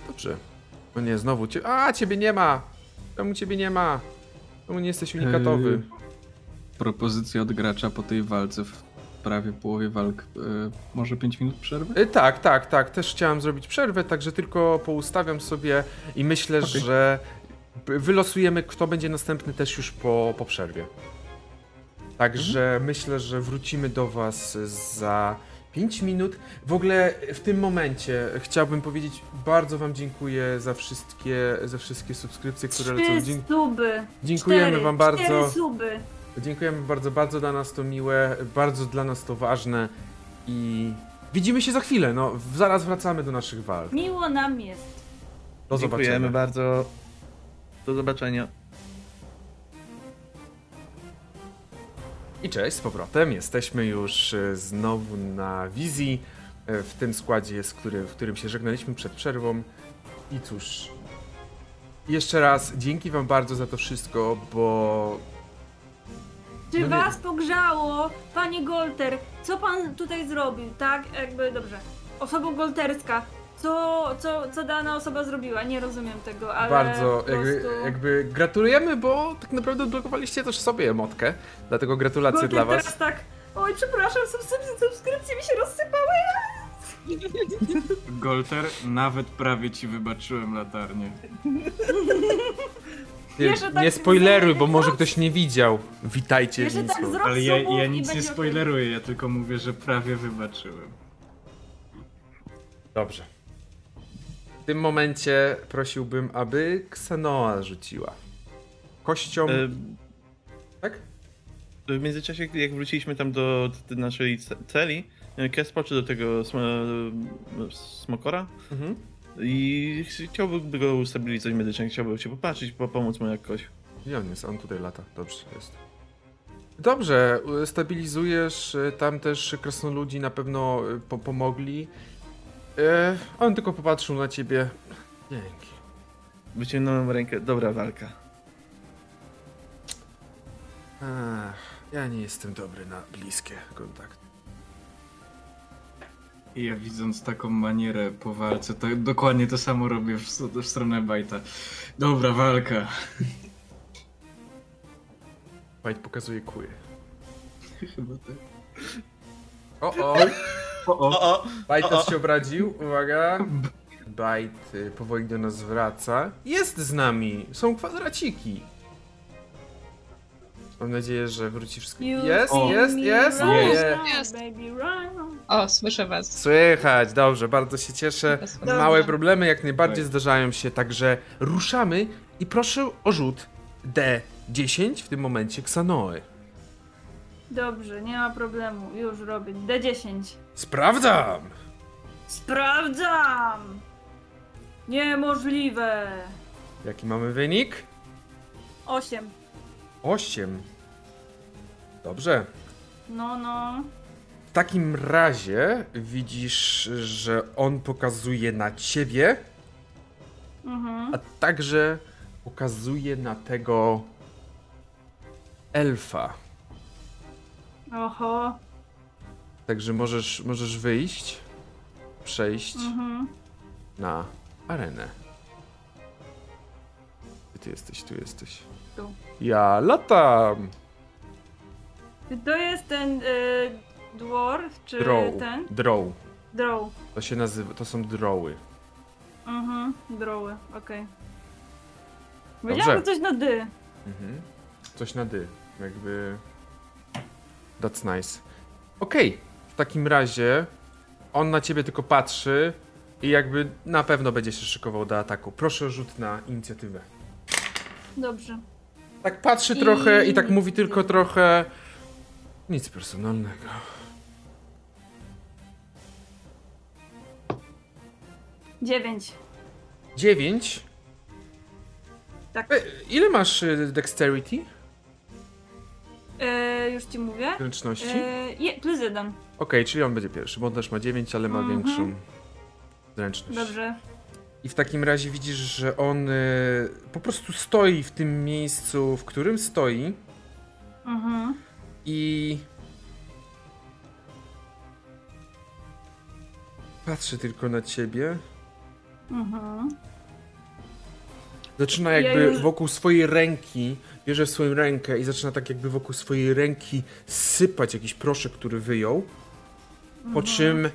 Dobrze. No nie, znowu cię. A, ciebie nie ma! Czemu ciebie nie ma? Czemu nie jesteś unikatowy? Yy, Propozycja od gracza po tej walce w prawie połowie walk. Yy, może 5 minut przerwy? Y, tak, tak, tak. Też chciałem zrobić przerwę, także tylko poustawiam sobie i myślę, Okej. że wylosujemy, kto będzie następny też już po, po przerwie. Także myślę, że wrócimy do Was za 5 minut. W ogóle w tym momencie chciałbym powiedzieć bardzo Wam dziękuję za wszystkie, za wszystkie subskrypcje, które lecą. Suby. dziękujemy Cztery, Wam bardzo. Cztery suby. Dziękujemy bardzo, bardzo dla nas to miłe, bardzo dla nas to ważne i widzimy się za chwilę. No, zaraz wracamy do naszych walk. Miło nam jest. Do Dziękujemy zobaczenia. bardzo. Do zobaczenia. I cześć z powrotem. Jesteśmy już e, znowu na wizji e, w tym składzie, z który, w którym się żegnaliśmy przed przerwą. I cóż, jeszcze raz dzięki Wam bardzo za to wszystko, bo Czy No was pogrzało, panie Golter? Co pan tutaj zrobił, tak? Jakby, dobrze. Osoba golterska. Co, co, co dana osoba zrobiła? Nie rozumiem tego, ale bardzo po jakby, prostu... jakby gratulujemy, bo tak naprawdę odblokowaliście też sobie emotkę. Dlatego gratulacje Golter dla Was. teraz tak, oj przepraszam, subskrypcje, subskrypcje mi się rozsypały. Golter, nawet prawie ci wybaczyłem latarnię. Wiesz, tak nie spoileruj, bo może ktoś nie widział. Witajcie Wiesz, tak. Ale ja, ja nic nie spoileruję, ja tylko mówię, że prawie wybaczyłem. Dobrze. W tym momencie prosiłbym, aby Ksenoa rzuciła. Kością. E, Tak? W międzyczasie, jak wróciliśmy tam do, do naszej ce- celi, e, Kes patrzy do tego sm smokora Mhm. I chciałby go ustabilizować medycznie, chciałby się popatrzeć, po- pomóc mu jakoś. Gdzie on jest? On tutaj lata. Dobrze, jest. Dobrze, stabilizujesz. y, Tam też krasnoludzi na pewno y, po pomogli. E, on tylko popatrzył na ciebie. Dzięki. Wyciągnąłem rękę, dobra walka. Ach, ja nie jestem dobry na bliskie kontakty. I ja widząc taką manierę po walce, to dokładnie to samo robię w, w stronę Bajta. Dobra walka. Bajt pokazuje kły. Chyba tak. O, o! O, o. o! Bajt O, też o. się obraził. Uwaga. Bajt y, powoli do nas wraca. Jest z nami. Są kwadraciki. Mam nadzieję, że wróci wszystko. Jest, jest, jest. Jest. O, słyszę was. Słychać, dobrze, bardzo się cieszę. Dobrze. Małe problemy jak najbardziej zdarzają się, także ruszamy i proszę o rzut D10 w tym momencie Ksanoe. Dobrze, nie ma problemu. Już robię. D10. Sprawdzam! Sprawdzam! Niemożliwe! Jaki mamy wynik? 8. 8. Dobrze. No, no. W takim razie widzisz, że on pokazuje na ciebie, Mhm. a także pokazuje na tego elfa. Oho. Także możesz, możesz wyjść, przejść Mhm. na arenę. Ty jesteś? Tu jesteś. Tu. Ja latam! Czy to jest ten y, dwarf, czy Drow. ten? Drow. Drow. To się nazywa, to są droły. Mhm. Drowy, okej. Dobrze. Wiedziałam, że coś na dy. Mhm. Coś na dy. Jakby... That's nice. Okej. W takim razie on na ciebie tylko patrzy i jakby na pewno będzie się szykował do ataku. Proszę rzut na inicjatywę. Dobrze. Tak patrzy I- trochę i tak mówi tylko trochę... Nic personalnego. Dziewięć. 9. Tak. E, ile masz y, dexterity? E, już ci mówię. Zręczności? E, je, plus jeden. Okej, czyli on będzie pierwszy, bo on też ma 9, ale ma Mhm. większą zręczność. Dobrze. I w takim razie widzisz, że on y, po prostu stoi w tym miejscu, w którym stoi Mhm. i patrzy tylko na ciebie. Mhm. Zaczyna Ja jakby już- wokół swojej ręki, bierze swoją rękę i zaczyna tak jakby wokół swojej ręki sypać jakiś proszek, który wyjął. Po Mhm. czym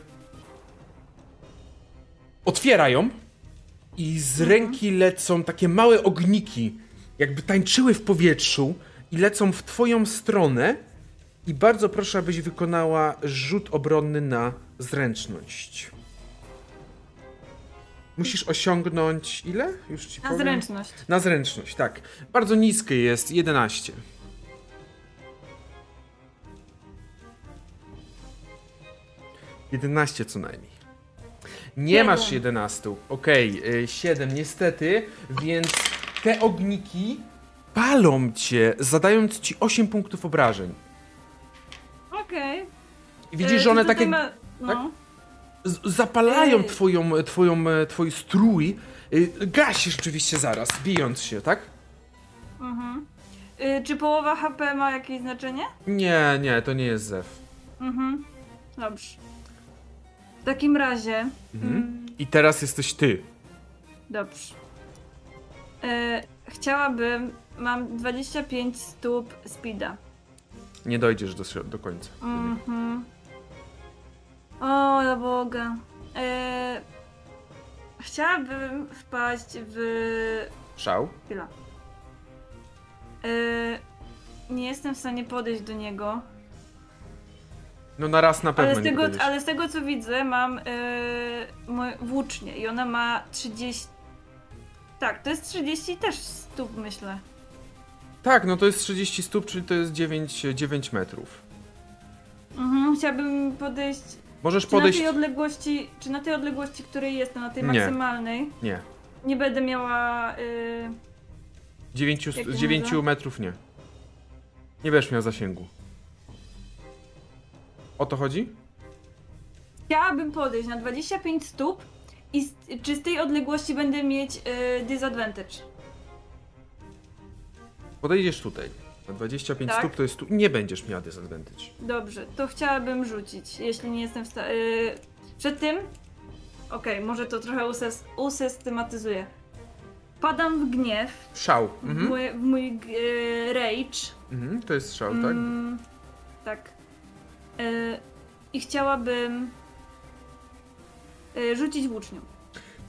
otwiera ją i z ręki lecą takie małe ogniki, jakby tańczyły w powietrzu i lecą w twoją stronę. I bardzo proszę, abyś wykonała rzut obronny na zręczność. Musisz osiągnąć ile? Już ci Na powiem. zręczność. Na zręczność, tak. Bardzo niskie jest 11. Jedenaście co najmniej. Nie Siedem. masz 11. Okej, y, 7 niestety, więc te ogniki palą cię, zadając ci 8 punktów obrażeń. Okej. I widzisz, E, że one tak jak ma- No. tak? zapalają Ej. twoją, twoją, e, twój strój. Y, Gasisz oczywiście zaraz, bijąc się, tak? Mhm. Y, czy połowa HP ma jakieś znaczenie? Nie, nie, to nie jest zew. Mhm. Dobrze. W takim razie. Mhm. Mm, I teraz jesteś ty. dobrze. E, chciałabym. Mam 25 stóp speeda. Nie dojdziesz do, do końca. Mhm. O, na Boga. E, chciałabym wpaść w... Szał. Chwila. Yy, nie jestem w stanie podejść do niego. No na raz na pewno Ale z, tego, ale z tego co widzę, mam yy, moją włócznię i ona ma 30. Tak, to jest 30 też stóp, myślę. Tak, no to jest 30 stóp, czyli to jest 9, 9 metrów. Mhm, chciałabym podejść. Możesz Czy podejść... na tej odległości, czy na tej odległości, której jestem, na tej Nie. maksymalnej, Nie. nie będę miała. Yy, 9, Jak to z 9 nazywa? metrów nie. Nie będziesz miał zasięgu. O to chodzi? chciałabym podejść na 25 stóp i z, czy z tej odległości będę mieć yy, disadvantage. Podejdziesz tutaj. Na 25 Tak. stóp to jest tu. Nie będziesz miał disadvantage. Dobrze, to chciałabym rzucić, jeśli nie jestem w stanie. Yy, przed tym. Okej, może to trochę usys- usystematyzuję. Padam w gniew, Szał. w Mhm. mój, w mój yy, rage. Mhm. To jest szał, tak? Mm, tak. Yy, I chciałabym yy, rzucić włócznią.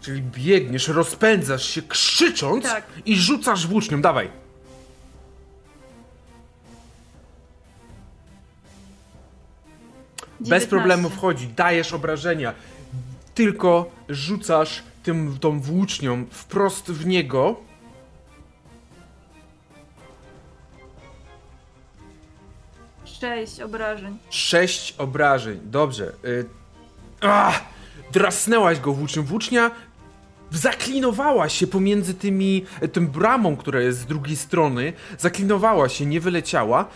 Czyli biegniesz, rozpędzasz się krzycząc Tak. i rzucasz włócznią. Dawaj. Bez 19. problemu wchodzi, dajesz obrażenia. Tylko rzucasz tym, tą włócznią wprost w niego. Sześć obrażeń. Sześć obrażeń. Dobrze. Y... Ah! Drasnęłaś go włócznią. Włócznia zaklinowała się pomiędzy tymi, tym bramą, która jest z drugiej strony. Zaklinowała się, nie wyleciała.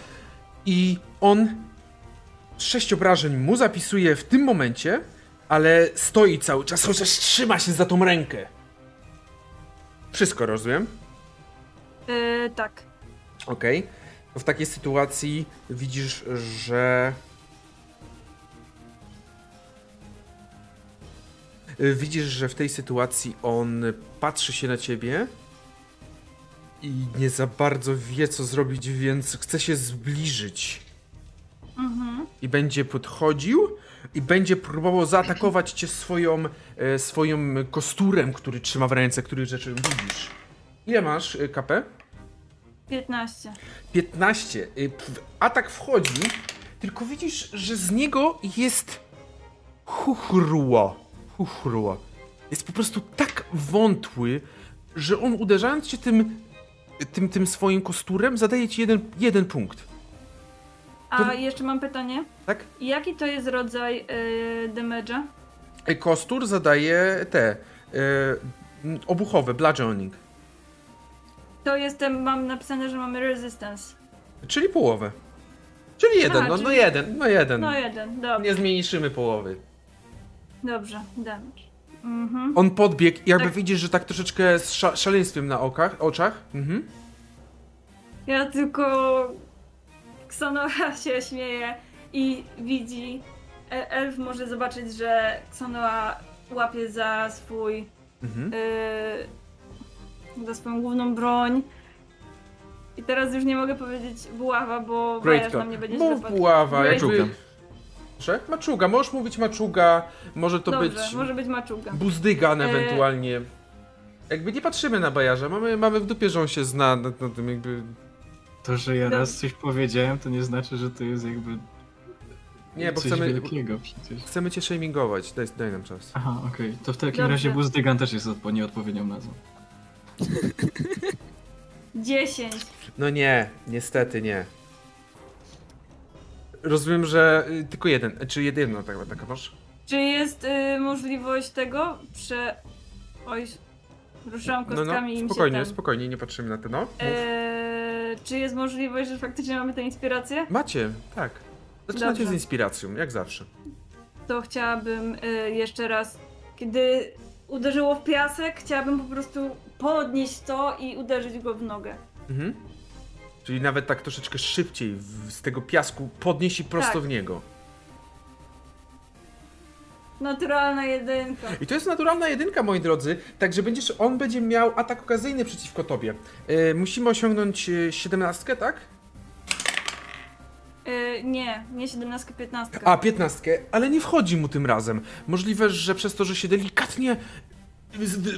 I on sześć obrażeń mu zapisuje w tym momencie, ale stoi cały czas, chociaż trzyma się za tą rękę. Wszystko rozumiem? Yy, tak. Okej. To w takiej sytuacji widzisz, że. Widzisz, że w tej sytuacji on patrzy się na ciebie i nie za bardzo wie, co zrobić, więc chce się zbliżyć. Mhm. I będzie podchodził i będzie próbował zaatakować cię swoją, e, swoim kosturem, który trzyma w ręce, który rzeczy widzisz. Ile masz e, KP? 15. 15. Y, w- Atak wchodzi, tylko widzisz, że z niego jest chuchruło. Chuchruło. Jest po prostu tak wątły, że on uderzając cię tym, tym, tym swoim kosturem zadaje ci jeden, jeden punkt. A To- jeszcze mam pytanie. Tak? Jaki to jest rodzaj yy, damage'a? Y, Kostur zadaje te y, m, obuchowe, bludgeoning, To jestem, mam napisane, że mamy resistance. czyli połowę. Czyli jeden, Aha, no, no czyli- jeden, no jeden. No jeden, dobrze. Nie zmniejszymy połowy. Dobrze, damage. Mhm. On podbiegł i jakby Tak. widzisz, że tak troszeczkę z sza szaleństwem na okach, oczach. Mhm. Ja tylko... Ksanoa się śmieje i widzi... e- Elf może zobaczyć, że Ksanoa łapie za swój... Mhm. Yy, za swoją główną broń. I teraz już nie mogę powiedzieć buława, bo Great na mnie będzie Mów buława, jakby... Maczuga. Proszę? Maczuga, możesz mówić maczuga, może to Dobrze, być może być maczuga. buzdygan E- ewentualnie. Jakby nie patrzymy na bajarza, mamy, mamy w dupie, że on się zna na, na tym jakby... To, że ja Dobrze. raz coś powiedziałem, to nie znaczy, że to jest jakby Nie, bo coś chcemy, wielkiego przecież. chcemy cię shamingować, daj, daj nam czas. Aha, okej. To w takim Dobrze. razie Buzdygan też jest odpo- nieodpowiednią nazwą. 10. No nie, niestety nie. Rozumiem, że y, tylko jeden, czy jedyna taka, taka masz? Czy jest y, możliwość tego? Prze... Oj, ruszałam No, kostkami no, i im spokojnie, się ten... spokojnie, nie patrzymy na to, no. Eee, czy jest możliwość, że faktycznie mamy tę inspirację? Macie, tak. Zaczynacie Dobrze. z inspiracją, jak zawsze. To chciałabym y, jeszcze raz, kiedy uderzyło w piasek, chciałabym po prostu podnieść to i uderzyć go w nogę. Mhm. Czyli nawet tak troszeczkę szybciej w, z tego piasku podnieść i prosto Tak. w niego. Naturalna jedynka. I to jest naturalna jedynka, moi drodzy, także będziesz, on będzie miał atak okazyjny przeciwko tobie. E, musimy osiągnąć e, 17, tak? Y, nie, nie 17, 15. A, 15, ale nie wchodzi mu tym razem. Możliwe, że przez to, że się delikatnie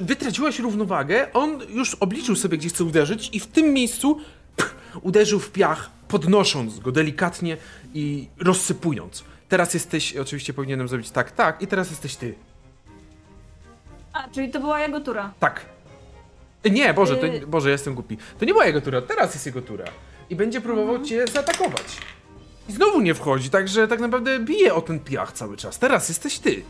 wytraciłaś równowagę, on już obliczył sobie, gdzie chce uderzyć i w tym miejscu pch, uderzył w piach, podnosząc go delikatnie i rozsypując. Teraz jesteś, oczywiście powinienem zrobić tak, tak i teraz jesteś ty. A, czyli to była jego tura. Tak. Nie, Boże, to, Y- Boże, jestem głupi. To nie była jego tura, teraz jest jego tura. I będzie próbował cię zaatakować. I znowu nie wchodzi, także tak naprawdę bije o ten piach cały czas. Teraz jesteś ty.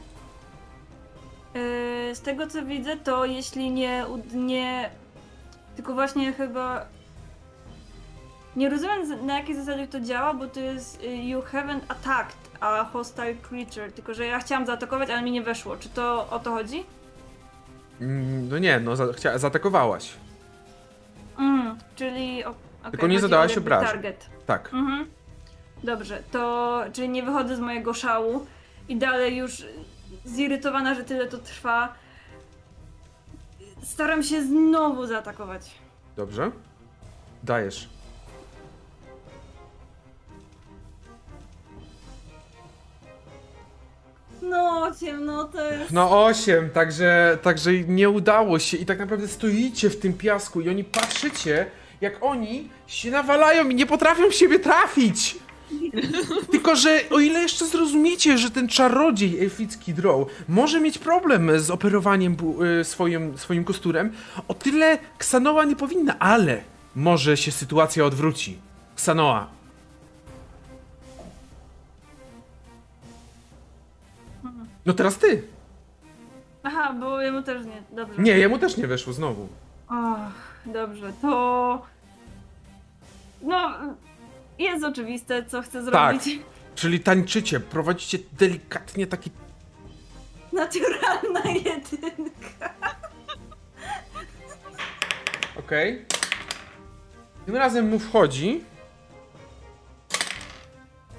Yy, z tego co widzę, to jeśli nie, nie. Tylko właśnie chyba. Nie rozumiem na jakiej zasadzie to działa, bo to jest y, you haven't attacked a hostile creature. Tylko że ja chciałam zaatakować, ale mi nie weszło. Czy to o to chodzi? Mm, No nie, no za, chcia, zaatakowałaś. Mm, czyli. O, okej, Tylko nie zadałaś obrażeń. Target. Tak. Mhm. Dobrze, to czyli nie wychodzę z mojego szału i dalej już zirytowana, że tyle to trwa. Staram się znowu zaatakować. Dobrze. Dajesz. No, ciemno to jest. No 8, także, także nie udało się i tak naprawdę stoicie w tym piasku i oni patrzycie, jak oni się nawalają i nie potrafią w siebie trafić. Tylko, że o ile jeszcze zrozumiecie, że ten czarodziej elficki Drow może mieć problem z operowaniem y, swoim, swoim kosturem, o tyle Ksanoa nie powinna, ale może się sytuacja odwróci. Ksanoa. No teraz ty. Aha, bo jemu też nie. Dobrze. Nie, jemu też nie weszło znowu. Och, dobrze, to. No. Jest oczywiste, co chcę Tak. zrobić. Czyli tańczycie, prowadzicie delikatnie taki. Naturalna jedynka. Okej. Tym razem mu wchodzi.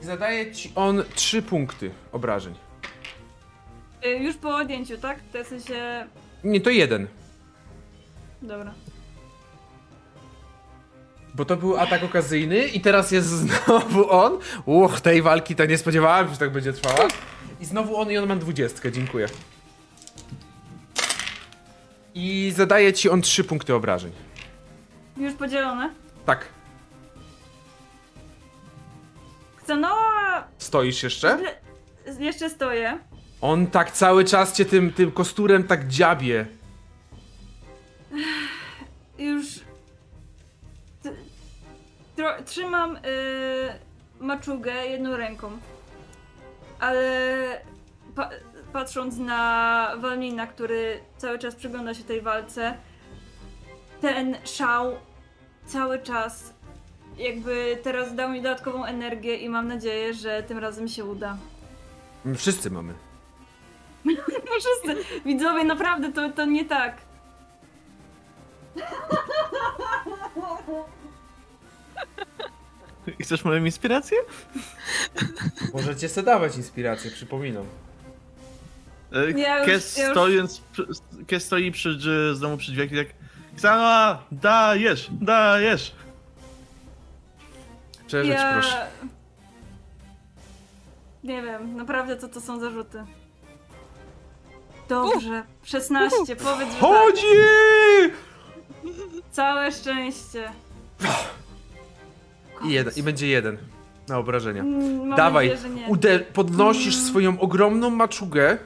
I zadaje ci on 3 punkty obrażeń. Y, Już po odjęciu, tak? To w sensie. Nie, to jeden. Dobra. Bo to był atak okazyjny i teraz jest znowu on. Uch, tej walki to nie spodziewałem się, że tak będzie trwała. I znowu on i on ma dwudziestkę, dziękuję. I zadaje ci on 3 punkty obrażeń. Już podzielone. Tak. Ksanoa. Stoisz jeszcze? Jeszcze stoję. On tak cały czas cię tym, tym kosturem tak dziabie. Już. Tro- trzymam y, maczugę jedną ręką. Ale pa- patrząc na Walnina, który cały czas przygląda się tej walce, ten szał cały czas jakby teraz dał mi dodatkową energię i mam nadzieję, że tym razem się uda. My Wszyscy mamy. No wszyscy, widzowie, naprawdę to, to nie tak. Chcesz moją inspirację? Możecie sobie dawać inspirację, przypominam. E, Ja już- Kes, ja już- stojąc, Kes stoi przy, drzy- znowu przy drzwiach i tak Ksana, dajesz, dajesz. Przeżyć proszę. Nie wiem, naprawdę co to są zarzuty. Dobrze, 16, powiedz, że tak. Chodzi! Całe szczęście. I, jeden, I będzie jeden na obrażenia. Mm, Dawaj, nadzieję, uder, podnosisz swoją ogromną maczugę,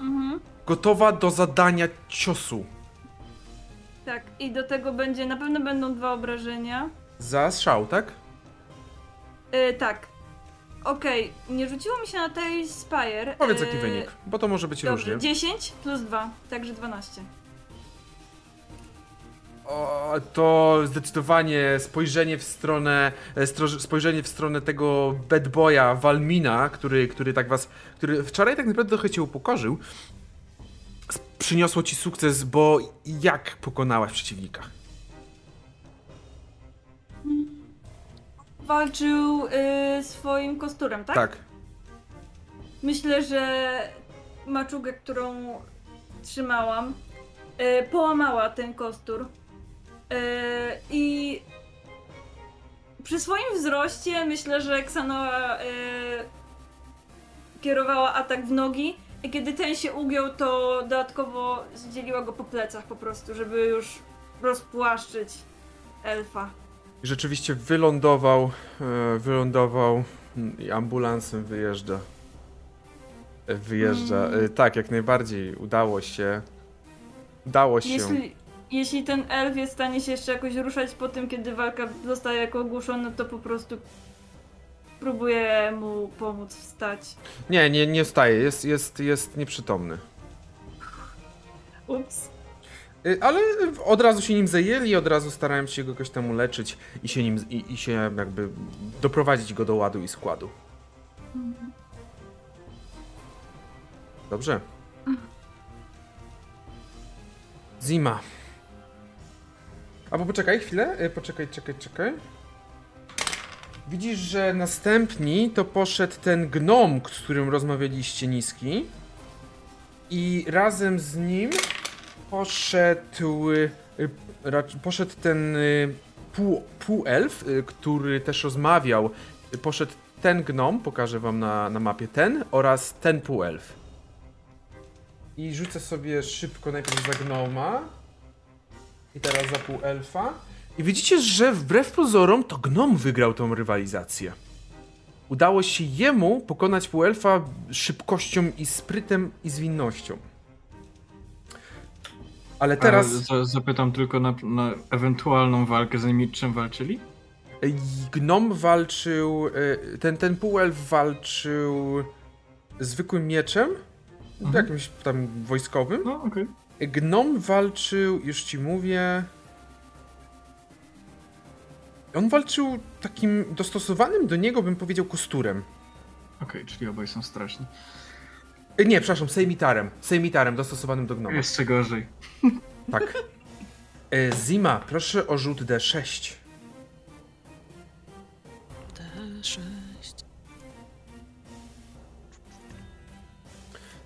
Mhm. gotowa do zadania ciosu. Tak, i do tego będzie, na pewno będą dwa obrażenia. Za strzał, tak? Yy, tak. Okej, nie rzuciło mi się na tej Spire. Powiedz Yy, jaki wynik, bo to może być Dobrze, różnie. 10 plus 2, także 12. To zdecydowanie spojrzenie w stronę, e, spojrzenie w stronę tego bad boya Walmina, który, który tak was, który wczoraj tak naprawdę trochę cię upokorzył, przyniosło ci sukces, bo jak pokonałaś przeciwnika? Walczył yy, swoim kosturem, tak? Tak. Myślę, że maczugę, którą trzymałam, e, połamała ten kostur. E, I przy swoim wzroście myślę, że Ksanoa e, kierowała atak w nogi, I kiedy ten się ugiął, to dodatkowo zdzieliła go po plecach po prostu, żeby już rozpłaszczyć elfa. I rzeczywiście wylądował, e, wylądował i ambulansem wyjeżdża. Wyjeżdża. Mm. Tak, jak najbardziej. Udało się. Udało się. Jeśli, jeśli ten elf jest w stanie się jeszcze jakoś ruszać po tym, kiedy walka zostaje jako ogłuszona, to po prostu próbuję mu pomóc wstać. Nie, nie, nie wstaje. Jest, jest, jest nieprzytomny. Ups. Y, Ale od razu się nim zajęli, od razu starałem się go jakoś tam uleczyć i się nim, i, i się jakby doprowadzić go do ładu i składu. Dobrze. Zima. A bo poczekaj chwilę, y, poczekaj, czekaj, czekaj. Widzisz, że następni to poszedł ten gnom, z którym rozmawialiście niski. I razem z nim poszedł, y, poszedł ten y, pół, półelf, który też rozmawiał. Poszedł ten gnom, pokażę wam na, na mapie ten, oraz ten półelf. I rzucę sobie szybko najpierw za gnoma. I teraz za półelfa. I widzicie, że wbrew pozorom to gnom wygrał tą rywalizację. Udało się jemu pokonać półelfa szybkością i sprytem i zwinnością. Ale teraz A za, zapytam tylko na, na ewentualną walkę, zanim czym walczyli? gnom walczył, y, ten, ten półelf walczył zwykłym mieczem, Mhm. jakimś tam wojskowym. No, okej. Gnom walczył, już ci mówię. On walczył takim dostosowanym do niego, bym powiedział, kosturem. Okej, czyli obaj są straszni. E, Nie, przepraszam, sejmitarem. Sejmitarem dostosowanym do gnoma. Jeszcze gorzej. Tak. E, Zima, proszę o rzut D6. D6.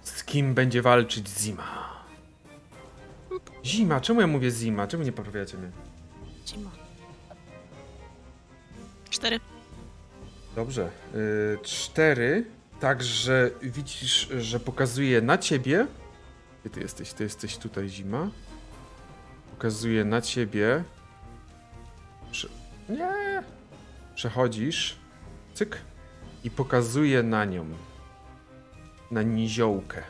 Z kim będzie walczyć Zima? Zima, czemu ja mówię Zima? Czemu nie poprawiacie mnie? Zima. Cztery. Dobrze. Y, cztery. Także widzisz, że pokazuje na ciebie. Gdzie ty jesteś? Ty jesteś tutaj, zima. Pokazuje na ciebie. Prze... Nie. Przechodzisz. Cyk. I pokazuje na nią. Na niziołkę.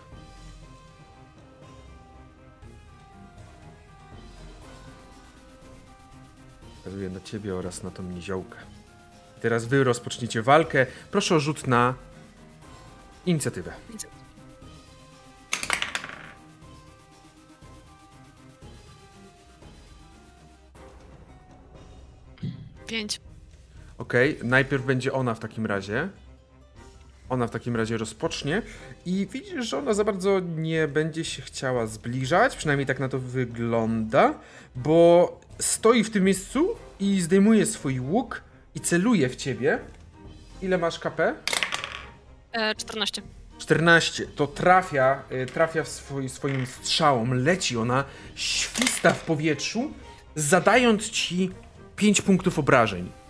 Na ciebie oraz na tą niziołkę. Teraz wy rozpoczniecie walkę. Proszę o rzut na inicjatywę. Pięć. Okej, najpierw będzie ona w takim razie. Ona w takim razie rozpocznie i widzisz, że ona za bardzo nie będzie się chciała zbliżać, przynajmniej tak na to wygląda, bo stoi w tym miejscu i zdejmuje swój łuk i celuje w ciebie. Ile masz KP? E, 14. 14. To trafia, y, trafia w swój, swoim strzałom. Leci ona, śwista w powietrzu, zadając ci 5 punktów obrażeń.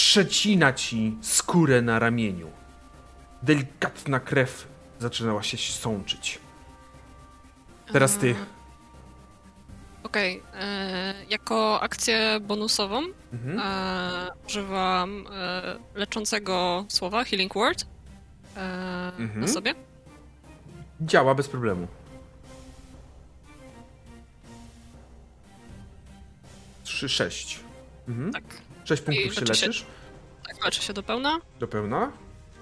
Przecina ci skórę na ramieniu. Delikatna krew zaczynała się sączyć. Teraz ty. Okej. e, Jako akcję bonusową Mhm. e, używam e, leczącego słowa Healing Word e, Mhm. na sobie. Działa bez problemu. 3, 6. Mhm. Tak. 6 punktów się leczy się- leczysz Tak, leczę się do pełna. do pełna.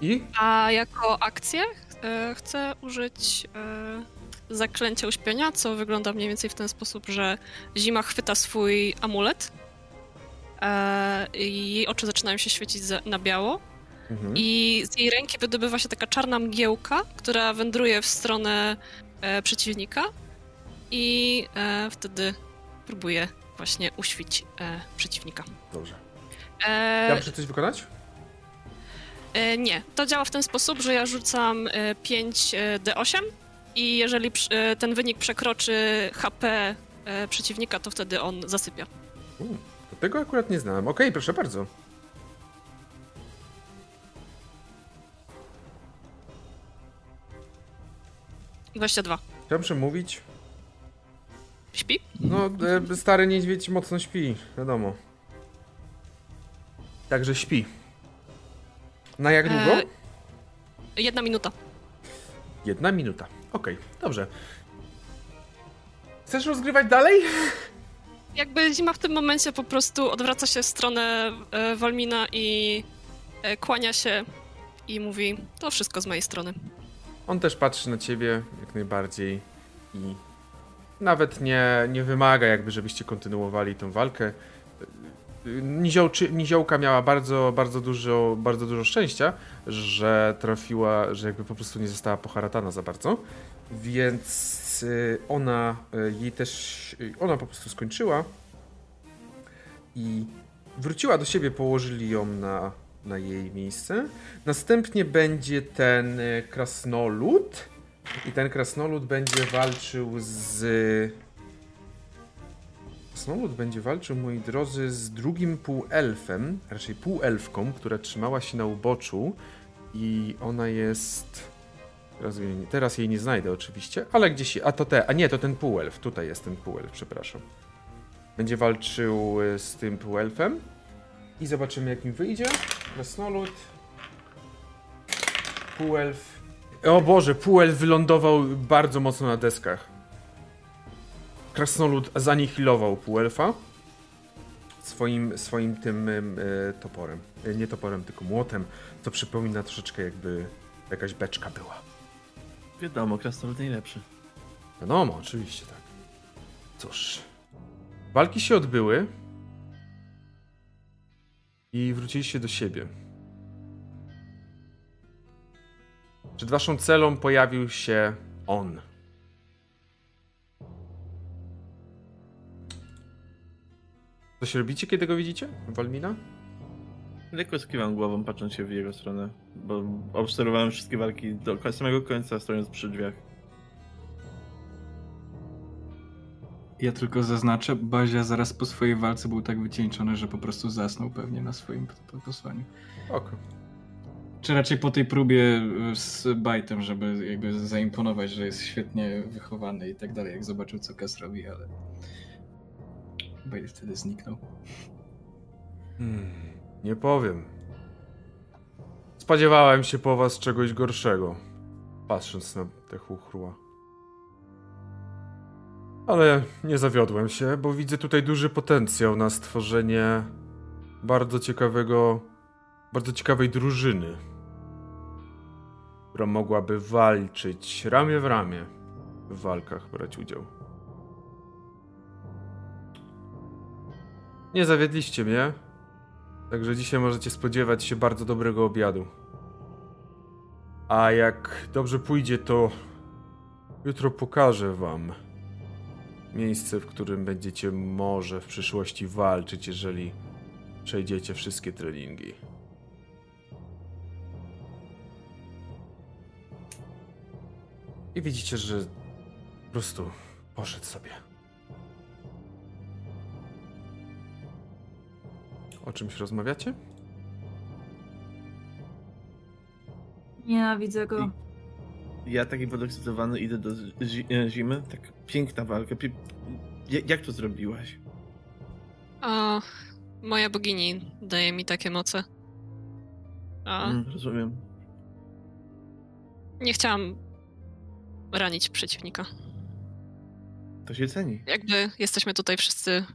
I A jako akcję e, chcę użyć e, zaklęcia uśpienia, co wygląda mniej więcej w ten sposób, że zima chwyta swój amulet e, i jej oczy zaczynają się świecić za, na biało Mhm. i z jej ręki wydobywa się taka czarna mgiełka, która wędruje w stronę e, przeciwnika i e, wtedy próbuje właśnie uświć e, przeciwnika. Dobrze. E, Ja muszę coś wykonać? E, nie, to działa w ten sposób, że ja rzucam e, 5 e, D8 i jeżeli e, ten wynik przekroczy HP e, przeciwnika, to wtedy on zasypia. U, to tego akurat nie znałem. Okej, proszę bardzo. 22. Chciałem przemówić. Śpi? No, e, stary niedźwiedź mocno śpi, wiadomo. Także śpi. Na jak długo? E, jedna minuta. Jedna minuta. Okej, dobrze. Chcesz rozgrywać dalej? Jakby zima w tym momencie po prostu odwraca się w stronę e, Walmina i e, kłania się i mówi: To wszystko z mojej strony. On też patrzy na ciebie jak najbardziej i nawet nie, nie wymaga jakby, żebyście kontynuowali tą walkę. Niziołczy, niziołka miała bardzo, bardzo dużo, bardzo dużo szczęścia, że trafiła, że jakby po prostu nie została poharatana za bardzo, więc y, ona y, jej też, y, ona po prostu skończyła i wróciła do siebie, położyli ją na, na jej miejsce. Następnie będzie ten krasnolud i ten krasnolud będzie walczył z Krasnolud będzie walczył, moi drodzy, z drugim półelfem, raczej półelfką, która trzymała się na uboczu i ona jest... Teraz jej, teraz jej nie znajdę oczywiście, ale gdzieś... A to te... A nie, to ten półelf. Tutaj jest ten półelf, przepraszam. Będzie walczył e, z tym półelfem i zobaczymy jak mi wyjdzie. Krasnolud. Półelf. O Boże, półelf wylądował bardzo mocno na deskach. Krasnolud zanihilował półelfa swoim, swoim tym e, toporem. E, nie toporem, tylko młotem, to przypomina troszeczkę jakby jakaś beczka była. Wiadomo, krasnolud najlepszy. Wiadomo, oczywiście tak. Cóż. Walki się odbyły i wróciliście do siebie. Przed waszą celą pojawił się on. Coś robicie, kiedy go widzicie? Walmina? Lekko skiwam głową, patrząc się w jego stronę, bo obserwowałem wszystkie walki do samego końca, stojąc przy drzwiach. Ja tylko zaznaczę, Bazia zaraz po swojej walce był tak wycieńczony, że po prostu zasnął pewnie na swoim posłaniu. Oko. Czy raczej po tej próbie y, z bajtem, żeby jakby zaimponować, że jest świetnie wychowany i tak dalej, jak zobaczył co Kes robi, ale Bale wtedy zniknął. Hmm, nie powiem. Spodziewałem się po was czegoś gorszego, patrząc na te chuchrua. Ale nie zawiodłem się, bo widzę tutaj duży potencjał na stworzenie bardzo ciekawego, bardzo ciekawej drużyny, która mogłaby walczyć ramię w ramię w walkach, brać udział. Nie zawiedliście mnie. Także dzisiaj możecie spodziewać się bardzo dobrego obiadu. A jak dobrze pójdzie, to jutro pokażę wam miejsce, w którym będziecie może w przyszłości walczyć, jeżeli przejdziecie wszystkie treningi. I widzicie, że po prostu poszedł sobie. O czymś rozmawiacie? Nienawidzę go. Ja taki podekscytowany idę do zi e, zimy. Tak piękna walka. Pi jak to zrobiłaś? A, moja bogini daje mi takie moce. A, Mm, rozumiem. nie chciałam ranić przeciwnika. To się ceni. Jakby jesteśmy tutaj wszyscy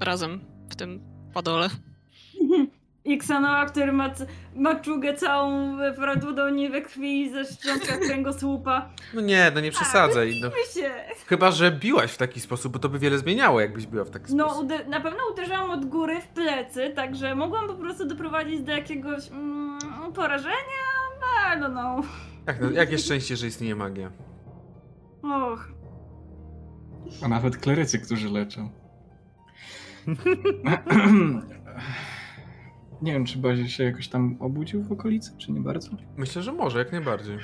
razem w tym padole. I Ksanoa, który ma maczugę całą prawdopodobnie we krwi ze szczątka kręgosłupa. No nie, no nie przesadzaj. No. Się. Chyba, że biłaś w taki sposób, bo to by wiele zmieniało, jakbyś była w taki No, sposób. ude- na pewno uderzałam od góry w plecy, także mogłam po prostu doprowadzić do jakiegoś mm, porażenia. I don't know. Jak, no, jakie szczęście, że istnieje magia. Och. A nawet klerycy, którzy leczą. nie wiem, czy Bazia się jakoś tam obudził w okolicy, czy nie bardzo? Myślę, że może, jak najbardziej.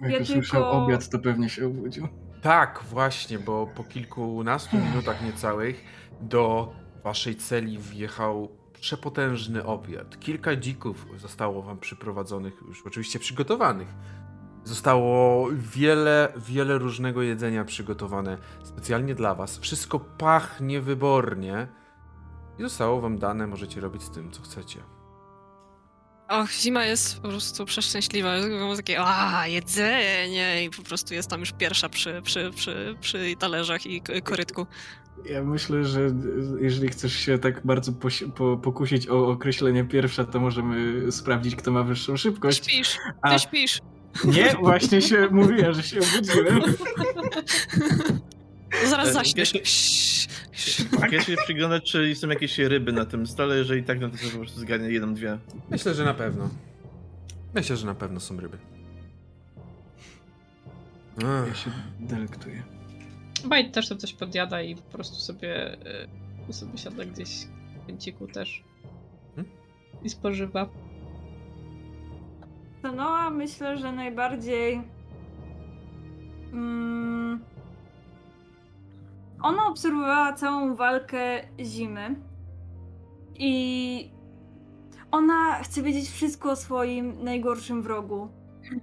Jak Ja usłyszał tylko- obiad, to pewnie się obudził. Tak, właśnie, bo po kilkunastu minutach niecałych do waszej celi wjechał przepotężny obiad. Kilka dzików zostało wam przyprowadzonych, już oczywiście przygotowanych Zostało wiele, wiele różnego jedzenia przygotowane specjalnie dla was. Wszystko pachnie wybornie. I zostało wam dane, możecie robić z tym, co chcecie. Och, zima jest po prostu przeszczęśliwa. Mam takie, a jedzenie! I po prostu jest tam już pierwsza przy, przy, przy, przy talerzach i korytku. Ja myślę, że jeżeli chcesz się tak bardzo po, pokusić o określenie pierwsza, to możemy sprawdzić, kto ma wyższą szybkość. Śpisz, ty A- śpisz. Nie, właśnie się mówiłem, że się obudziłem. Zaraz E, zaśniesz. wiecie- Sz- sz- Ja się przyglądać, czy są jakieś ryby na tym stole, jeżeli tak, no to sobie po prostu zgarnię jedną, dwie. Myślę, że na pewno. Myślę, że na pewno są ryby. Ja Ech, się delektuję. Bajt też to coś podjada i po prostu sobie, y, sobie siada gdzieś w kąciku też. Hmm? I spożywa. Noa myślę, że najbardziej. Mm, ona obserwowała całą walkę zimy. I ona chce wiedzieć wszystko o swoim najgorszym wrogu.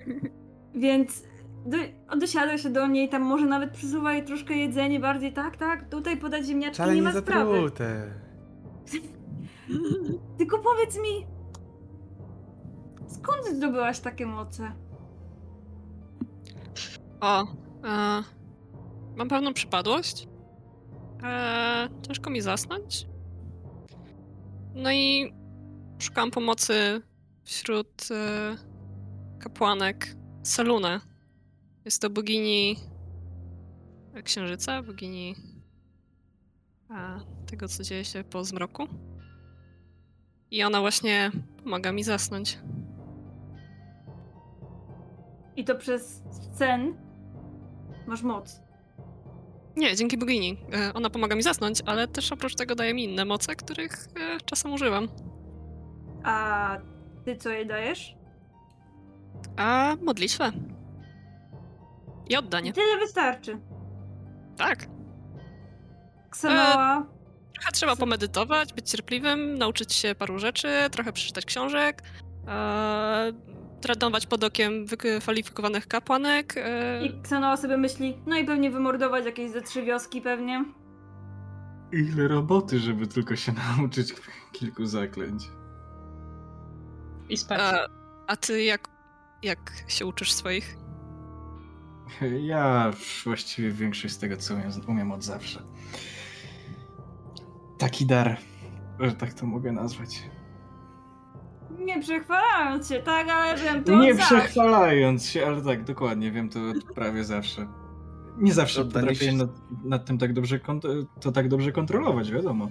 Więc do, dosiada się do niej, tam może nawet przesuwa jej troszkę jedzenie bardziej. Tak, tak, tutaj podać ziemniaczki, Wcale nie nie ma sprawy. zatrute. Tylko powiedz mi, skąd zdobyłaś takie moce? O, e, mam pewną przypadłość. E, ciężko mi zasnąć. No i szukałam pomocy wśród e, kapłanek Salune. Jest to bogini księżyca, bogini e, tego, co dzieje się po zmroku. I ona właśnie pomaga mi zasnąć. I to przez sen masz moc. Nie, dzięki bogini. E, Ona pomaga mi zasnąć, ale też oprócz tego daje mi inne moce, których e, czasem używam. A ty co jej dajesz? A modlitwę. I oddanie. Tyle wystarczy. Tak. Ksanoa, Trochę trzeba pomedytować, być cierpliwym, nauczyć się paru rzeczy, trochę przeczytać książek, e, trenować pod okiem wykwalifikowanych kapłanek. E, i Ksanoa sobie myśli, no i pewnie wymordować jakieś ze trzy wioski pewnie. Ile roboty, żeby tylko się nauczyć kilku zaklęć. I spać. a, a ty jak, jak się uczysz swoich? Ja właściwie większość z tego, co umiem, umiem od zawsze. Taki dar, że tak to mogę nazwać. Nie przechwalając się, tak, ale wiem to Nie przechwalając się, ale tak, dokładnie, wiem to prawie zawsze. Nie zawsze Oddanie potrafię się- nad, nad tym tak dobrze, to tak dobrze kontrolować, wiadomo.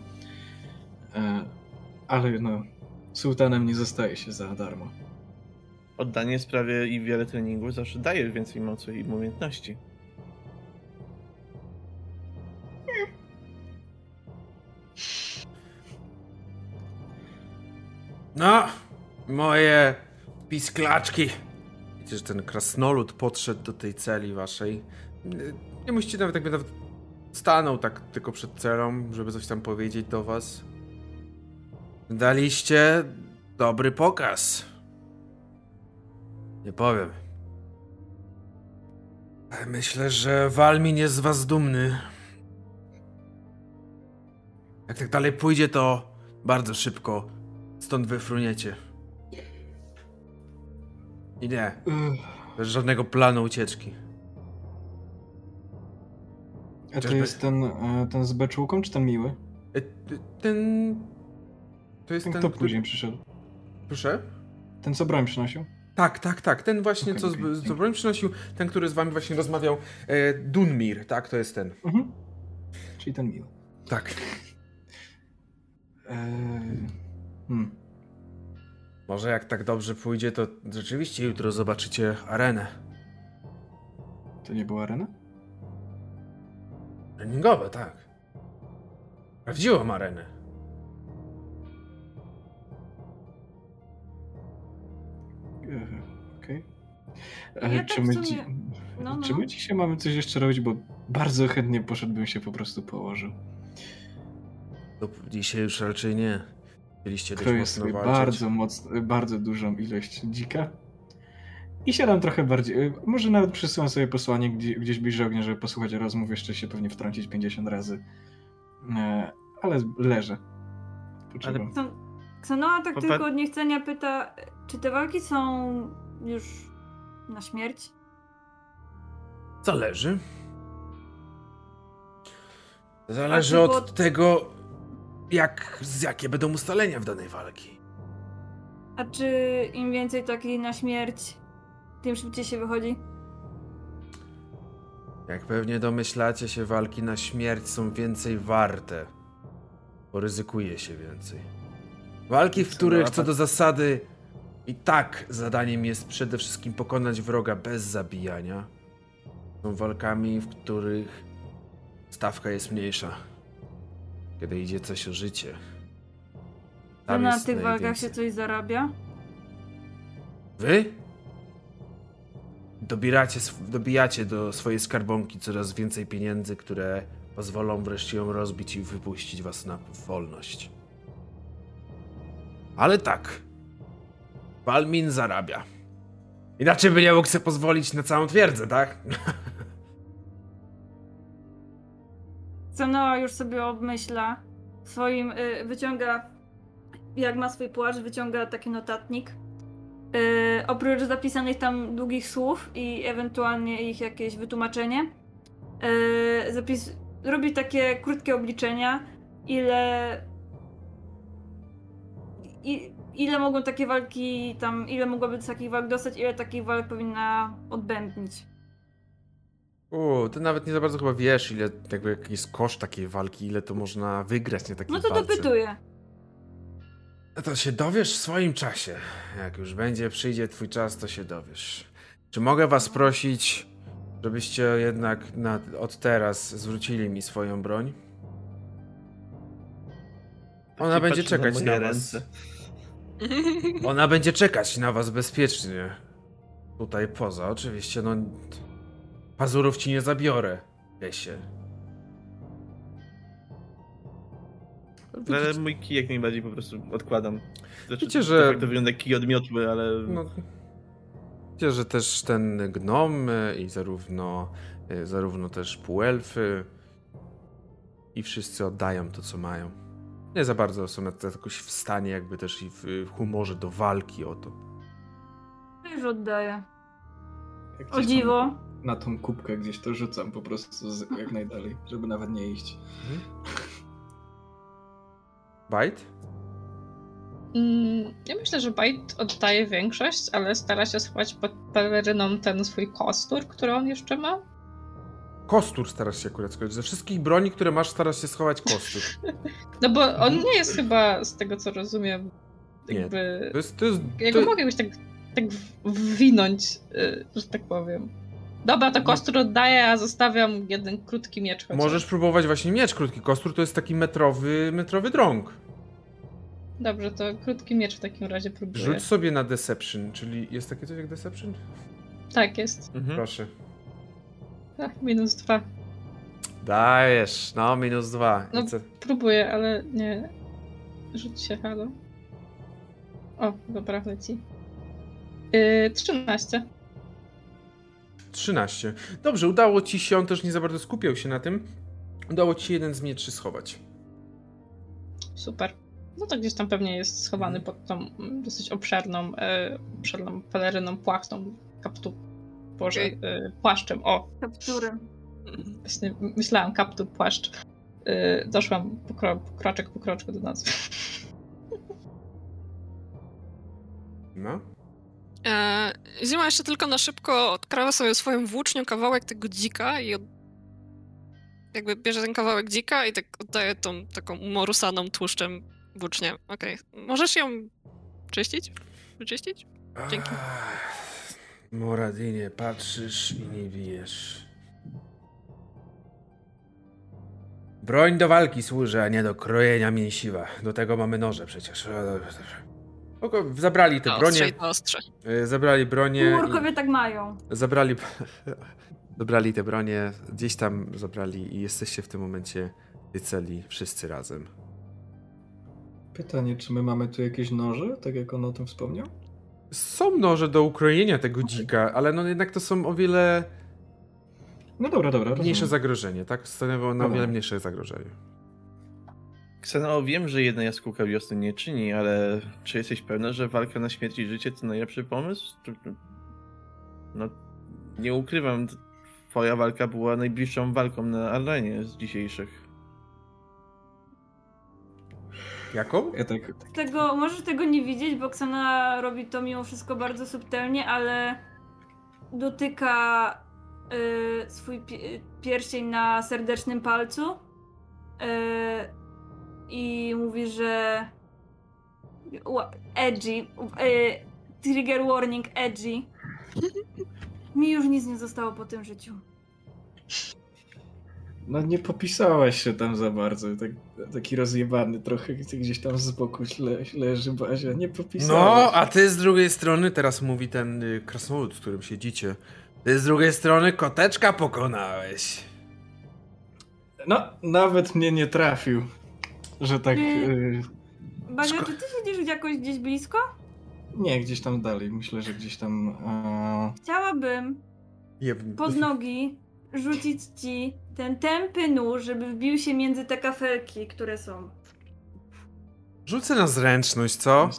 E, ale no, sułtanem nie zostaje się za darmo. Oddanie sprawie i wiele treningów zawsze daje więcej mocy i umiejętności. No, moje pisklaczki. Widzicie, że ten krasnolud podszedł do tej celi waszej. Nie musicie nawet jakby nawet stanął tak tylko przed celą, żeby coś tam powiedzieć do was. Daliście dobry pokaz. Nie powiem. Myślę, że Walmin jest z was dumny. Jak tak dalej pójdzie, to bardzo szybko stąd wyfruniecie. I nie, bez żadnego planu ucieczki. A to jest ten, e, ten z beczułką, czy ten miły? E, Ten... To jest Ten, ten, kto który- później przyszedł? Proszę? Ten, co broń przynosił? Tak, tak, tak. Ten właśnie, Okej, co, z, co broń przynosił, ten, który z wami właśnie rozmawiał. E, Dunmir, tak, to jest ten. Mhm. Czyli ten miły. Tak. Eee, hmm. Może jak tak dobrze pójdzie, to rzeczywiście jutro zobaczycie arenę. To nie była arena? Treningowe, tak. Prawdziwą arenę. Okej. Ja Ale tak czy, w my sumie- dzi- No, no. czy my dzisiaj mamy coś jeszcze robić, bo bardzo chętnie poszedłbym się po prostu położył. To dzisiaj już raczej nie. Byliście dość Kroję mocno sobie walczyć. bardzo mocno, bardzo dużą ilość dzika I siadam trochę bardziej. y, Może nawet przesyłam sobie posłanie gdzie, gdzieś bliżej ognia, żeby posłuchać rozmów, jeszcze się pewnie wtrącić 50 razy. E, ale leżę. Poczekam. Kson- Ksanoa tak Popa- tylko od niechcenia pyta, czy te walki są już na śmierć? Zależy. Zależy od było- tego, jak, z jakie będą ustalenia w danej walki. A czy im więcej takich na śmierć, tym szybciej się wychodzi? Jak pewnie domyślacie się, walki na śmierć są więcej warte, bo ryzykuje się więcej. Walki, w których co do zasady i tak zadaniem jest przede wszystkim pokonać wroga bez zabijania, są walkami, w których stawka jest mniejsza. Kiedy idzie coś o życie. Tam na tych walkach się coś zarabia? Wy? Dobieracie, dobijacie do swojej skarbonki coraz więcej pieniędzy, które pozwolą wreszcie ją rozbić i wypuścić was na wolność. Ale tak. Balmin zarabia. Inaczej by nie mógł sobie pozwolić na całą twierdzę, tak? Ksanoa już sobie obmyśla swoim, y, wyciąga, jak ma swój płaszcz, wyciąga taki notatnik. Y, oprócz zapisanych tam długich słów i ewentualnie ich jakieś wytłumaczenie, y, zapis, robi takie krótkie obliczenia, ile i, ile mogą takie walki tam, ile mogłaby takich walk dostać, ile takich walk powinna odbędnić. U, ty nawet nie za bardzo chyba wiesz, ile jakby jaki jest koszt takiej walki, ile to można wygrać na takiej No to walce. dopytuję. No to się dowiesz w swoim czasie. Jak już będzie, przyjdzie twój czas, to się dowiesz. Czy mogę was prosić, żebyście jednak na, od teraz zwrócili mi swoją broń? Ona Taki będzie na czekać moje na was. Ona będzie czekać na was bezpiecznie. Tutaj poza, oczywiście, no... Pazurów ci nie zabiorę, Lesie. Ale mój kij jak najbardziej po prostu odkładam. Znaczy, Wiecie, że- To, wygląda jak kij od miotły, ale... No, wiecie, że też ten gnom y, i zarówno, y, zarówno też półelfy i wszyscy oddają to, co mają. Nie za bardzo są na- jakoś w stanie, jakby też i w humorze do walki o to. To już oddaję. O dziwo. Na tą kubkę gdzieś to rzucam po prostu z, jak najdalej, żeby nawet nie iść. Bite? Mm, Ja myślę, że Bite oddaje większość, ale stara się schować pod peleryną ten swój kostur, który on jeszcze ma. Kostur starasz się akurat skończyć. Ze wszystkich broni, które masz, starasz się schować kostur. No bo on nie jest chyba, z tego co rozumiem, Nie. jakby... To jest, to jest, Ja to, go mogę już tak, tak wwinąć, y, że tak powiem. Dobra, to kostur oddaję, a zostawiam jeden krótki miecz chociaż. Możesz próbować właśnie mieć krótki kostur, to jest taki metrowy, metrowy drąg. Dobrze, to krótki miecz w takim razie próbuję. Rzuć sobie na Deception, czyli jest takie coś jak Deception? Tak jest. Mhm. Proszę. Ach, minus dwa. Dajesz, no minus dwa. No. co? Próbuję, ale nie. Rzuć się, halo. O, dobra, leci. Yy, 13. 13. Dobrze, udało ci się, on też nie za bardzo skupiał się na tym. Udało ci się jeden z mieczy schować. Super. No to gdzieś tam pewnie jest schowany pod tą dosyć obszerną, e, obszerną peleryną płachtą, kaptu. Boże, e, płaszczem. O, Kaptury. właśnie myślałam kaptur, płaszcz. E, doszłam po, kro, po kroczek po kroczku do nazwy. No. E, Zima jeszcze tylko na szybko odkrawa sobie swoją włócznią kawałek tego dzika i od... jakby bierze ten kawałek dzika i tak oddaje tą taką umorusaną tłuszczem włócznię. Okej, możesz ją czyścić? Wyczyścić? Dzięki. Ach, Moradinie, patrzysz i nie bijesz. Broń do walki służy, a nie do krojenia mięsiwa. Do tego mamy noże przecież. Dobrze, dobrze. Zabrali te bronie. y, Zabrali bronie. Murkowie tak mają. Zabrali. Zabrali te bronie, gdzieś tam zabrali i jesteście w tym momencie w tej celi wszyscy razem. Pytanie, czy my mamy tu jakieś noże, tak jak on o tym wspomniał? Są noże do ukrojenia tego dzika, ale no jednak to są o wiele No dobra, dobra. mniejsze rozumiem. zagrożenie, tak? Stanowią na o Dobra. wiele mniejsze zagrożenie. Kseno, wiem, że jedna jaskółka wiosny nie czyni, ale czy jesteś pewna, że walka na śmierć i życie to najlepszy pomysł? No, nie ukrywam, twoja walka była najbliższą walką na arenie z dzisiejszych. Jaką? Ja tak, Tego, możesz tego nie widzieć, bo Ksana robi to mimo wszystko bardzo subtelnie, ale dotyka y, swój pi- pierścień na serdecznym palcu y, i mówi, że edgy, y, trigger warning edgy. Mi już nic nie zostało po tym życiu. No nie popisałaś się tam za bardzo. Tak, taki rozjebany trochę gdzieś tam z boku leży Bazia. Nie popisałaś. No, a ty z drugiej strony, teraz mówi ten y, krasnolud, z którym siedzicie. Ty z drugiej strony koteczka pokonałeś. No, nawet mnie nie trafił. Że tak. y, Bazia, Szko- czy ty siedzisz jakoś gdzieś blisko? nie, gdzieś tam dalej. Myślę, że gdzieś tam. e, Chciałabym pod nogi rzucić ci ten tępy nóż, żeby wbił się między te kafelki, które są. Rzucę na zręczność, co?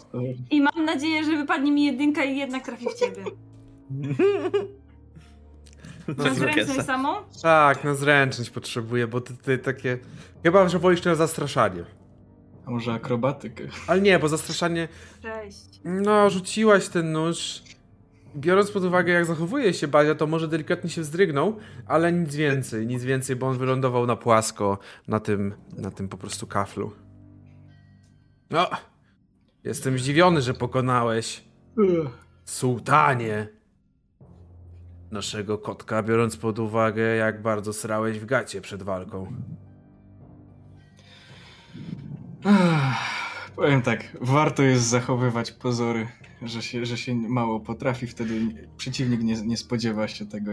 I mam nadzieję, że wypadnie mi jedynka i jednak trafi w ciebie. Na zręczność samą? Tak, na zręczność potrzebuję, bo ty, ty takie... Chyba, że wolisz na zastraszanie. A może akrobatykę? Ale nie, bo zastraszanie... Cześć. No, rzuciłaś ten nóż. Biorąc pod uwagę, jak zachowuje się Bazia, to może delikatnie się wzdrygnął, ale nic więcej, nic więcej, bo on wylądował na płasko, na tym, na tym po prostu kaflu. No, jestem zdziwiony, że pokonałeś sułtanie naszego kotka, biorąc pod uwagę, jak bardzo srałeś w gacie przed walką. Powiem tak, warto jest zachowywać pozory, że się, że się mało potrafi, wtedy przeciwnik nie, nie spodziewa się tego,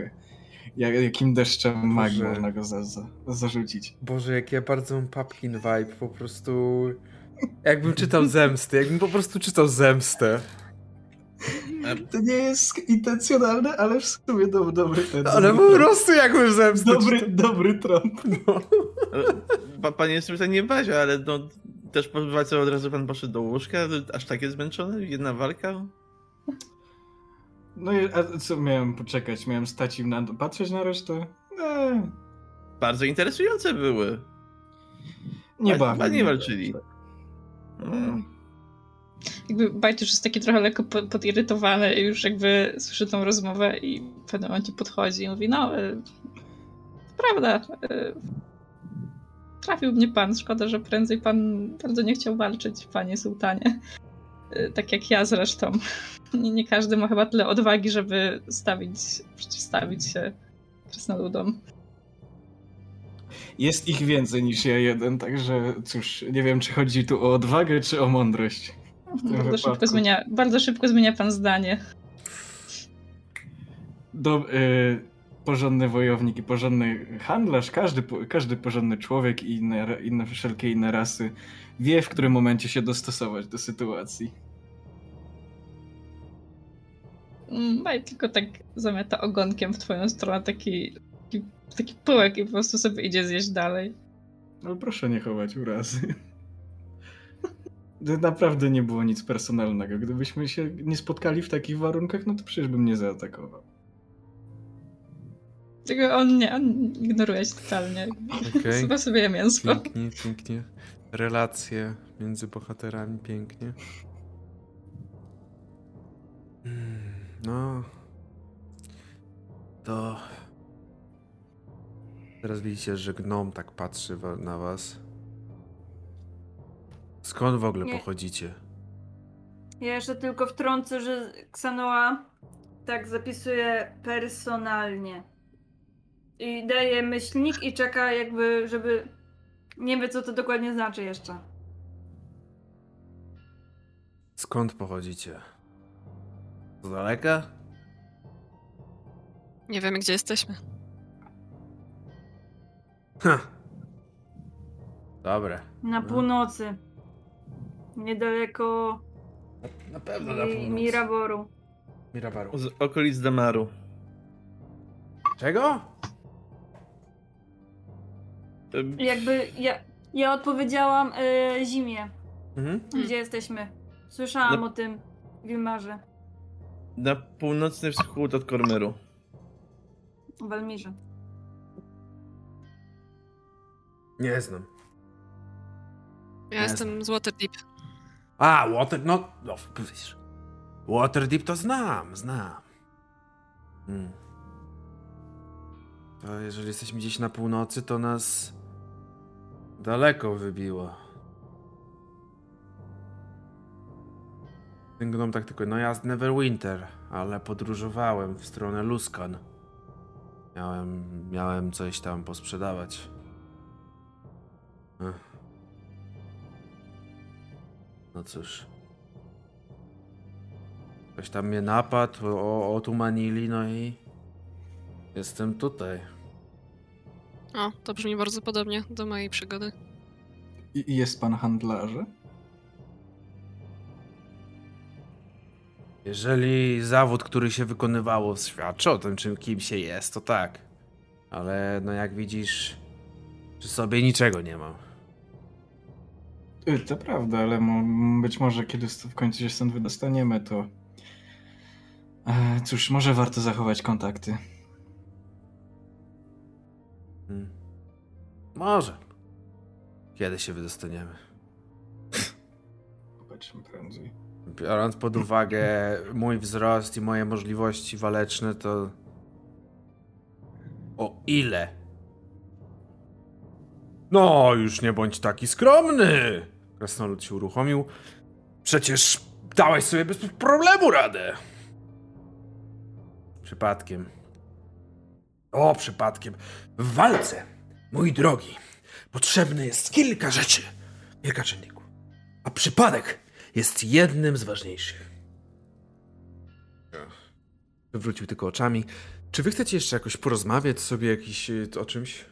jak, jakim deszczem magii można go za, za, zarzucić. Boże, jak ja bardzo mam pumpkin vibe, po prostu... Jakbym czytał zemstę, jakbym po prostu czytał zemstę. To nie jest intencjonalne, ale w sumie dobry, dobry ten. Ale po prostu jakbym zemstę Dobry, czytał. dobry trąb. No. Pa, panie jest pytanie Bazia, ale no, też po od razu pan poszedł do łóżka? Aż tak jest zmęczony? Jedna walka? No i a co miałem poczekać? Miałem stać im na patrzeć na resztę? Eee, Bardzo interesujące były. nie Ładnie- bawi. ładnie walczyli. Mm. Jakby Bajt już jest taki trochę lekko po- podirytowany i już jakby słyszy tą rozmowę i w pewnym momencie podchodzi i mówi, no, e, prawda, e, trafił mnie pan, szkoda, że prędzej pan bardzo nie chciał walczyć, panie sułtanie. E, Tak jak ja zresztą. Nie, nie każdy ma chyba tyle odwagi, żeby stawić, przeciwstawić się krasnoludom. Jest ich więcej niż ja jeden, także cóż, nie wiem, czy chodzi tu o odwagę, czy o mądrość. Bardzo szybko, wypadku. zmienia, bardzo szybko zmienia pan zdanie. Do, y, porządny wojownik i porządny handlarz, każdy, każdy porządny człowiek i inne, inne, wszelkie inne rasy wie, w którym momencie się dostosować do sytuacji. Mm, Bajt tylko tak zamiata ogonkiem w twoją stronę, taki, taki, taki pyłek i po prostu sobie idzie zjeść dalej. Ale proszę nie chować urazy. To naprawdę nie było nic personalnego. Gdybyśmy się nie spotkali w takich warunkach, no to przecież bym nie zaatakował. Tylko on nie, on ignoruje się totalnie. Okej. Chyba sobie je mięsko. Pięknie, pięknie. Relacje między bohaterami, pięknie. Mm, No. To. Teraz widzicie, że gnom tak patrzy na was. Skąd w ogóle Nie. pochodzicie? Ja jeszcze tylko wtrącę, że Xanoa tak zapisuje personalnie. I daje myślnik i czeka jakby, żeby... Nie wie, co to dokładnie znaczy jeszcze. Skąd pochodzicie? Z daleka? Nie wiemy, gdzie jesteśmy. Ha. Dobre. Na No. północy. Niedaleko Na pewno na północ. Miraboru. Mirabaru. Z okolic Damaru. Czego? Jakby ja, ja odpowiedziałam y, zimie, Mhm. gdzie jesteśmy. Słyszałam No. o tym w Wilmarze, Na północny wschód od Kormeru. w Elmirze. Nie znam. Ja jestem z Waterdeep. A, Water, no, no, widzisz. Waterdeep to znam, znam. Hmm. To jeżeli jesteśmy gdzieś na północy, to nas daleko wybiło. Ten gnom tak tylko, no ja z Neverwinter, ale podróżowałem w stronę Luskan. Miałem, miałem coś tam posprzedawać. Ech. No cóż. Ktoś tam mnie napadł, o, otumanili, no i jestem tutaj. O, to brzmi bardzo podobnie do mojej przygody. I jest pan handlarzem? Jeżeli zawód, który się wykonywało, świadczy o tym, czym kim się jest, to tak. Ale no jak widzisz, przy sobie niczego nie mam. Y, To prawda, ale być może kiedy w końcu się stąd wydostaniemy, to. E, Cóż, może warto zachować kontakty. Hmm. Może. Kiedy się wydostaniemy? Popatrzmy prędzej. Biorąc pod uwagę mój wzrost i moje możliwości waleczne, to. O ile? No, już nie bądź taki skromny! Krasnolud się uruchomił. Przecież dałeś sobie bez problemu radę. Przypadkiem. O, przypadkiem. W walce, mój drogi, potrzebne jest kilka rzeczy, kilka czynników. A przypadek jest jednym z ważniejszych. Wywrócił tylko oczami. Czy wy chcecie jeszcze jakoś porozmawiać sobie jakiś, y, o czymś?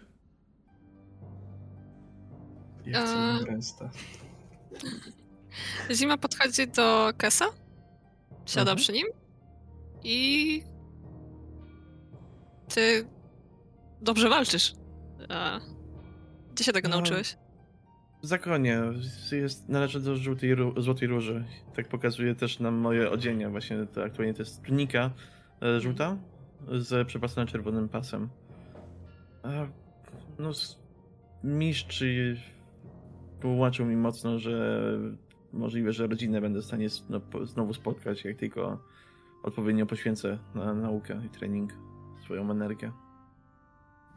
Ja chcę Eee. Zima podchodzi do Kesa, siada Mhm. przy nim i ty dobrze walczysz. A gdzie się tego No. nauczyłeś? W zakonie. Jest, należy do żółtej, złotej róży. Tak pokazuje też nam moje odzienie. Właśnie to aktualnie to jest tunika e, żółta z przepasowanym czerwonym pasem. A, no, s- mistrz tłumaczył mi mocno, że możliwe, że rodzinę będę w stanie no, znowu spotkać, jak tylko odpowiednio poświęcę na naukę i trening swoją energię.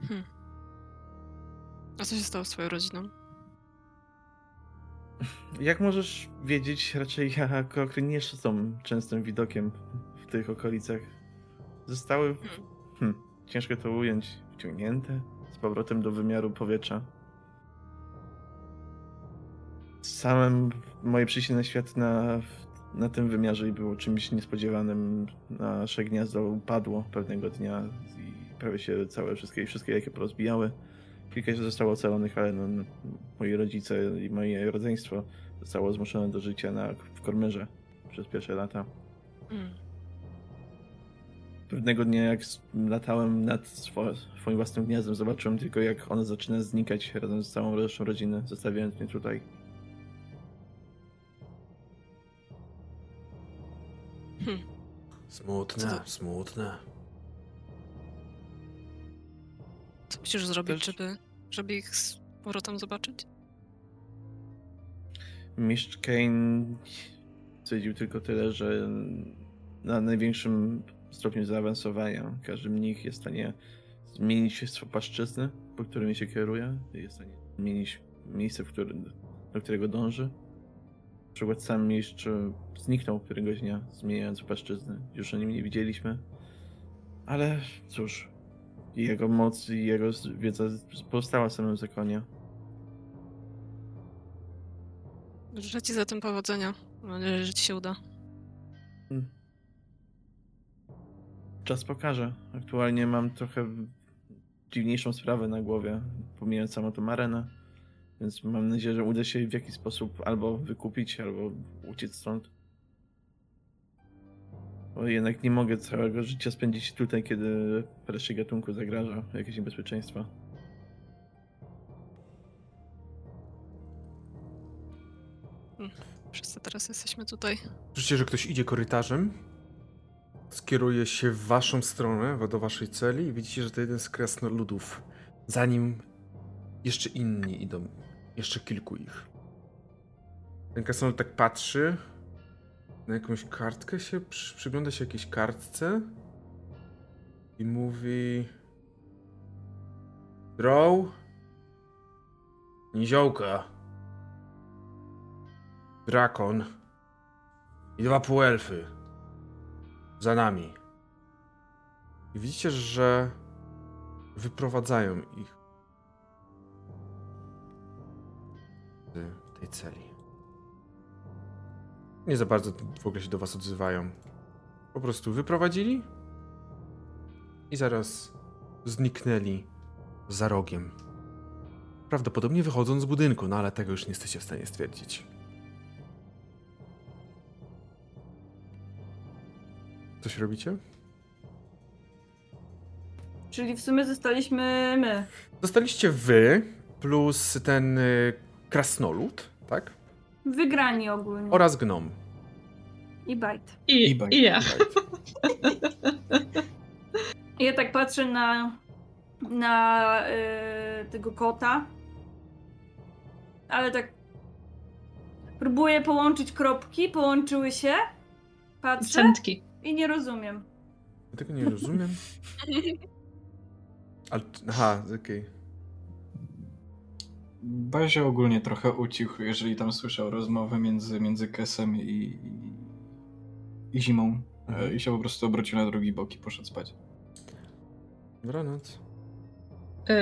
Hmm. A co się stało z twoją rodziną? Jak możesz wiedzieć, raczej Kokry nie są częstym widokiem w tych okolicach. Zostały, hmm, ciężko to ująć, wciągnięte z powrotem do wymiaru powietrza. Samym moje przyjście na świat na, na tym wymiarze było czymś niespodziewanym. Nasze gniazdo upadło pewnego dnia i prawie się całe wszystkie, wszystkie jakie porozbijały. Kilka się zostało ocalonych, ale no, moi rodzice i moje rodzeństwo zostało zmuszone do życia na, w Kormyrze przez pierwsze lata. Hmm. Pewnego dnia, jak latałem nad swo, swoim własnym gniazdem, zobaczyłem tylko, jak ono zaczyna znikać razem z całą resztą rodziny, zostawiając mnie tutaj. Hmm. Smutne, Co to- smutne. Co musisz zrobić, żeby, żeby ich z powrotem zobaczyć? Mistrz Kane stwierdził tylko tyle, że na największym stopniu zaawansowania każdy mnich jest w stanie zmienić swą płaszczyznę, po którym się kieruje, jest w stanie zmienić miejsce, w którym, do którego dąży. Przykład sam mistrz zniknął któregoś dnia, zmieniając płaszczyznę. Już o nim nie widzieliśmy. Ale cóż, jego moc i jego wiedza pozostała w samym zakonie. Życzę ci za tym powodzenia. Mam nadzieję, że ci się uda. Hmm. Czas pokaże. Aktualnie mam trochę dziwniejszą sprawę na głowie, pomijając samą tą arenę. Więc mam nadzieję, że uda się w jakiś sposób albo wykupić, albo uciec stąd. Bo jednak nie mogę całego życia spędzić tutaj, kiedy reszcie gatunku zagraża jakieś niebezpieczeństwo. Wszyscy teraz jesteśmy tutaj. Słyszycie, że ktoś idzie korytarzem, skieruje się w waszą stronę, do waszej celi i widzicie, że to jeden z krasnoludów. Za nim jeszcze inni idą, jeszcze kilku ich. Ten krasnolud tak patrzy, na jakąś kartkę się, przy, przygląda się jakiejś kartce i mówi Drow Niziołka Drakon i dwa półelfy za nami. I widzicie, że wyprowadzają ich celi. Nie za bardzo w ogóle się do was odzywają. Po prostu wyprowadzili i zaraz zniknęli za rogiem. Prawdopodobnie wychodząc z budynku, no ale tego już nie jesteście w stanie stwierdzić. Coś robicie? Czyli w sumie zostaliśmy my. Zostaliście wy plus ten y, krasnolud, tak? Wygrani ogólnie. Oraz gnom. I bajt. I, I bajt. i ja. I ja tak patrzę na, na y, tego kota. Ale tak próbuję połączyć kropki, połączyły się. Patrzę Centki. i nie rozumiem. Ja tego nie rozumiem. Ale, aha, okej. Bazia ogólnie trochę ucichł, jeżeli tam słyszał rozmowę między, między Kesem i, i, i Zimą. Mhm. E, I się po prostu obrócił na drugi bok i poszedł spać. Dobranoc. Y,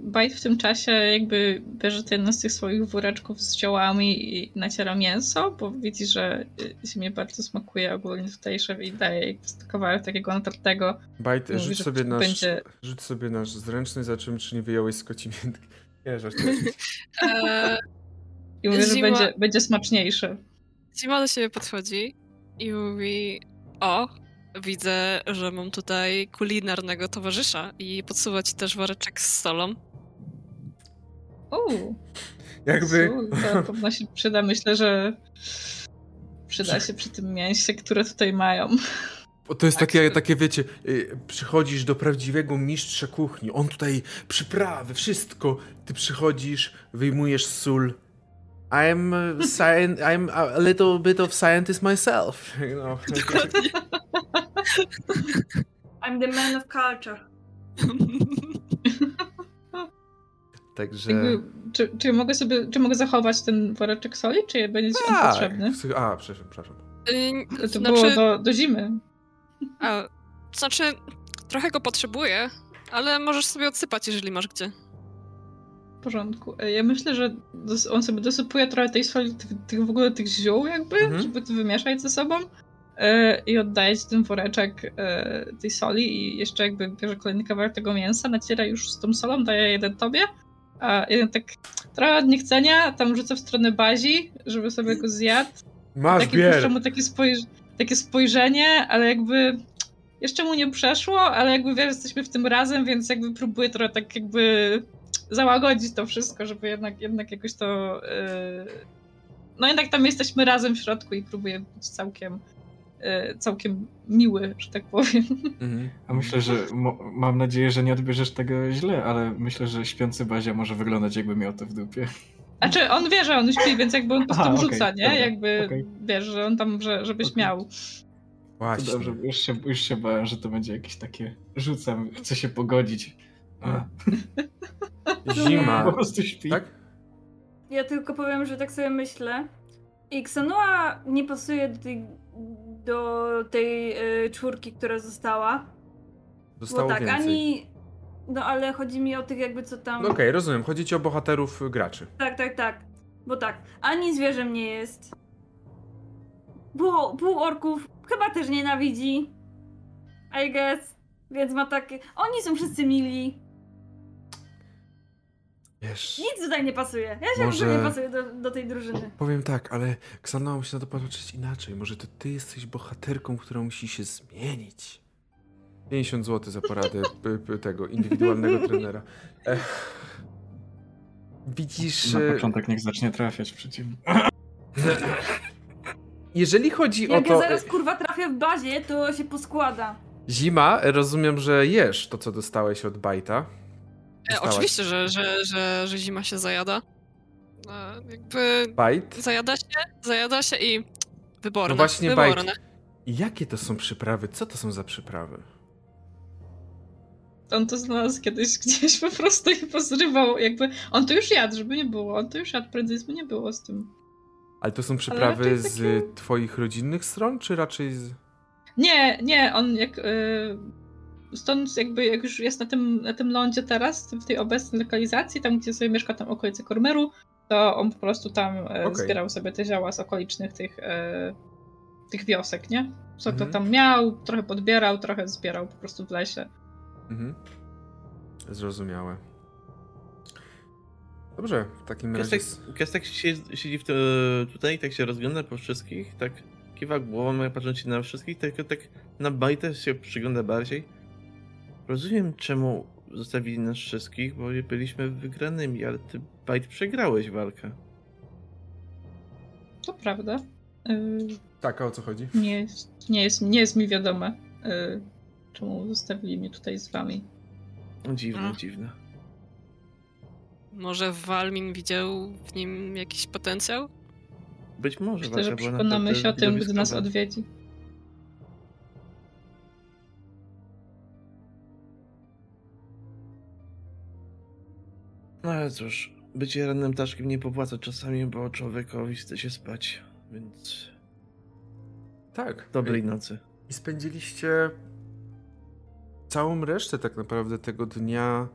Bajt w tym czasie jakby bierze jeden z tych swoich woreczków z ziołami i naciera mięso, bo widzi, że y, ziemie bardzo smakuje ogólnie tutejsze i daje jak kawałek takiego natartego. Bajt, Mówi, rzuć sobie, nasz, będzie- rzuć sobie nasz zręczny, zobaczymy, czy nie wyjąłeś z koci żartuję. Eee, I mówi, że Zima- będzie, będzie smaczniejszy. Zima do siebie podchodzi i mówi: O, widzę, że mam tutaj kulinarnego towarzysza i podsuwa ci też woreczek z solą. Uuu, Jakby... to pewno się przyda. Myślę, że przyda się przy tym mięsie, które tutaj mają. Bo To jest Tak, takie, to- takie wiecie, y, przychodzisz do prawdziwego mistrza kuchni, on tutaj przyprawy, wszystko. Ty przychodzisz, wyjmujesz sól. I'm, scien- I'm a little bit of scientist myself. You know. Dokładnie. I'm the man of culture. Także... Jakby, czy, czy mogę sobie, czy mogę zachować ten woreczek soli, czy będzie on Tak. potrzebny? A, przepraszam, przepraszam. Y, To znaczy, było do, do zimy. A, znaczy, trochę go potrzebuję, ale możesz sobie odsypać, jeżeli masz gdzie. W porządku. E, Ja myślę, że on sobie dosypuje trochę tej soli, tych, tych w ogóle tych ziół jakby, Mhm. żeby to wymieszać ze sobą e, i oddaje ci ten woreczek e, tej soli i jeszcze jakby bierze kolejny kawałek tego mięsa, naciera już z tą solą, daje jeden tobie, a jeden tak trochę od niechcenia tam rzuca w stronę bazi, żeby sobie go zjadł. Masz, Takie bier. puszcza mu takie, spojrz- takie spojrzenie, ale jakby jeszcze mu nie przeszło, ale jakby wiesz, jesteśmy w tym razem, więc jakby próbuję trochę tak jakby załagodzić to wszystko, żeby jednak, jednak jakoś to... Yy... No jednak tam jesteśmy razem w środku i próbuję być całkiem yy, całkiem miły, że tak powiem. Mhm. A myślę, że mam nadzieję, że nie odbierzesz tego źle, ale myślę, że śpiący Bazia może wyglądać jakby miał to w dupie. A czy on wie, że on śpi, więc jakby on po prostu rzuca, nie? dobra, Jakby okej. wiesz, że on tam, że, żebyś Okej. miał. To Właśnie. dobrze, już się, już się bałem, że to będzie jakieś takie rzucam, chcę się pogodzić. A, Zima. po prostu śpi. Tak? Ja tylko powiem, że tak sobie myślę. I Xanua nie pasuje do tej, do tej y, czwórki, która została. Zostało bo tak, więcej. ani. No ale chodzi mi o tych jakby co tam. No Okej, rozumiem. Chodzi ci o bohaterów y, graczy. Tak, tak, tak. Bo tak, ani zwierzę nie jest. Pół, pół orków chyba też nienawidzi. I guess. Więc ma takie. Oni są wszyscy mili. Wiesz, Nic tutaj nie pasuje. Ja się Może- nie pasuję do, do tej drużyny. powiem tak, ale Xana musi na to patrzeć inaczej. Może to ty jesteś bohaterką, która musi się zmienić. 50 zł za poradę tego indywidualnego trenera. Ech. Widzisz, Na e, początek niech zacznie trafiać przeciwnie. jeżeli chodzi o Jak ja to... zaraz kurwa trafię w bazie, to się poskłada. Zima, rozumiem, że jesz to, co dostałeś od Bajta. E, Dostałaś. oczywiście, że, że, że, że zima się zajada. E, jakby Bajt? zajada się, zajada się i wyborne. No właśnie, wyborne. Bajt. Jakie to są przyprawy? Co to są za przyprawy? On to znalazł kiedyś gdzieś po prostu i pozrywał, jakby... On to już jadł, żeby nie było. On to już jadł, prędzej by nie było z tym. Ale to są przyprawy z takie- twoich rodzinnych stron, czy raczej z... Nie, nie, on jak... y, Stąd jakby, jak już jest na tym, na tym lądzie teraz, w tej obecnej lokalizacji, tam gdzie sobie mieszka tam okolice Kormeru, to on po prostu tam e, Okej. zbierał sobie te zioła z okolicznych tych, e, tych wiosek, nie? Co Mhm. to tam miał, trochę podbierał, trochę zbierał po prostu w lesie. Mhm. Zrozumiałe. Dobrze, w takim razie... Kestek, Kestek siedzi, siedzi w to, tutaj, tak się rozgląda po wszystkich, tak kiwa głową, patrząc się na wszystkich, tylko tak na bajtę się przygląda bardziej. Rozumiem, czemu zostawili nas wszystkich, bo byliśmy wygranymi, ale ty, Bajt, przegrałeś walkę. To prawda. Y, Tak, a o co chodzi? nie, jest, nie, jest, nie jest mi wiadome, y, czemu zostawili mnie tutaj z wami. Dziwne, A. dziwne. Może Walmin widział w nim jakiś potencjał? Być może Myślę, że przekonamy się o tym, gdy nas odwiedzi. No ale cóż, bycie rannym ptaszkiem nie popłaca czasami, bo człowiekowi chce się spać, więc Tak. dobrej nocy. I spędziliście całą resztę tak naprawdę tego dnia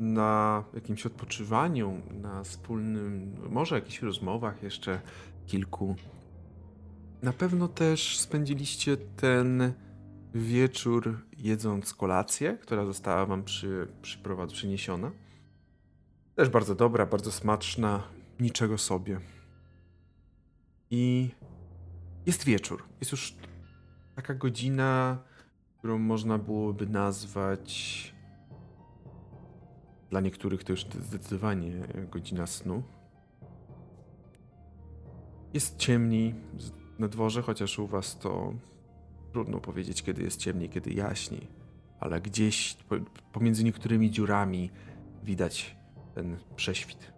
na jakimś odpoczywaniu, na wspólnym, może jakichś rozmowach jeszcze kilku. Na pewno też spędziliście ten wieczór jedząc kolację, która została wam przy, przyniesiona. Też bardzo dobra, bardzo smaczna, niczego sobie. I jest wieczór. Jest już taka godzina, którą można byłoby nazwać. Dla niektórych to już zdecydowanie godzina snu. Jest ciemniej na dworze, chociaż u was to trudno powiedzieć, kiedy jest ciemniej, kiedy jaśniej. Ale gdzieś po- pomiędzy niektórymi dziurami widać ten prześwit.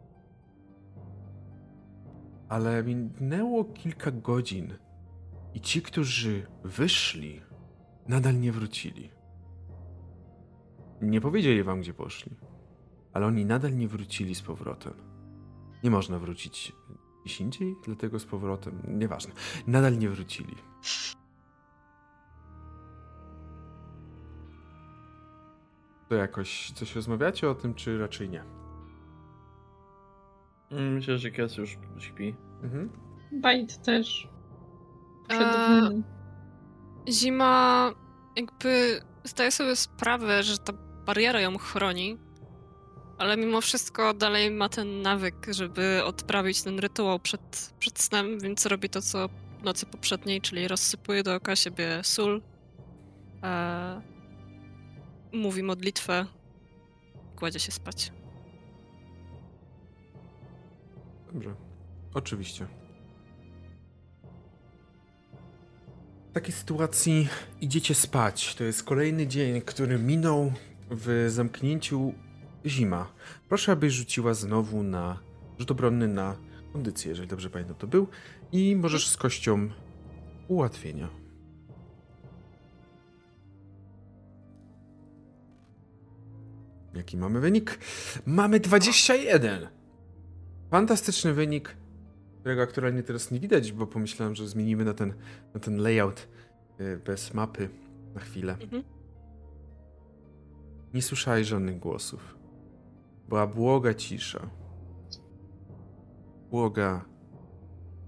Ale minęło kilka godzin i ci, którzy wyszli, nadal nie wrócili. Nie powiedzieli wam, gdzie poszli, ale oni nadal nie wrócili z powrotem. Nie można wrócić gdzieś indziej, dlatego z powrotem, nieważne. Nadal nie wrócili. To jakoś coś rozmawiacie o tym, czy raczej nie? Mm, Myślę, że Kes już śpi. Mhm. Bajt też. Przed A. Zima jakby zdaje sobie sprawę, że ta bariera ją chroni, ale mimo wszystko dalej ma ten nawyk, żeby odprawić ten rytuał przed, przed snem, więc robi to, co nocy poprzedniej, czyli rozsypuje dookoła siebie sól, e, mówi modlitwę, kładzie się spać. Dobrze. Oczywiście. Takiej sytuacji idziecie spać. To jest kolejny dzień, który minął w zamknięciu zima. Proszę, abyś rzuciła znowu na rzut obronny na kondycję, jeżeli dobrze pamiętam to był. I możesz z kością ułatwienia. Jaki mamy wynik? Mamy 21! Fantastyczny wynik, którego aktualnie teraz nie widać, bo pomyślałem, że zmienimy na ten, na ten layout y, bez mapy na chwilę. Mhm. Nie słyszałeś żadnych głosów. Była błoga cisza. Błoga.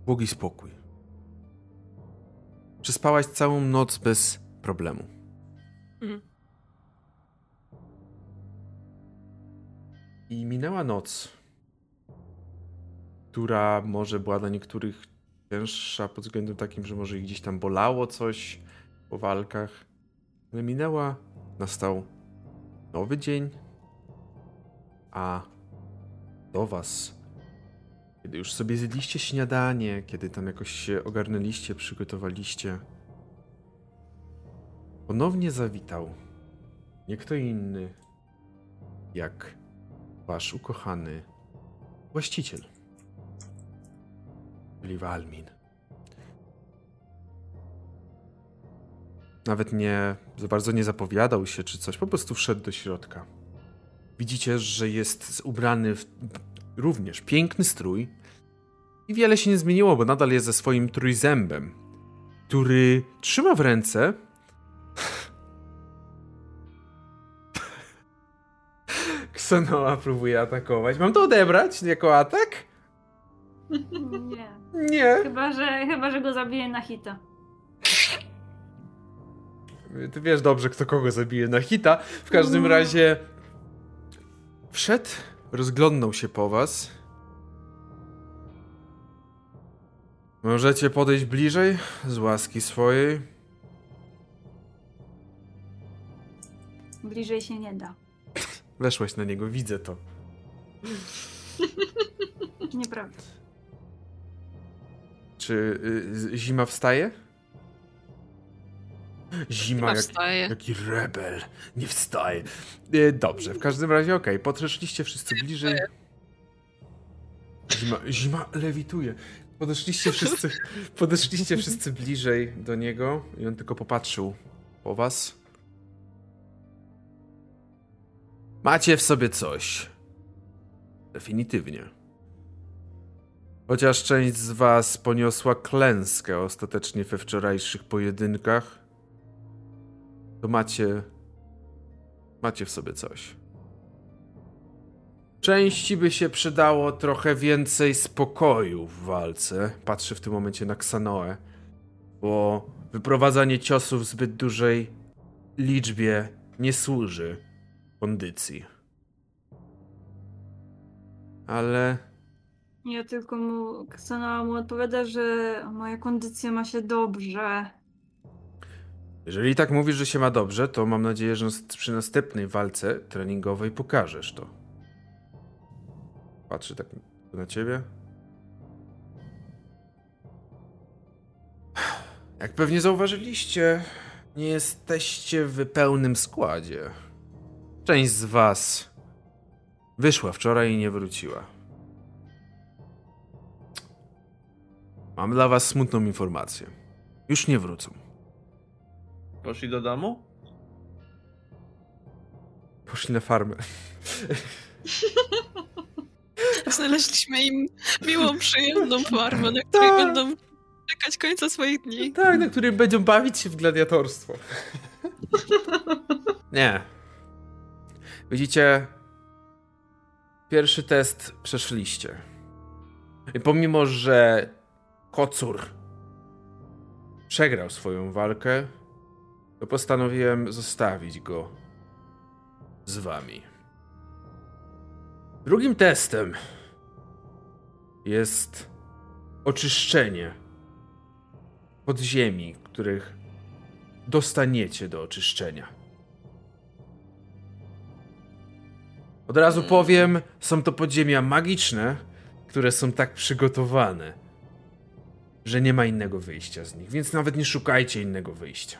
Błogi spokój. Przespałaś całą noc bez problemu. Mhm. I minęła noc. Która może była dla niektórych cięższa pod względem takim, że może ich gdzieś tam bolało coś po walkach. Ale minęła, nastał nowy dzień, a do was, kiedy już sobie zjedliście śniadanie, kiedy tam jakoś się ogarnęliście, przygotowaliście, ponownie zawitał nie kto inny, jak wasz ukochany właściciel, czyli Walmin. Nawet nie, za bardzo nie zapowiadał się czy coś, po prostu wszedł do środka. Widzicie, że jest ubrany w również piękny strój i wiele się nie zmieniło, bo nadal jest ze swoim trójzębem, który trzyma w ręce Ksenoa próbuje atakować. Mam to odebrać jako atak? Nie. Nie. Chyba, że, chyba, że go zabiję na hita. Ty wiesz dobrze, kto kogo zabije na hita. W każdym No. razie wszedł, rozglądnął się po was. Możecie podejść bliżej z łaski swojej. Bliżej się nie da. Weszłaś na niego, widzę to. Nieprawda. Czy y, zima wstaje? Zima jak. Jaki rebel. Nie wstaje. E, Dobrze, w każdym razie okej. Podeszliście wszyscy bliżej. Zima, zima lewituje. Podeszliście wszyscy, podeszliście wszyscy bliżej do niego i on tylko popatrzył po was. Macie w sobie coś. Definitywnie. Chociaż część z was poniosła klęskę ostatecznie we wczorajszych pojedynkach, to macie. Macie w sobie coś. Części by się przydało trochę więcej spokoju w walce. Patrzę w tym momencie na Ksanoę, bo wyprowadzanie ciosów w zbyt dużej liczbie nie służy kondycji. Ale Ja tylko mu, Ksana mu odpowiada, że moja kondycja ma się dobrze. jeżeli tak mówisz, że się ma dobrze, to mam nadzieję, że przy następnej walce treningowej pokażesz to. Patrzę tak na ciebie. Jak pewnie zauważyliście, nie jesteście w pełnym składzie. Część z was wyszła wczoraj i nie wróciła. Mam dla was smutną informację. Już nie wrócą. Poszli do domu? Poszli na farmę. Znaleźliśmy im miłą, przyjemną farmę, na której Tak. będą czekać końca swoich dni. Tak, na którym będą bawić się w gladiatorstwo. Nie. Widzicie, pierwszy test przeszliście. I pomimo, że Kocur przegrał swoją walkę, to postanowiłem zostawić go z wami. Drugim testem jest oczyszczenie podziemi, których dostaniecie do oczyszczenia. Od razu powiem, są to podziemia magiczne, które są tak przygotowane, że nie ma innego wyjścia z nich, więc nawet nie szukajcie innego wyjścia.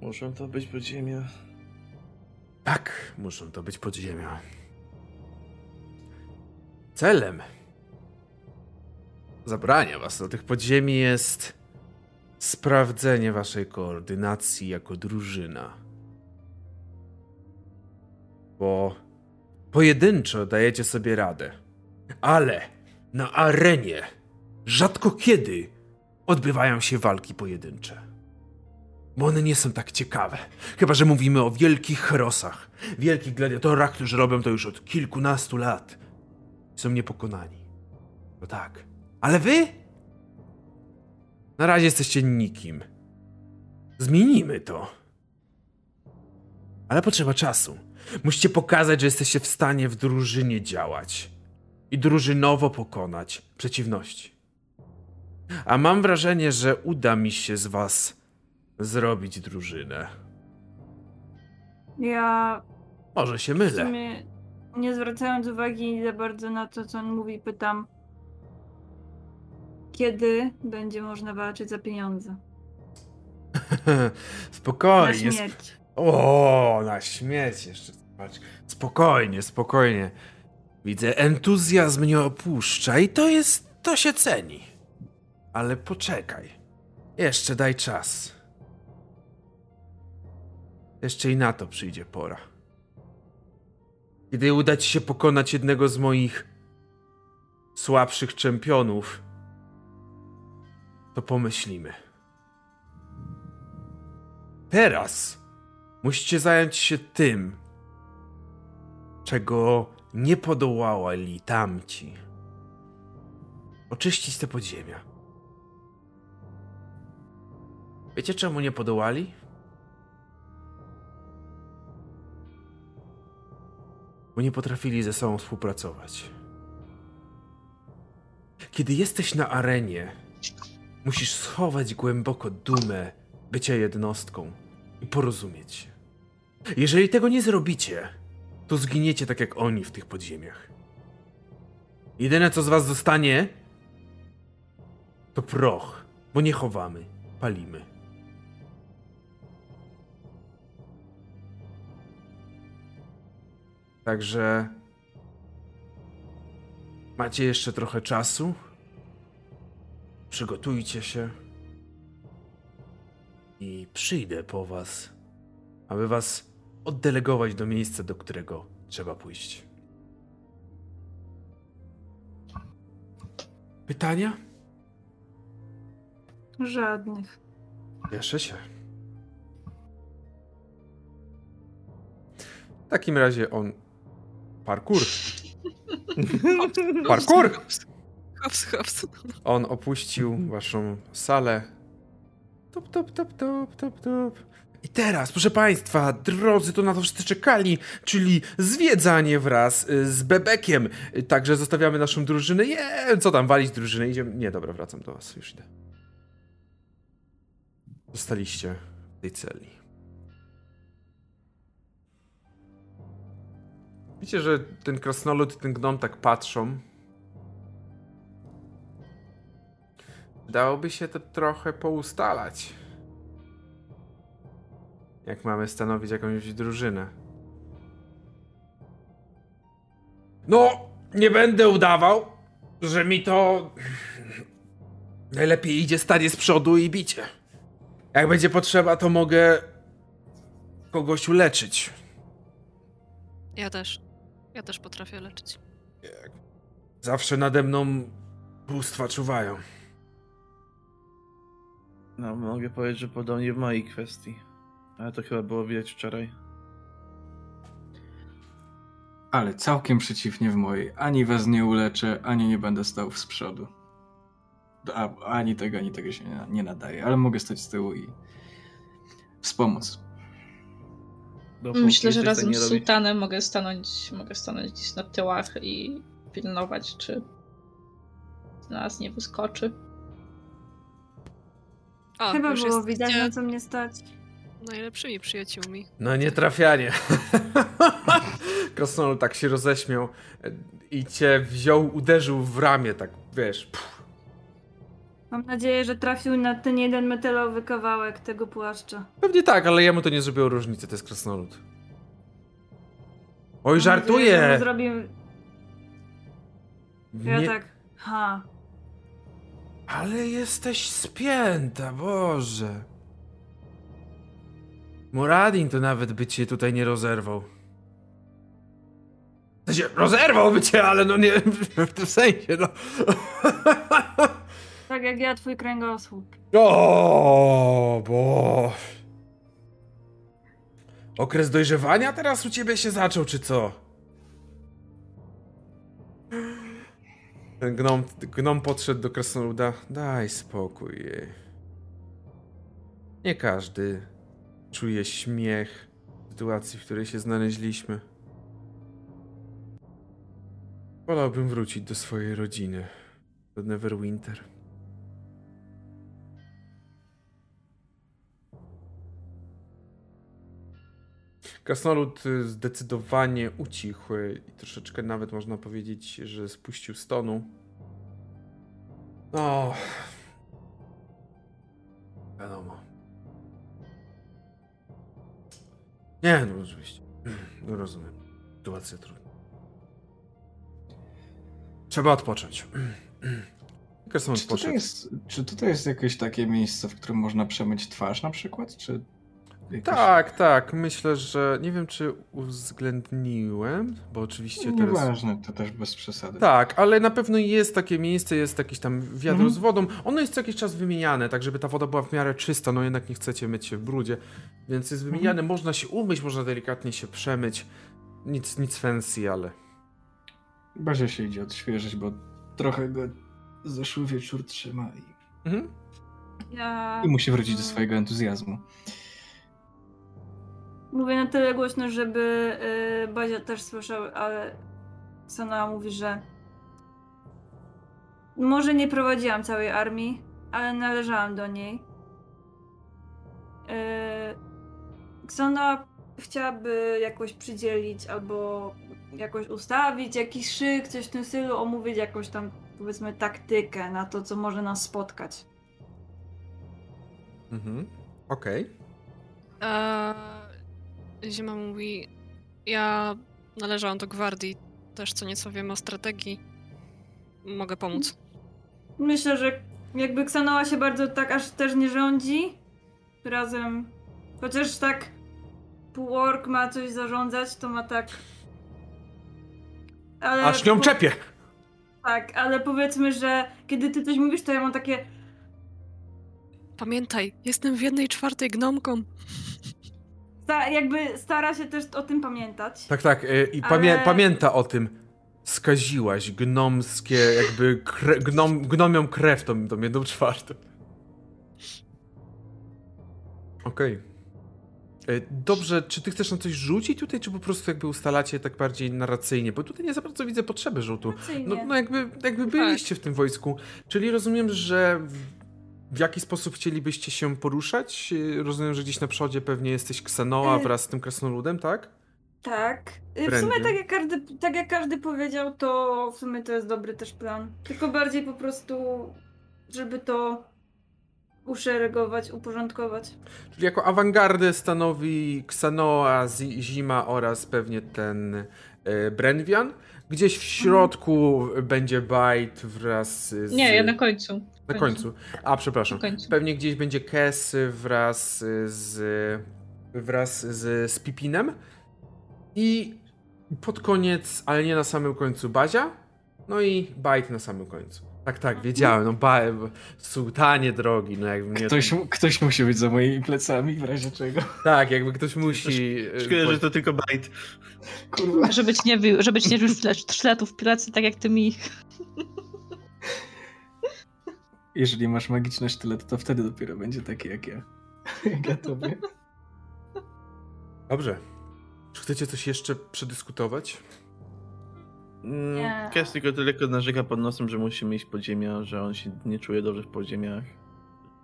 Muszą to być podziemia. Tak, muszą to być podziemia. Celem zabrania was do tych podziemi jest sprawdzenie waszej koordynacji jako drużyna. Bo pojedynczo dajecie sobie radę, ale na arenie rzadko kiedy odbywają się walki pojedyncze. Bo one nie są tak ciekawe. Chyba, że mówimy o wielkich herosach, wielkich gladiatorach, którzy robią to już od kilkunastu lat. Są niepokonani. No tak. Ale wy? Na razie jesteście nikim. Zmienimy to. Ale potrzeba czasu. Musicie pokazać, że jesteście w stanie w drużynie działać i drużynowo pokonać przeciwności. A mam wrażenie, że uda mi się z was zrobić drużynę. Ja Może się w mylę. sumie nie zwracając uwagi za bardzo na to, co on mówi, pytam, kiedy będzie można walczyć za pieniądze? Spokojnie. O, na śmierć jeszcze. Spokojnie, spokojnie. Widzę, entuzjazm nie opuszcza i to jest, to się ceni. Ale poczekaj. Jeszcze daj czas. Jeszcze i na to przyjdzie pora. Kiedy uda ci się pokonać jednego z moich słabszych czempionów, to pomyślimy. Teraz musicie zająć się tym, czego nie podołali tamci. Oczyścić te podziemia. Wiecie czemu nie podołali? Bo nie potrafili ze sobą współpracować. Kiedy jesteś na arenie, musisz schować głęboko dumę bycia jednostką i porozumieć się. Jeżeli tego nie zrobicie, to zginiecie tak jak oni w tych podziemiach. Jedyne co z was zostanie, to proch, bo nie chowamy, palimy. Także macie jeszcze trochę czasu. Przygotujcie się i przyjdę po was, aby was oddelegować do miejsca, do którego trzeba pójść. Pytania? Żadnych. Cieszę się. W takim razie on. Parkour. Parkour! Hops, hops. On opuścił waszą salę. Top, top, top, top, top, top. I teraz, proszę Państwa, drodzy, to na to wszyscy czekali, czyli zwiedzanie wraz y, z Bebekiem. Y, Także zostawiamy naszą drużynę. Je, co tam, walić drużynę? Idziemy. Nie, dobra, wracam do Was, już idę. Zostaliście w tej celi. Widzicie, że ten krasnolud i ten gnom tak patrzą. Dałoby się to trochę poustalać. Jak mamy stanowić jakąś drużynę. No, nie będę udawał, że mi to. Najlepiej idzie stanie z przodu i bicie. Jak będzie potrzeba, to mogę kogoś uleczyć. Ja też. Ja też potrafię leczyć. Zawsze nade mną bóstwa czuwają. No, mogę powiedzieć, że podobnie w mojej kwestii. Ale to chyba było widać wczoraj. Ale całkiem przeciwnie w mojej. Ani was nie uleczę, ani nie będę stał z przodu. A, ani tego, ani tego się nie, nie nadaje. Ale mogę stać z tyłu i wspomóc. Dopóki Myślę, że razem z robić- sułtanem mogę stanąć, mogę stanąć gdzieś na tyłach i pilnować, czy z nas nie wyskoczy. O, Chyba było widać, na co mnie stać. Najlepszymi przyjaciółmi. No nie trafianie. Krasnolud tak się roześmiał i cię wziął, uderzył w ramię, tak wiesz. Pff. Mam nadzieję, że trafił na ten jeden metalowy kawałek tego płaszcza. Pewnie tak, ale jemu to nie zrobiło różnicy, to jest krasnolud. Oj, Mam nadzieję, żartuję! mu Zrobił... Ja Nie, tak, ha. Ale jesteś spięta, Boże. Muradin to nawet by cię tutaj nie rozerwał. W sensie, rozerwałby cię, ale no nie w tym sensie, no. Tak jak ja, twój kręgosłup. O, bo. Okres dojrzewania teraz u ciebie się zaczął, czy co? Ten gnom, gnom podszedł do krasnoluda. Daj spokój jej. Nie każdy czuje śmiech, sytuacji, w której się znaleźliśmy. Wolałbym wrócić do swojej rodziny, do Neverwinter. Krasnolud y, zdecydowanie ucichł i troszeczkę nawet można powiedzieć, że spuścił stonu. No. Wiadomo. Nie, no oczywiście. No rozumiem. Sytuacja trudna. Trzeba odpocząć. Czy tutaj, jest, czy tutaj jest jakieś takie miejsce, w którym można przemyć twarz na przykład? Czy jakieś... Tak, tak. Myślę, że nie wiem, czy uwzględniłem, bo oczywiście teraz. Nieważne, to też bez przesady. Tak, ale na pewno jest takie miejsce, jest jakiś tam wiadro Mhm. z wodą. Ono jest co jakiś czas wymieniane, tak żeby ta woda była w miarę czysta, no jednak nie chcecie myć się w brudzie. Więc jest wymieniane, można się umyć, można delikatnie się przemyć. Nic, nic fancy, ale... Bazia się idzie odświeżyć, bo trochę go zeszły wieczór trzyma i, Mhm. Ja i musi wrócić do swojego entuzjazmu. Mówię na tyle głośno, żeby y, Bazia też słyszał, ale Sana mówi, że może nie prowadziłam całej armii, ale należałam do niej. Yy, Ksona chciałaby jakoś przydzielić albo jakoś ustawić jakiś szyk, coś w tym stylu, omówić jakąś tam powiedzmy taktykę na to, co może nas spotkać. Mhm. Okej. Eee, Zima mówi, ja należałam do gwardii, też co nieco wiem o strategii. Mogę pomóc. Myślę, że jakby Ksanoa się bardzo tak aż też nie rządzi. Razem. Chociaż tak pół ork ma coś zarządzać, to ma tak. Ale Aż nią po- czepię! Tak, ale powiedzmy, że kiedy ty coś mówisz, to ja mam takie. Pamiętaj, jestem w jednej czwartej gnomką. Sta- jakby stara się też o tym pamiętać. Tak, tak. y, I pamię Ale- pamięta o tym. Skaziłaś gnomskie, jakby kre gnom gnomią krew tą, tą jedną czwartą. Okej. Y, Dobrze, czy ty chcesz na coś rzucić tutaj, czy po prostu jakby ustalacie tak bardziej narracyjnie? Bo tutaj nie za bardzo widzę potrzeby rzutu. No, no jakby, jakby byliście w tym wojsku. Czyli rozumiem, że w, jaki sposób chcielibyście się poruszać? Y, Rozumiem, że gdzieś na przodzie pewnie jesteś Ksanoa Y- wraz z tym krasnoludem, tak? Tak. Y, W sumie tak jak, każdy, tak jak każdy powiedział, to w sumie to jest dobry też plan. Tylko bardziej po prostu, żeby to uszeregować, uporządkować. Czyli jako awangardę stanowi Ksanoa, Zi- Zima oraz pewnie ten Brenwian. Gdzieś w środku będzie Bite wraz z... Nie, ja na końcu. Na końcu. A, przepraszam. Pewnie gdzieś będzie Kes wraz z... wraz z, z Pipinem. I pod koniec, ale nie na samym końcu, Bazia. No i Bite na samym końcu. Tak, tak, wiedziałem. No, ba, sułtanie drogi, no jakby mnie... Ktoś, ktoś musi być za moimi plecami, w razie czego. Tak, jakby ktoś musi... e, Szkoda, że to tylko bajt. Kurwa. Żebyś nie, wi- żebyś nie rzucił sztyletów w plecy, tak jak ty mi. Jeżeli masz magiczny sztylet, to wtedy dopiero będzie taki jak ja. Jak ja tobie. Dobrze. Czy chcecie coś jeszcze przedyskutować? Mm, Nie. Kes tylko tylko narzeka pod nosem, że musimy iść pod ziemię, że on się nie czuje dobrze w podziemiach.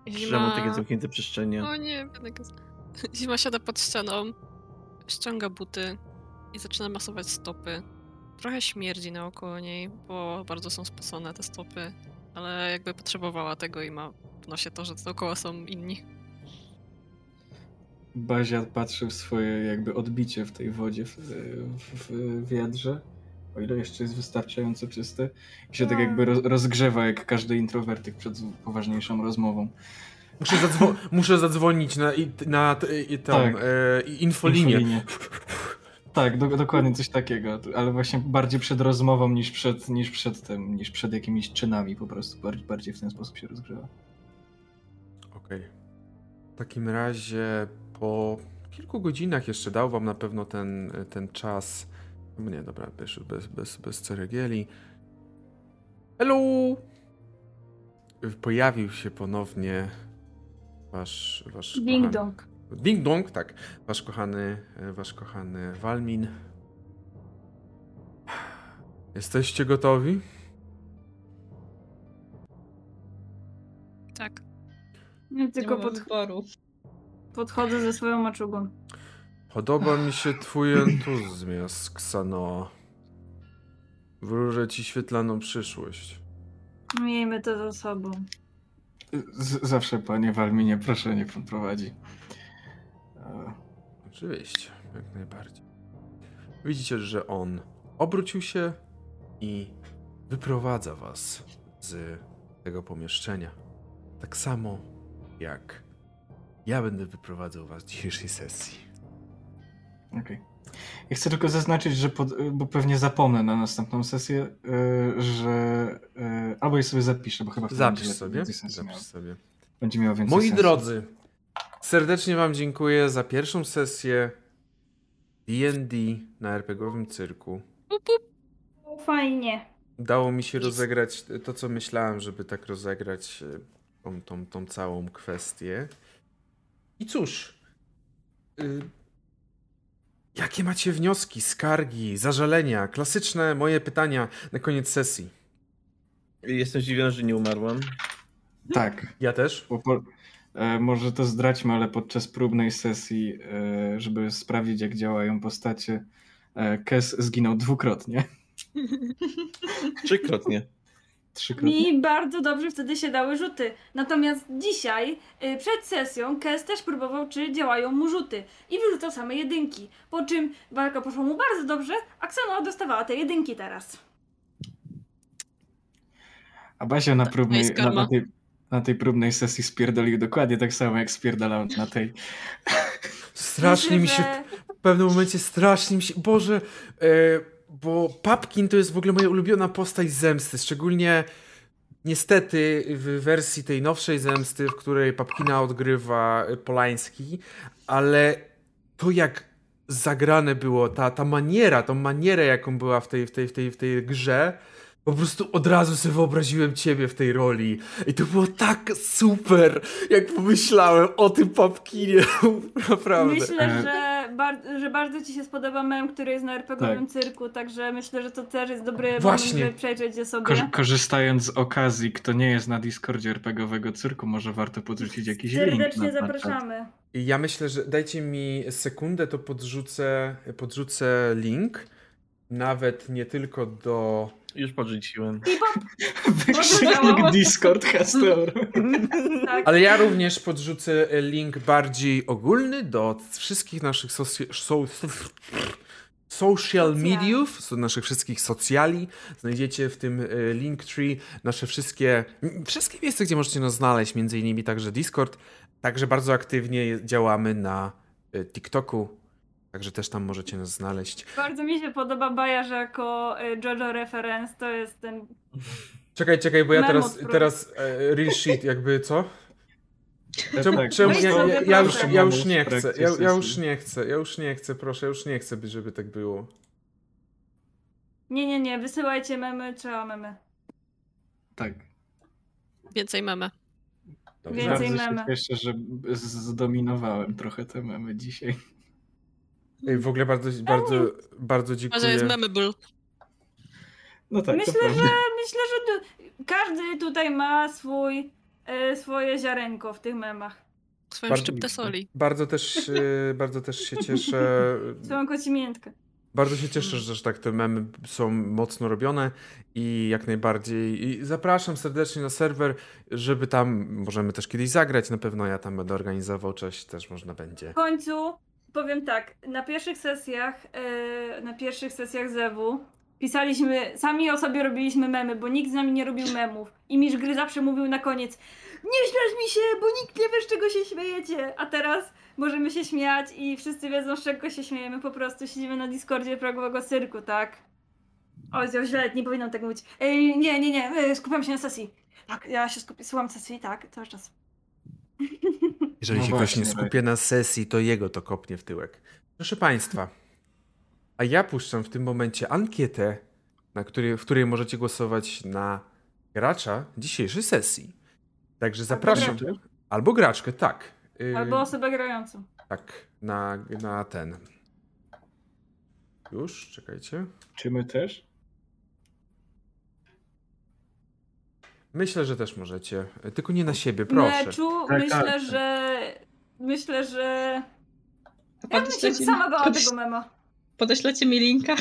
Że mu takie zamknięte przestrzenie. O nie, Kes. Zima siada pod ścianą, ściąga buty i zaczyna masować stopy. Trochę śmierdzi naokoło niej, bo bardzo są spocone te stopy, ale jakby potrzebowała tego i ma w nosie to, że dookoła są inni. Bazia patrzy w swoje jakby odbicie w tej wodzie, w, w, w wiadrze. O ile jeszcze jest wystarczająco czyste. I się tak jakby roz, rozgrzewa jak każdy introwertyk przed poważniejszą rozmową. Muszę, zadzwo- muszę zadzwonić na, na t- i, tą Tak. e, infolinię. Infolinię. Tak, do, dokładnie coś takiego, ale właśnie bardziej przed rozmową niż przed, niż przed tym, niż przed jakimiś czynami po prostu. Bardziej, bardziej w ten sposób się rozgrzewa. Okej. W takim razie po kilku godzinach jeszcze dał wam na pewno ten, ten czas. No nie, dobra, bez, bez, bez, bez ceregieli. Hello! Pojawił się ponownie wasz, wasz Ding kochany- dong. Ding dong, tak. Wasz kochany, e, wasz kochany Walmin. Jesteście gotowi? Tak. Ja Nie tylko pod, podchodzę ze swoją maczugą. Podoba mi się twój entuzjazm, Ksanoa. Wróżę ci świetlaną przyszłość. Miejmy to za sobą. Z zawsze, panie Walminie, proszę, niech pan prowadzi. Oczywiście, jak najbardziej. Widzicie, że on obrócił się i wyprowadza was z tego pomieszczenia. Tak samo jak ja będę wyprowadzał was z dzisiejszej sesji. Okej. Ja chcę tylko zaznaczyć, że pod, bo pewnie zapomnę na następną sesję, e, że e, albo je sobie zapiszę, bo chyba Zapisz sobie. Zapisz sobie. Będzie miało więcej Moi sensu. drodzy, serdecznie Wam dziękuję za pierwszą sesję D&D na RPGowym cyrku. Fajnie. Udało mi się rozegrać to, co myślałem, żeby tak rozegrać e, tą, tą, tą całą kwestię. I cóż, y, jakie macie wnioski, skargi, zażalenia, klasyczne moje pytania na koniec sesji? Jestem zdziwiony, że nie umarłam. Tak. Ja też? Po, e, może to zdradźmy, ale podczas próbnej sesji, e, żeby sprawdzić, jak działają postacie, e, Kes zginął dwukrotnie. Trzykrotnie. Trzykrotnie. Mi bardzo dobrze wtedy się dały rzuty. Natomiast dzisiaj, przed sesją, Kes też próbował, czy działają mu rzuty. I wyrzucał same jedynki. Po czym walka poszła mu bardzo dobrze, a Ksanoa dostawała te jedynki teraz. A Basia na, próbnej, na, na, tej, na tej próbnej sesji spierdolił dokładnie tak samo, jak spierdalał na tej. Strasznie mi się w pewnym momencie strasznie mi się. Boże, e, bo Papkin to jest w ogóle moja ulubiona postać zemsty. Szczególnie niestety w wersji tej nowszej zemsty, w której Papkina odgrywa Polański, ale to jak zagrane było, ta, ta maniera, tą manierę, jaką była w tej, w tej, w tej, w tej grze. Po prostu od razu sobie wyobraziłem ciebie w tej roli. I to było tak super, jak pomyślałem o tym papkinie. Naprawdę. Myślę, E, że, bar- że bardzo ci się spodoba mem, który jest na RPGowym Tak. cyrku, także myślę, że to też jest dobry Właśnie. moment, żeby przejrzeć je sobie. Ko- korzystając z okazji, kto nie jest na Discordzie RPGowego cyrku, może warto podrzucić jakiś link. Serdecznie na, na czat. zapraszamy. I Ja myślę, że dajcie mi sekundę, to podrzucę, podrzucę link. Nawet nie tylko do. Już podrzuciłem. Wykrzyknik Discord Hastor. Tak. Ale ja również podrzucę link bardziej ogólny do wszystkich naszych soci... so... social mediów, do naszych wszystkich socjali. Znajdziecie w tym e, Linktree nasze wszystkie, wszystkie miejsca, gdzie możecie nas znaleźć, między innymi także Discord. Także bardzo aktywnie działamy na e, TikToku, także też tam możecie nas znaleźć. Bardzo mi się podoba Baja, że jako y, JoJo reference to jest ten... Czekaj, czekaj, bo ja teraz, teraz e, real shit, jakby co? Czemu, Tak, czemu Weź ja, ja, ja, już, ja już nie chcę, ja, ja już nie chcę, ja już nie chcę, proszę, ja już nie chcę, żeby tak było. Nie, nie, nie, wysyłajcie memy, trzeba memy. Tak. Więcej memy. Dobrze. Więcej Bardzo się memy. cieszę, że zdominowałem trochę te memy dzisiaj. Ej, w ogóle bardzo, bardzo, bardzo A że jest dziękuję. memable. No tak, myślę, że, myślę, że tu, każdy tutaj ma swój, y, swoje ziarenko w tych memach. Swoją Bardzo- szczyptę soli. Bardzo też, e, bardzo też się cieszę. Swoją kocimiętkę. Bardzo się cieszę, że że tak te memy są mocno robione i jak najbardziej. I zapraszam serdecznie na serwer, żeby tam możemy też kiedyś zagrać. Na pewno ja tam będę organizował coś, też można będzie. W końcu powiem tak, na pierwszych sesjach, e, na pierwszych sesjach Zewu pisaliśmy, sami o sobie robiliśmy memy, bo nikt z nami nie robił memów. I Misz Gry zawsze mówił na koniec, nie śmiać mi się, bo nikt nie wie z czego się śmiejecie. A teraz możemy się śmiać i wszyscy wiedzą z czego się śmiejemy, po prostu siedzimy na Discordzie progowego cyrku, tak? Oj, ja źle, nie powinnam tak mówić. Ej, nie, nie, nie, e, skupiam się na sesji. Tak, ja się skupię, słucham sesji, tak, cały czas. Jeżeli No się ktoś nie właśnie, skupia na sesji, to jego to kopnie w tyłek. Proszę Państwa, a ja puszczam w tym momencie ankietę, na której, w której możecie głosować na gracza dzisiejszej sesji. Także zapraszam. graczkę? Albo graczkę, tak. Y, Albo osobę grającą. Tak, na, na ten. Już, czekajcie. Czy my też? Myślę, że też możecie. Tylko nie na siebie, proszę. Meczu, Tak, myślę, tak. że... Myślę, że... Ja bym się sama bała podeś- tego mema. podeślecie mi linka?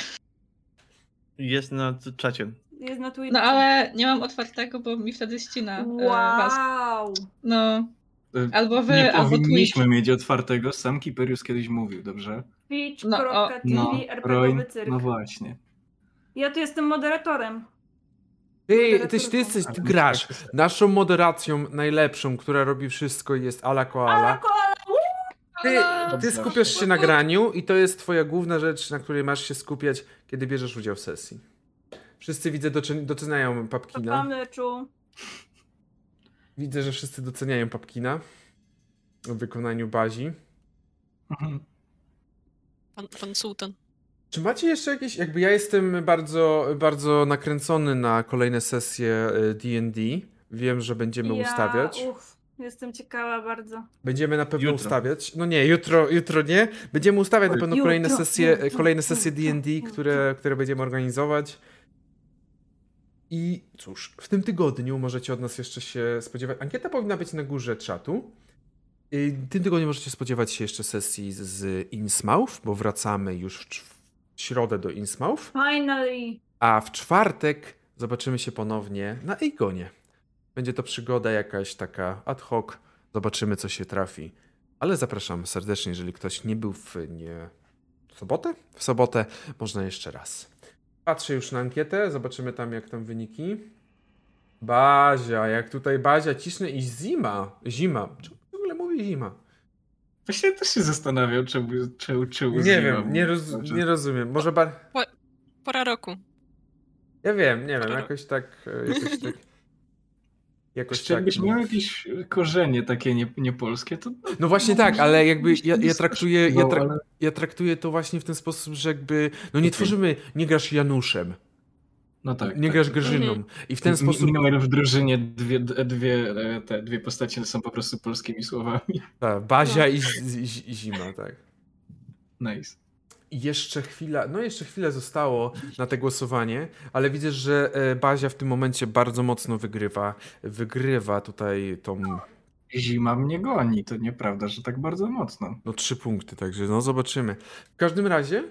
Jest na czacie. Jest na Twitterze. No ale nie mam otwartego, bo mi wtedy ścina e, was. Wow! No, E, albo wy, Nie albo powinniśmy mieć otwartego, sam Kiperius kiedyś mówił, dobrze? Twitch.tv No, RPGowy Roin, cyrk. no właśnie. Ja tu jestem moderatorem. Ty, ty, ty, jesteś, ty grasz. Naszą moderacją najlepszą, która robi wszystko jest Ala Koala. Ty, ty skupiasz się na graniu i to jest twoja główna rzecz, na której masz się skupiać, kiedy bierzesz udział w sesji. Wszyscy widzę doceniają Pa Papkina. Widzę, że wszyscy doceniają Papkina w wykonaniu bazi. Mhm. Pan, pan sułtan. Czy macie jeszcze jakieś, jakby ja jestem bardzo, bardzo nakręcony na kolejne sesje y, D&D. Wiem, że będziemy ja, ustawiać. Uff, jestem ciekawa bardzo. Będziemy na pewno Jutro. ustawiać. No nie, jutro, jutro nie. Będziemy ustawiać na pewno Jutro, kolejne sesje, jutro, kolejne sesje D&D, które, które będziemy organizować. I cóż, w tym tygodniu możecie od nas jeszcze się spodziewać. Ankieta powinna być na górze czatu. I W tym tygodniu możecie spodziewać się jeszcze sesji z- Innsmouth, bo wracamy już w środę do Innsmouth. Finally! A w czwartek zobaczymy się ponownie na Eigonie. Będzie to przygoda jakaś taka ad hoc. Zobaczymy, co się trafi. Ale zapraszam serdecznie, jeżeli ktoś nie był w nie... w sobotę? W sobotę można jeszcze raz. Patrzę już na ankietę, zobaczymy tam, jak tam wyniki. Bazia, jak tutaj Bazia ciśnie i zima. Zima. Czemu w ogóle mówię zima? Właśnie też się zastanawiał, czemu, czemu, czemu Nie wiem, nie, roz, Znaczy, nie rozumiem. Może bar... Pora roku. Ja wiem, nie wiem, jakoś tak... e, Jakoś tak... Jakoś Jeszcze jakbyś tak... miał jakieś korzenie takie nie, niepolskie, to... No właśnie tak, ale jakby ja, ja traktuję, ja, No, tra, ale- ja traktuję to właśnie w ten sposób, że jakby, no nie tworzymy, nie grasz Januszem, No tak. nie tak, grasz tak. Grzyną Mhm. i w ten sposób, Minąłem w drużynie dwie, dwie, e, te dwie postacie są po prostu polskimi słowami. ta, Bazia i, z- i, i Zima, tak. Nice. I jeszcze chwila, no jeszcze chwilę zostało na te głosowanie, ale widzę, że e, Bazia w tym momencie bardzo mocno wygrywa, wygrywa tutaj tą, Zima mnie goni, to nieprawda, że tak bardzo mocno. no trzy punkty, także no zobaczymy. W każdym razie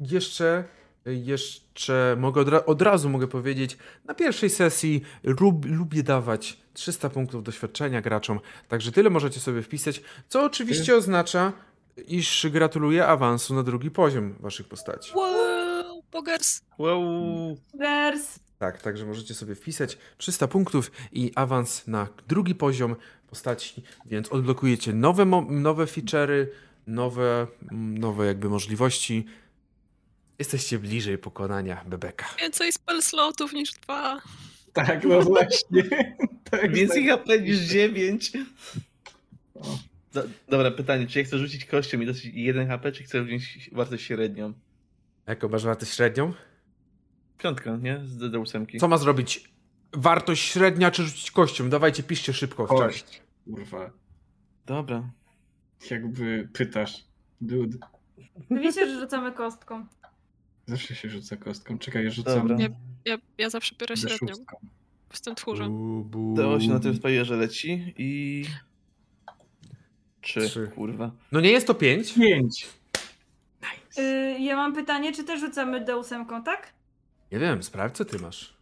jeszcze, jeszcze mogę od, ra- od razu mogę powiedzieć, na pierwszej sesji lub, lubię dawać 300 punktów doświadczenia graczom, także tyle możecie sobie wpisać, co oczywiście oznacza, iż gratuluję awansu na drugi poziom waszych postaci. Wow, Bogers. Wow. Gers! Tak, także możecie sobie wpisać 300 punktów i awans na drugi poziom postaci, więc odblokujecie nowe, mo- nowe feature'y, nowe, mm, nowe jakby możliwości. Jesteście bliżej pokonania Bebeka. Więcej spell slotów niż dwa. Tak, no właśnie. tak, Więcej tak. HP niż 9. O. Do, dobra, pytanie, czy ja chcę rzucić kością i dostać 1 HP, czy chcę wziąć wartość średnią? Jaką masz wartość średnią? Piątka, nie? Z d 8 Co ma zrobić? Wartość średnia czy rzucić kością? Dawajcie, piszcie szybko w czasie. Kość. Kurwa. Dobra. Jakby pytasz. Dude. Wiecie, że rzucamy kostką. Zawsze się rzuca kostką. Czekaj, ja rzucam Dobra. Nie. Ja, ja zawsze biorę średnią. D6. Jestem tchórzem. Bu. D8 na tym spajerze leci i... Trzy, Trzy. kurwa. No nie jest to 5? Pięć. Y, ja mam pytanie, czy też rzucamy D8, tak? Nie wiem, sprawdź co ty masz.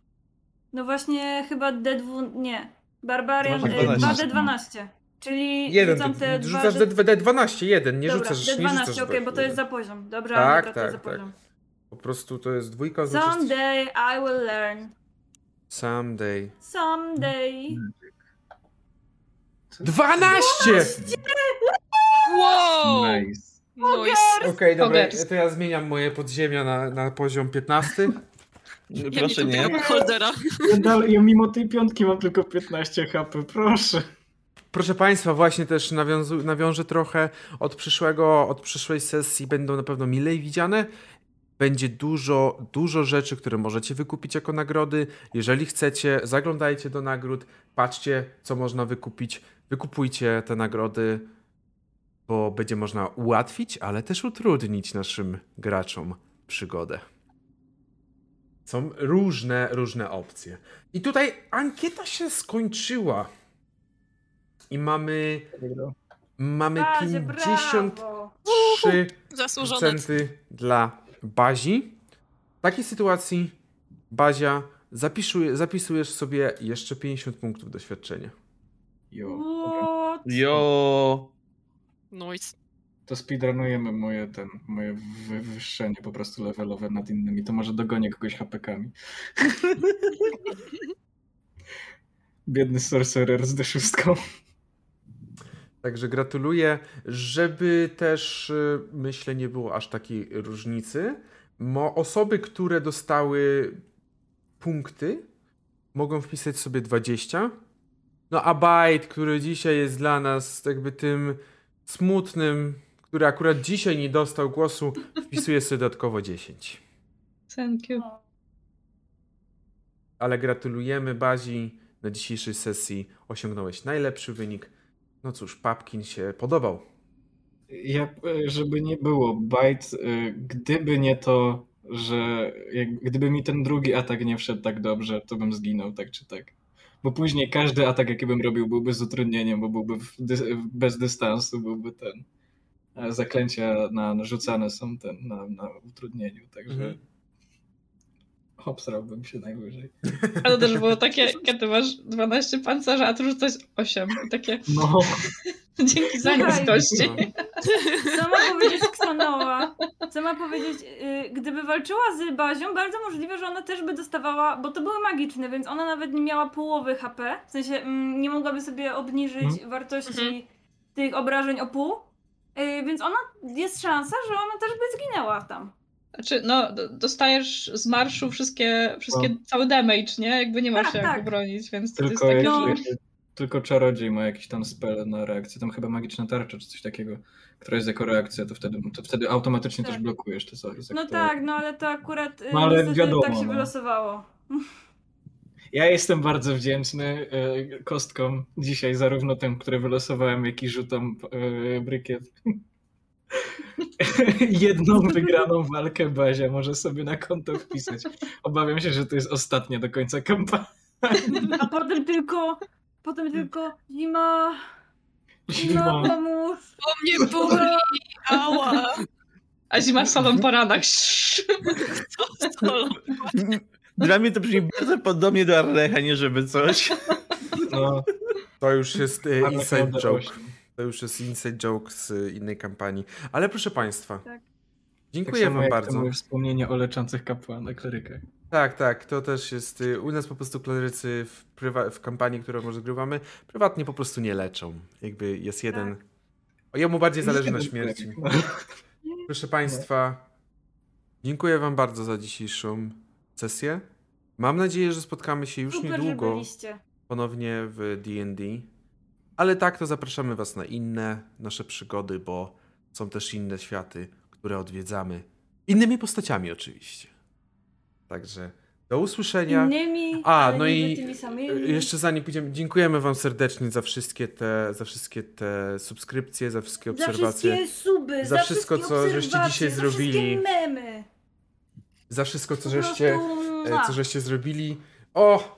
No właśnie chyba D2... nie. Barbarian Masz y, 12. 2D12. Czyli Jeden, rzucam te ty, dwa... rzucasz D... D- D12, jeden, nie Dobra, rzucasz, nie D12, rzucasz okej, bo to jest za poziom. Dobra, Tak, dobra, to jest za tak, tak. poziom. Po prostu to jest dwójka, oznacza Someday I will learn. Someday. Someday. 12! Wow! Nice. Nice. Okej, dobra, Ogers. to ja zmieniam moje podziemia na, na poziom 15. Ja Proszę tu nie. holdera. Ja, dalej, ja mimo tej piątki mam tylko 15 HP, proszę. Proszę Państwa, właśnie też nawiązu, nawiążę trochę od przyszłego, od przyszłej sesji będą na pewno milej widziane. Będzie dużo, dużo rzeczy, które możecie wykupić jako nagrody. Jeżeli chcecie, zaglądajcie do nagród, patrzcie, co można wykupić, wykupujcie te nagrody. bo będzie można ułatwić, ale też utrudnić naszym graczom przygodę. Są różne, różne opcje. I tutaj ankieta się skończyła. I mamy, mamy Bazie, 53% brawo! Zasłużone. dla Bazi. W takiej sytuacji Bazia zapisuje, zapisujesz sobie jeszcze 50 punktów doświadczenia. Jo. What? Jo! Nice. To speedrunujemy moje ten, moje wywyższenie po prostu levelowe nad innymi. To może dogonię kogoś HPK-ami. Biedny sorcerer z D6. Także gratuluję. Żeby też, y, myślę, nie było aż takiej różnicy. Mo osoby, które dostały punkty, mogą wpisać sobie 20. No a Bajt, który dzisiaj jest dla nas jakby tym smutnym, który akurat dzisiaj nie dostał głosu, wpisuje sobie dodatkowo 10. Thank you. Ale gratulujemy Bazi. Na dzisiejszej sesji osiągnąłeś najlepszy wynik. No cóż, Papkin się podobał. Ja, e, żeby nie było, Byte, e, gdyby nie to, że jak, gdyby mi ten drugi atak nie wszedł tak dobrze, to bym zginął tak czy tak. Bo później każdy atak, jaki bym robił, byłby z utrudnieniem, bo byłby dy, bez dystansu, byłby ten. A zaklęcia na, narzucane są ten, na, na utrudnieniu, także Mhm. Obsrałbym się najwyżej. Ale też było takie, kiedy masz 12 pancerza, a tu rzucać 8. I takie, No, dzięki za niskości. No. Co ma powiedzieć Ksanoa? Co ma powiedzieć, y, gdyby walczyła z Bazią, bardzo możliwe, że ona też by dostawała, bo to były magiczne, więc ona nawet nie miała połowy HP, w sensie mm, nie mogłaby sobie obniżyć Mhm. wartości Mhm. tych obrażeń o pół, y, więc ona, jest szansa, że ona też by zginęła tam. Znaczy, no, dostajesz z marszu wszystkie, wszystkie No. cały damage, nie? Jakby nie masz Tak, się jak tak. obronić, więc to jest tylko, takie, jak, no. jak, tylko czarodziej ma jakiś tam spell na reakcję, tam chyba magiczna tarcza czy coś takiego, która jest jako reakcja, to wtedy, to wtedy automatycznie Tak. też blokujesz to co. jest jak No to- tak, no ale to akurat y, No ale niestety wiadomo, tak się no. wylosowało. Ja jestem bardzo wdzięczny e, kostkom dzisiaj, zarówno tym, które wylosowałem, jak i rzutom e, brykiet. Jedną wygraną walkę Bazia może sobie na konto wpisać. Obawiam się, że to jest ostatnia do końca kampanii. A potem tylko, potem tylko zima, zima, Zima. pomóż. O mnie boli! Ała! a zima w salon poranach. Co? Dla mnie to brzmi bardzo podobnie do Arlecha, nie żeby coś. No, To już jest ale inside joke. To już jest inside joke z e, innej kampanii. Ale proszę Państwa, Tak. dziękuję tak Wam jak bardzo. To moje wspomnienie o leczących kapłanach, klerykach. Tak, tak, to też jest. y, U nas po prostu klerycy w, prywa- w kampanii, którą rozgrywamy, prywatnie po prostu nie leczą. Jakby jest jeden. O, jemu bardziej zależy na śmierci. Proszę Państwa, dziękuję Wam bardzo za dzisiejszą sesję. Mam nadzieję, że spotkamy się już Super, niedługo ponownie w D&D. Ale tak, to zapraszamy Was na inne nasze przygody, bo są też inne światy, które odwiedzamy. Innymi postaciami oczywiście. Także do usłyszenia. Innymi, A, ale no i jeszcze zanim pójdziemy, dziękujemy Wam serdecznie za wszystkie te, za wszystkie te subskrypcje, za wszystkie Za obserwacje, wszystkie suby, za za, wszystko, co żeście dzisiaj za zrobili. memy. za wszystko, co żeście, e, co żeście zrobili. O!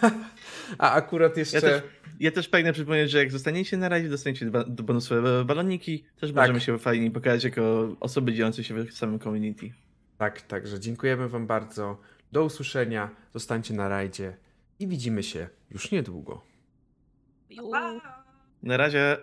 A akurat jeszcze... Ja też, ja też pragnę przypomnieć, że jak zostaniecie na razie, dostaniecie bonusowe baloniki. Też możemy się fajnie pokazać jako osoby dziejące się w samym community. Tak, także dziękujemy Wam bardzo. Do usłyszenia, zostańcie na rajdzie i widzimy się już niedługo. Pa! Na razie.